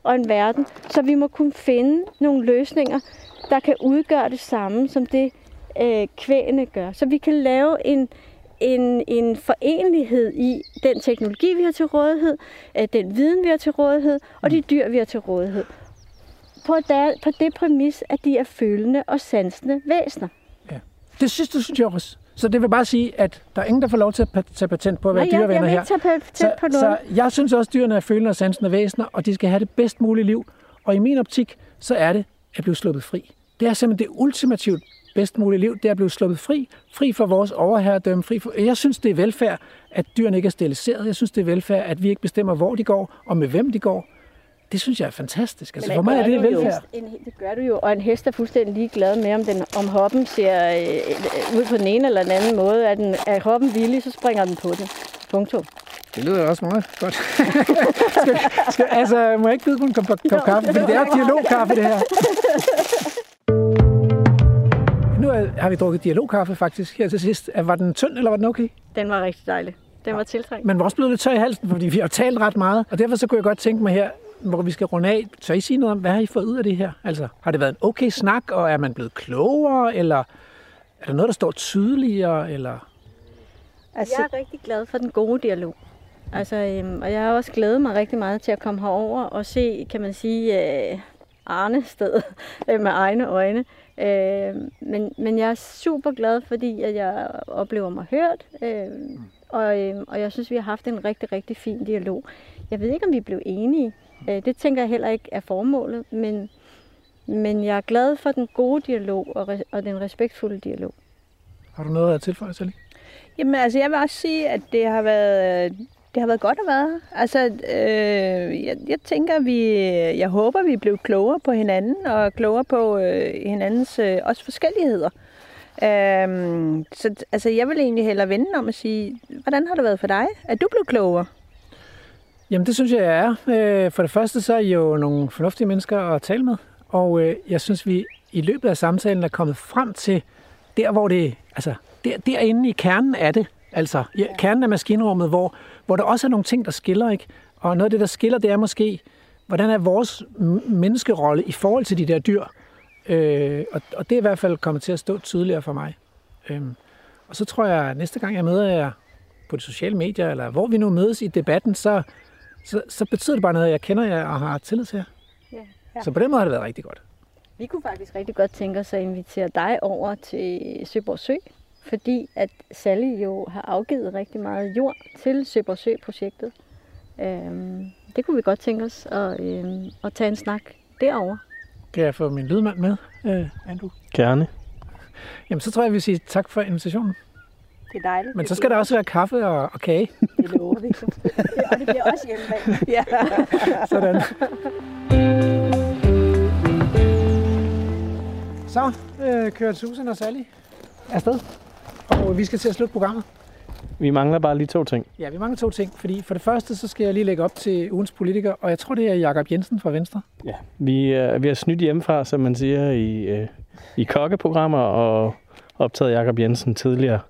og en verden, så vi må kunne finde nogle løsninger, der kan udgøre det samme, som det øh, kvægene gør. Så vi kan lave en, en, en forenlighed i den teknologi, vi har til rådighed, øh, den viden, vi har til rådighed, og de dyr, vi har til rådighed. På, der, på det præmis, at de er følende og sansende væsener. Det synes du, synes jeg også. Så det vil bare sige, at der er ingen, der får lov til at tage patent på at være Nej, dyrevenner jeg her. tage patent Så, på noget. så jeg synes også, at dyrene er følende og sansende væsener, og de skal have det bedst mulige liv. Og i min optik, så er det at blive sluppet fri. Det er simpelthen det ultimativt bedst mulige liv, det er at blive sluppet fri, fri for vores overherredømme, fri for... Jeg synes, det er velfærd, at dyrene ikke er steriliseret. Jeg synes, det er velfærd, at vi ikke bestemmer, hvor de går, og med hvem de går. Det synes jeg er fantastisk. Altså, for mig er det du jo. velfærd. En, det gør du jo, og en hest er fuldstændig ligeglad med, om, den, om hoppen ser øh, ud på den ene eller den anden måde. Er, den, er hoppen villig, så springer den på den. Punktum. Det lyder også meget godt. skal, skal, altså, må jeg ikke byde på en kop, kop kaffe? Fordi det er dialogkaffe, det her. Er, har vi drukket dialogkaffe faktisk her til sidst. Var den tynd, eller var den okay? Den var rigtig dejlig. Den var tiltrængt. Men var også blevet lidt tør i halsen, fordi vi har talt ret meget. Og derfor så kunne jeg godt tænke mig her, hvor vi skal runde af. Så I sige noget om, hvad har I fået ud af det her? Altså, har det været en okay snak, og er man blevet klogere, eller er der noget, der står tydeligere, eller... Altså, jeg er rigtig glad for den gode dialog. Altså, øhm, og jeg har også glædet mig rigtig meget til at komme herover og se, kan man sige, øh, Arne sted øh, med egne øjne. Øh, men, men jeg er super glad, fordi at jeg oplever mig hørt, øh, og, øh, og jeg synes, vi har haft en rigtig, rigtig fin dialog. Jeg ved ikke, om vi blev enige. Øh, det tænker jeg heller ikke er formålet, men, men jeg er glad for den gode dialog og, re- og den respektfulde dialog. Har du noget at tilføje, Sally? Jamen altså, jeg vil også sige, at det har været, det har været godt at være her. Altså, øh, jeg, jeg tænker, vi, jeg håber, vi blev klogere på hinanden, og klogere på øh, hinandens øh, også forskelligheder. Øhm, så altså, jeg vil egentlig hellere vende om at sige, hvordan har det været for dig? Er du blevet klogere? Jamen, det synes jeg, jeg er. Øh, For det første, så er I jo nogle fornuftige mennesker at tale med. Og øh, jeg synes, vi i løbet af samtalen er kommet frem til der, hvor det... Altså, der, derinde i kernen af det. Altså, ja, kernen af maskinrummet, hvor, hvor der også er nogle ting, der skiller, ikke? Og noget af det, der skiller, det er måske, hvordan er vores menneskerolle i forhold til de der dyr? Øh, og, og det er i hvert fald kommet til at stå tydeligere for mig. Øhm, og så tror jeg, at næste gang jeg møder jer på de sociale medier, eller hvor vi nu mødes i debatten, så, så, så betyder det bare noget, at jeg kender jer og har tillid til jer. Ja, Ja. Så på den måde har det været rigtig godt. Vi kunne faktisk rigtig godt tænke os at invitere dig over til Søborg Sø, fordi at Sally jo har afgivet rigtig meget jord til Søborg Sø-projektet. Øhm, det kunne vi godt tænke os at, øhm, at tage en snak derover. Kan jeg få min lydmand med, øh, Andrew? Gerne. Jamen, så tror jeg, jeg vil sige tak for invitationen. Det er dejligt. Men så skal der også være kaffe og, og kage. Det lover vi. og det bliver også hjemme Ja. Sådan. Så øh, kører Susan og Sally afsted. Og vi skal til at slutte programmet. Vi mangler bare lige to ting. Ja, vi mangler to ting. Fordi for det første, så skal jeg lige lægge op til ugens politiker. Og jeg tror, det er Jakob Jensen fra Venstre. Ja. Vi, øh, vi har snydt hjemmefra, som man siger, i, øh, i kokkeprogrammer og optaget Jakob Jensen tidligere.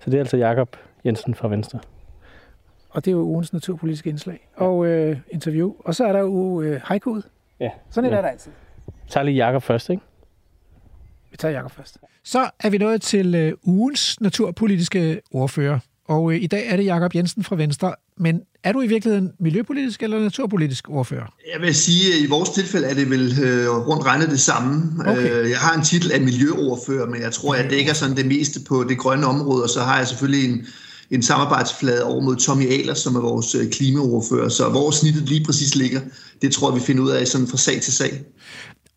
Så det er altså Jakob Jensen fra Venstre. Og det er jo ugens naturpolitiske indslag og øh, interview. Og så er der jo øh, haiku. Ja. Sådan et Ja. er der altid. Tager lige Jakob først, ikke? Vi tager Jakob først. Så er vi nået til øh, ugens naturpolitiske ordfører. Og øh, i dag er det Jakob Jensen fra Venstre. Men er du i virkeligheden miljøpolitisk eller naturpolitisk ordfører? Jeg vil sige, at i vores tilfælde er det vel øh, rundt regnet det samme. Okay. Øh, jeg har en titel af miljøordfører, men jeg tror, jeg dækker sådan det meste på det grønne område, og så har jeg selvfølgelig en, en samarbejdsflade over mod Tommy Ahlers, som er vores klimaordfører. Så hvor snittet lige præcis ligger, det tror jeg, vi finder ud af sådan fra sag til sag.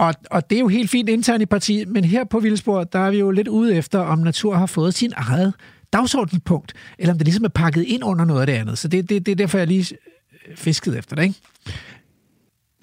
Og, og det er jo helt fint internt i partiet, men her på Vildspor, der er vi jo lidt ude efter, om natur har fået sin eget dagsordenspunkt, eller om det ligesom er pakket ind under noget af det andet. Så det, det, det er derfor, jeg lige øh, fiskede efter det, ikke?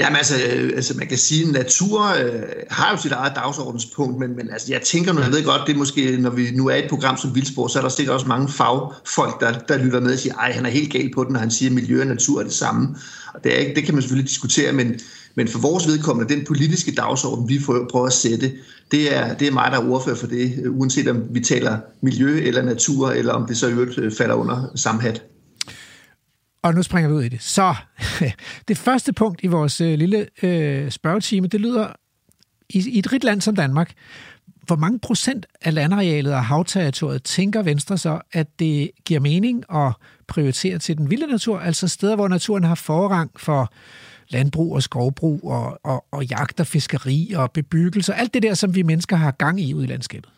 Jamen altså, øh, altså man kan sige, at natur øh, har jo sit eget dagsordenspunkt, men, men altså, jeg tænker nu, jeg ved godt, det er måske, når vi nu er i et program som Vildsborg, så er der sikkert også mange fagfolk, der, der lytter med og siger, ej, han er helt gal på den, når han siger, at miljø og natur er det samme. Og det, er, ikke- det kan man selvfølgelig diskutere, men, men for vores vedkommende, den politiske dagsorden, vi prøver at sætte, det er, det er mig, der er ordfører for det, øh, uanset om vi taler miljø eller natur, eller om det så i øvrigt øh, falder under samme hat. Og nu springer vi ud i det. Så det første punkt i vores øh, lille øh, spørgetime, det lyder, i, i et rigt land som Danmark, hvor mange procent af landarealet og havterritoriet tænker Venstre så, at det giver mening at prioritere til den vilde natur, altså steder, hvor naturen har forrang for landbrug og skovbrug og, og, og jagt og fiskeri og bebyggelse, og alt det der, som vi mennesker har gang i ude i landskabet?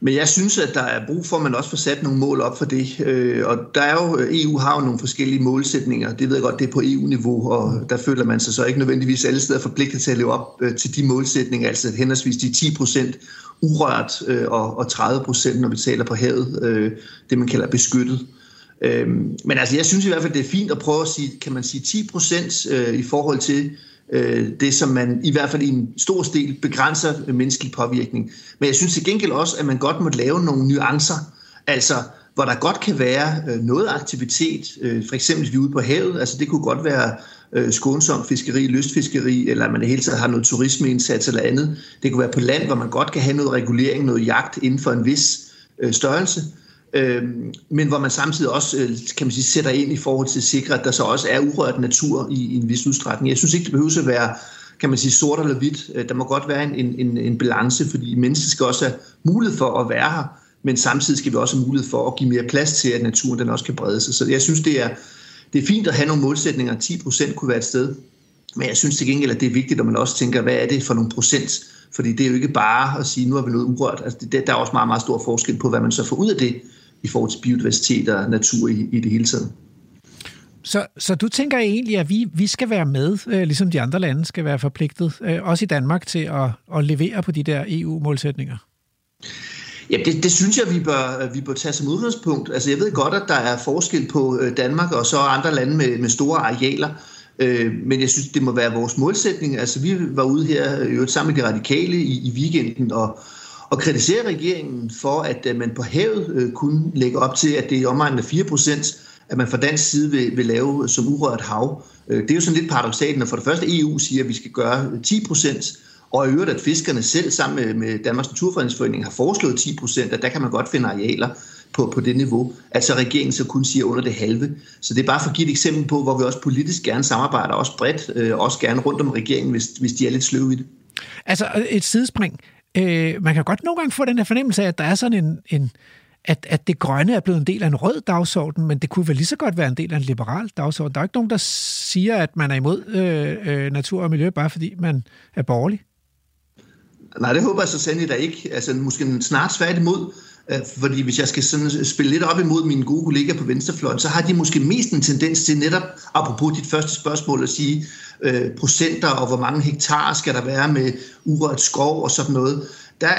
Men jeg synes, at der er brug for, at man også får sat nogle mål op for det. Øh, og der er jo, øh, EU har jo nogle forskellige målsætninger. Det ved jeg godt, det er på EU-niveau, og der føler man sig så ikke nødvendigvis alle steder forpligtet til at leve op øh, til de målsætninger, altså henholdsvis de 10 procent urørt og 30 procent, når vi taler på havet, det man kalder beskyttet. Øhm, men altså, jeg synes i hvert fald, det er fint at prøve at sige, kan man sige 10 procent øh, i forhold til øh, det, som man i hvert fald i en stor del begrænser menneskelig påvirkning. Men jeg synes til gengæld også, at man godt må lave nogle nuancer, altså hvor der godt kan være øh, noget aktivitet, øh, for eksempel vi ude på havet, altså det kunne godt være øh, skånsom fiskeri, lystfiskeri, eller man i hele taget har noget turismeindsats eller andet. Det kunne være på land, hvor man godt kan have noget regulering, noget jagt inden for en vis øh, størrelse øh, men hvor man samtidig også øh, kan man sige, sætter ind i forhold til at sikre, at der så også er urørt natur i, i en vis udstrækning. Jeg synes ikke, det behøver at være kan man sige, sort eller hvidt. Øh, der må godt være en, en, en balance, fordi mennesket skal også have mulighed for at være her, men samtidig skal vi også have mulighed for at give mere plads til, at naturen den også kan brede sig. Så jeg synes, det er, det er fint at have nogle målsætninger. 10 procent kunne være et sted. Men jeg synes til gengæld, at det er vigtigt, at man også tænker, hvad er det for nogle procent? Fordi det er jo ikke bare at sige, nu har vi noget urørt. Altså det, der er også meget, meget stor forskel på, hvad man så får ud af det i forhold til biodiversitet og natur i, i det hele taget. Så, så du tænker egentlig, at vi, vi skal være med, øh, ligesom de andre lande skal være forpligtet, øh, også i Danmark, til at, at levere på de der EU-målsætninger? Ja, det, det synes jeg, vi bør, vi bør tage som udgangspunkt. Altså, jeg ved godt, at der er forskel på øh, Danmark og så andre lande med, med store arealer, øh, men jeg synes, det må være vores målsætning. Altså, vi var ude her jo sammen med de radikale i, i weekenden og, og kritisere regeringen for, at øh, man på havet øh, kunne lægge op til, at det er i omegnen af 4 procent, at man fra dansk side vil, vil lave som urørt hav. Øh, det er jo sådan lidt paradoxalt, når for det første EU siger, at vi skal gøre 10 procent, og i øvrigt, at fiskerne selv sammen med, med Danmarks Naturfredningsforening har foreslået 10 procent, at der kan man godt finde arealer på, på det niveau. Altså regeringen så kun siger under det halve. Så det er bare for at give et eksempel på, hvor vi også politisk gerne samarbejder, også bredt, øh, også gerne rundt om regeringen, hvis, hvis de er lidt sløve i det. Altså et sidespring. Øh, man kan godt nogle gange få den her fornemmelse af, at der er sådan en, en at, at det grønne er blevet en del af en rød dagsorden, men det kunne vel lige så godt være en del af en liberal dagsorden. Der er ikke nogen, der siger, at man er imod øh, øh, natur og miljø, bare fordi man er borgerlig. Nej, det håber jeg så sandelig da ikke. Altså, måske snart svært imod. Øh, fordi hvis jeg skal sådan øh, spille lidt op imod mine gode kollegaer på venstrefløjen, så har de måske mest en tendens til netop, apropos dit første spørgsmål, at sige øh, procenter og hvor mange hektar skal der være med urørt skov og sådan noget. Der,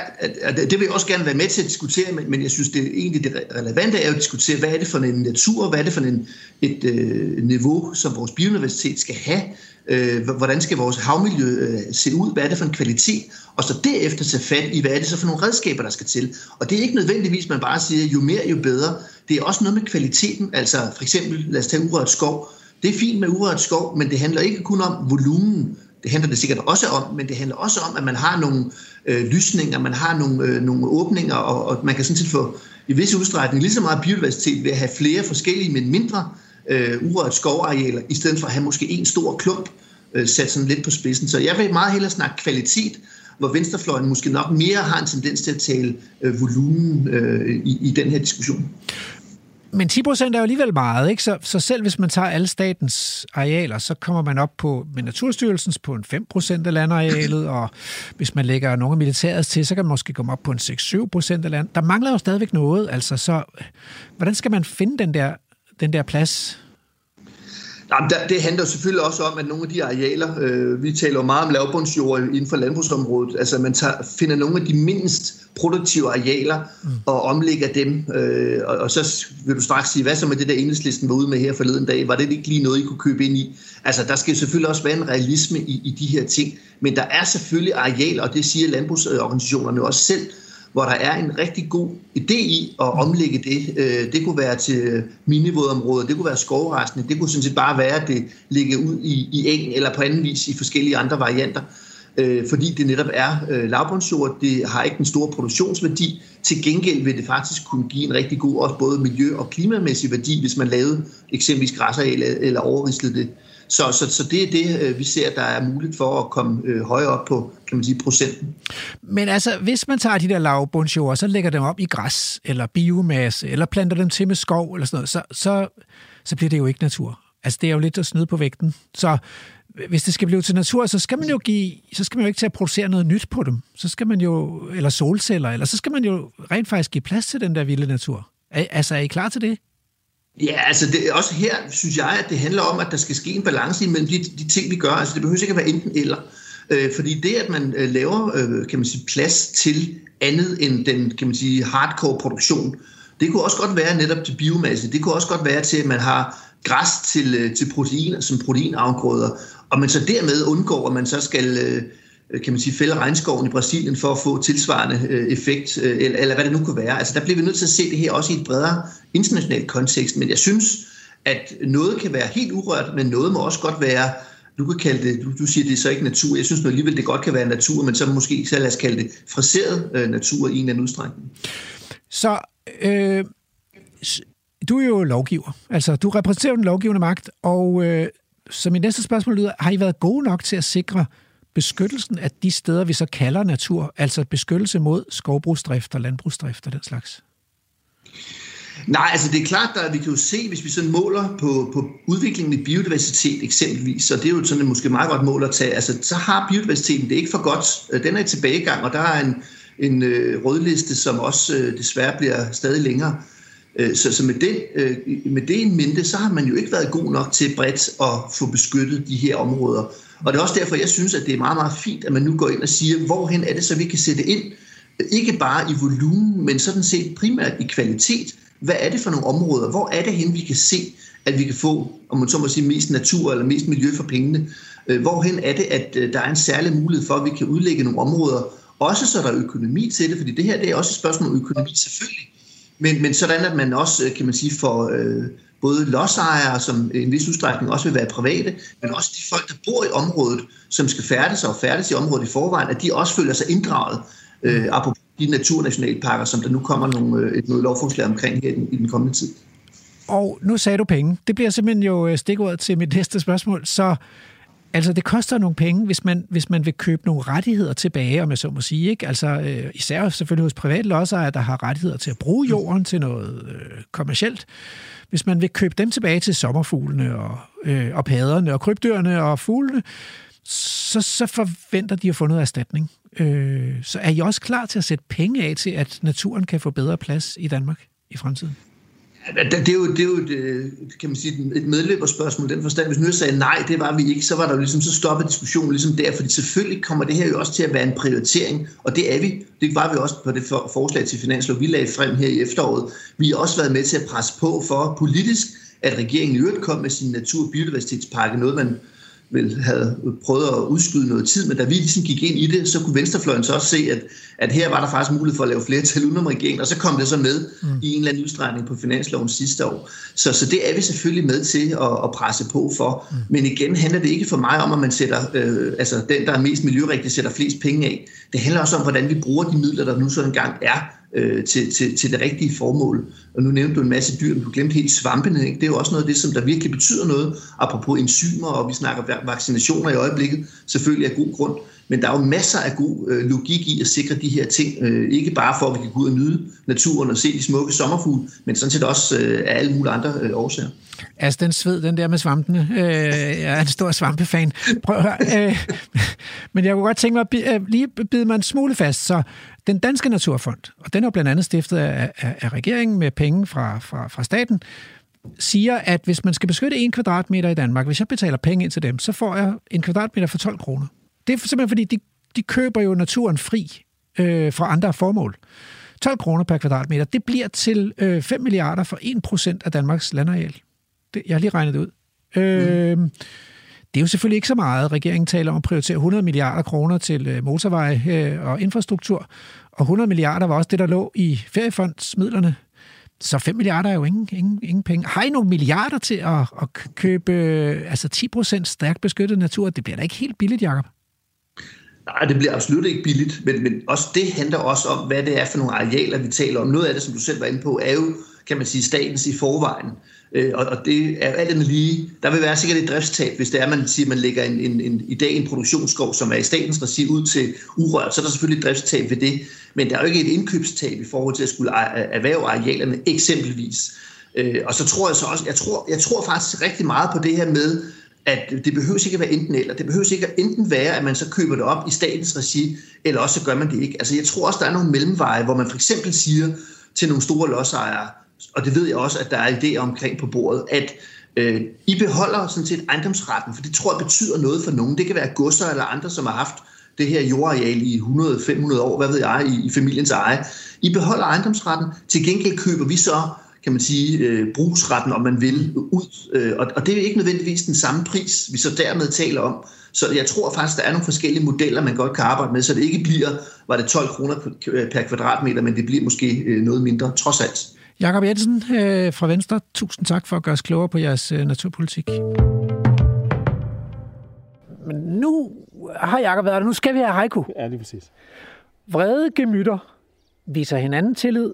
det vil jeg også gerne være med til at diskutere, men jeg synes, det er egentlig det relevante er at diskutere, hvad er det for en natur, hvad er det for en, et øh, niveau, som vores biodiversitet skal have, øh, hvordan skal vores havmiljø øh, se ud, hvad er det for en kvalitet, og så derefter tage fat i, hvad er det så for nogle redskaber, der skal til. Og det er ikke nødvendigvis, man bare siger, jo mere, jo bedre. Det er også noget med kvaliteten, altså for eksempel, lad os tage urørt skov. Det er fint med urørt skov, men det handler ikke kun om volumen. Det handler det sikkert også om, men det handler også om, at man har nogle øh, lysninger, man har nogle, øh, nogle åbninger, og, og man kan sådan set få i visse udstrækning lige så meget biodiversitet ved at have flere forskellige, men mindre øh, urørt skovarealer, i stedet for at have måske en stor klump øh, sat sådan lidt på spidsen. Så jeg vil meget hellere snakke kvalitet, hvor venstrefløjen måske nok mere har en tendens til at tale øh, volumen øh, i, i den her diskussion. Men 10 procent er jo alligevel meget, ikke? Så, så selv hvis man tager alle statens arealer, så kommer man op på med Naturstyrelsens på en 5 procent af landarealet, og hvis man lægger nogle af militæret til, så kan man måske komme op på en 6-7 procent af land. Der mangler jo stadigvæk noget, altså så øh, hvordan skal man finde den der, den der plads? Jamen, der, det handler selvfølgelig også om, at nogle af de arealer, øh, vi taler jo meget om lavbundsjord inden for landbrugsområdet, altså man tager, finder nogle af de mindst produktive arealer mm. og omlægger dem, øh, og, og så vil du straks sige, hvad så med det der enhedslisten var ude med her forleden dag, var det ikke lige noget, I kunne købe ind i? Altså der skal selvfølgelig også være en realisme i, i de her ting, men der er selvfølgelig arealer, og det siger landbrugsorganisationerne også selv, hvor der er en rigtig god idé i at omlægge det. Øh, det kunne være til minivådområder, det kunne være skovrestene, det kunne sådan set bare være, at det ligger ud i, i eng eller på anden vis i forskellige andre varianter. Øh, fordi det netop er øh, lavbundsjord, det har ikke den store produktionsværdi. Til gengæld vil det faktisk kunne give en rigtig god også både miljø- og klimamæssig værdi, hvis man lavede eksempelvis græsareal eller overrislede det så, så, så det er det, øh, vi ser, der er muligt for at komme øh, højere op på kan man sige, procenten. Men altså, hvis man tager de der lavbundsjord, så lægger dem op i græs, eller biomasse, eller planter dem til med skov, eller sådan noget, så, så, så bliver det jo ikke natur. Altså, det er jo lidt at snyde på vægten. Så hvis det skal blive til natur, så skal man jo give, så skal man jo ikke til at producere noget nyt på dem. Så skal man jo, eller solceller, eller så skal man jo rent faktisk give plads til den der vilde natur. Er, altså, er I klar til det? Ja, altså det, også her synes jeg, at det handler om, at der skal ske en balance imellem de, de ting, vi gør. Altså det behøver ikke at være enten eller. Øh, fordi det, at man øh, laver øh, kan man sige, plads til andet end den kan man sige, hardcore produktion, det kunne også godt være netop til biomasse. Det kunne også godt være til, at man har græs til, øh, til proteiner, som proteinafgrøder, og man så dermed undgår, at man så skal øh, Øh, kan man sige, fælde regnskoven i Brasilien for at få tilsvarende øh, effekt, øh, eller, eller hvad det nu kunne være. Altså der bliver vi nødt til at se det her også i et bredere internationalt kontekst, men jeg synes, at noget kan være helt urørt, men noget må også godt være du kan kalde det, du, du siger, det er så ikke natur. Jeg synes nu alligevel, det godt kan være natur, men så måske så lad os kalde det friseret øh, natur i en eller anden udstrækning. Så øh, du er jo lovgiver. Altså, du repræsenterer den lovgivende magt, og øh, så min næste spørgsmål lyder, har I været gode nok til at sikre beskyttelsen af de steder, vi så kalder natur, altså beskyttelse mod skovbrugsdrift og landbrugsdrift og den slags? Nej, altså det er klart, at vi kan jo se, hvis vi sådan måler på, på udviklingen i biodiversitet eksempelvis, så det er jo sådan et måske meget godt mål at tage, altså så har biodiversiteten det ikke for godt. Øh, den er i tilbagegang, og der er en, en øh, rødliste, som også øh, desværre bliver stadig længere. Øh, Øh, så, så med, den, øh, med det en mente, så har man jo ikke været god nok til bredt at få beskyttet de her områder. Og det er også derfor, jeg synes, at det er meget, meget fint, at man nu går ind og siger, hvorhen er det så, vi kan sætte ind, ikke bare i volumen, men sådan set primært i kvalitet. Hvad er det for nogle områder? Hvor er det hen, vi kan se, at vi kan få, om man så må sige, mest natur eller mest miljø for pengene? Øh, hvorhen er det, at der er en særlig mulighed for, at vi kan udlægge nogle områder, også så der er økonomi til det, fordi det her det er også et spørgsmål om økonomi selvfølgelig, men, men sådan at man også, kan man sige, får øh, både lodsejere, som i en vis udstrækning også vil være private, men også de folk, der bor i området, som skal færdes og færdes i området i forvejen, at de også føler sig inddraget, øh, apropos de naturnationalparker, som der nu kommer nogle, øh, et noget lovforslag omkring her i den, i den kommende tid. Og nu sagde du penge. Det bliver simpelthen jo øh, stikordet til mit næste spørgsmål. Så Altså, det koster nogle penge, hvis man, hvis man vil købe nogle rettigheder tilbage, om jeg så må sige. Ikke? Altså, øh, især selvfølgelig hos private lodsejere, der har rettigheder til at bruge jorden til noget øh, kommercielt. Hvis man vil købe dem tilbage til sommerfuglene og, øh, og paderne og krybdyrene og fuglene, så, så forventer de at få noget erstatning. Øh, så er I også klar til at sætte penge af til, at naturen kan få bedre plads i Danmark i fremtiden? Det er jo, det er jo et, øh, kan man sige, et medløberspørgsmål den forstand. Hvis nu jeg sagde nej, det var vi ikke, så var der jo ligesom, så stoppet diskussionen ligesom der, fordi selvfølgelig kommer det her jo også til at være en prioritering, og det er vi. Det var vi også på det forslag til finanslov, vi lagde frem her i efteråret. Vi har også været med til at presse på for politisk, at regeringen i øvrigt kom med sin natur- og biodiversitetspakke, noget man vel havde prøvet at udskyde noget tid, men da vi ligesom gik ind i det, så kunne Venstrefløjen så også se, at, at her var der faktisk mulighed for at lave flere tal udenom regeringen, og så kom det så med mm. i en eller anden udstrækning på finansloven sidste år. Så, så det er vi selvfølgelig med til at, at presse på for. Mm. Men igen handler det ikke for mig om, at man sætter, øh, altså den, der er mest miljørigtig, sætter flest penge af. Det handler også om, hvordan vi bruger de midler, der nu så engang er øh, til, til, til det rigtige formål. Og nu nævnte du en masse dyr, men du glemte helt svampene. Ikke? Det er jo også noget af det, som der virkelig betyder noget, apropos enzymer, og vi snakker vaccinationer i øjeblikket, selvfølgelig af god grund. Men der er jo masser af god øh, logik i at sikre de her ting. Øh, ikke bare for, at vi kan gå ud og nyde naturen og se de smukke sommerfugle, men sådan set også øh, af alle mulige andre øh, årsager. Altså den sved, den der med svampene. Øh, jeg er en stor svampefan. Prøv at høre. Øh, men jeg kunne godt tænke mig at øh, lige bide mig en smule fast. Så den danske naturfond, og den er jo blandt andet stiftet af, af, af regeringen med penge fra, fra, fra staten, siger, at hvis man skal beskytte en kvadratmeter i Danmark, hvis jeg betaler penge ind til dem, så får jeg en kvadratmeter for 12 kroner. Det er simpelthen fordi, de, de køber jo naturen fri øh, fra andre formål. 12 kroner per kvadratmeter, det bliver til øh, 5 milliarder for 1 procent af Danmarks landareal. Det, jeg har lige regnet det ud. Øh, mm. Det er jo selvfølgelig ikke så meget. Regeringen taler om at prioritere 100 milliarder kroner til øh, motorvej øh, og infrastruktur, og 100 milliarder var også det, der lå i feriefondsmidlerne. Så 5 milliarder er jo ingen, ingen, ingen penge. Har I nogle milliarder til at, at købe altså 10 procent stærkt beskyttet natur? Det bliver da ikke helt billigt, Jacob. Nej, det bliver absolut ikke billigt, men, men også det handler også om, hvad det er for nogle arealer, vi taler om. Noget af det, som du selv var inde på, er jo, kan man sige, statens i forvejen. Øh, og, og det er alt andet lige, der vil være sikkert et driftstab, hvis det er, man siger, man lægger en, en, en, i dag en produktionsskov, som er i statens regi ud til urørt, så er der selvfølgelig et driftstab ved det. Men der er jo ikke et indkøbstab i forhold til at skulle e-, e-, erhverve arealerne eksempelvis. Øh, og så tror jeg så også, jeg tror, jeg tror faktisk rigtig meget på det her med, at det behøver ikke at være enten eller. Det behøver ikke at enten være, at man så køber det op i statens regi, eller også så gør man det ikke. Altså jeg tror også, der er nogle mellemveje, hvor man for eksempel siger til nogle store lodsejere, og det ved jeg også, at der er idéer omkring på bordet, at øh, I beholder sådan set ejendomsretten, for det tror jeg betyder noget for nogen. Det kan være godser eller andre, som har haft det her jordareal i 100-500 år, hvad ved jeg, i, i familiens eje. I beholder ejendomsretten. Til gengæld køber vi så kan man sige, øh, brugsretten, om man vil, ud. Øh, og, og det er ikke nødvendigvis den samme pris, vi så dermed taler om. Så jeg tror faktisk, der er nogle forskellige modeller, man godt kan arbejde med, så det ikke bliver, var det 12 kroner per kvadratmeter, men det bliver måske øh, noget mindre, trods alt. Jakob Jensen øh, fra Venstre, tusind tak for at gøre os klogere på jeres øh, naturpolitik. Men nu har Jakob været der. Nu skal vi have haiku. Ja, lige præcis. Vrede gemytter viser hinanden tillid.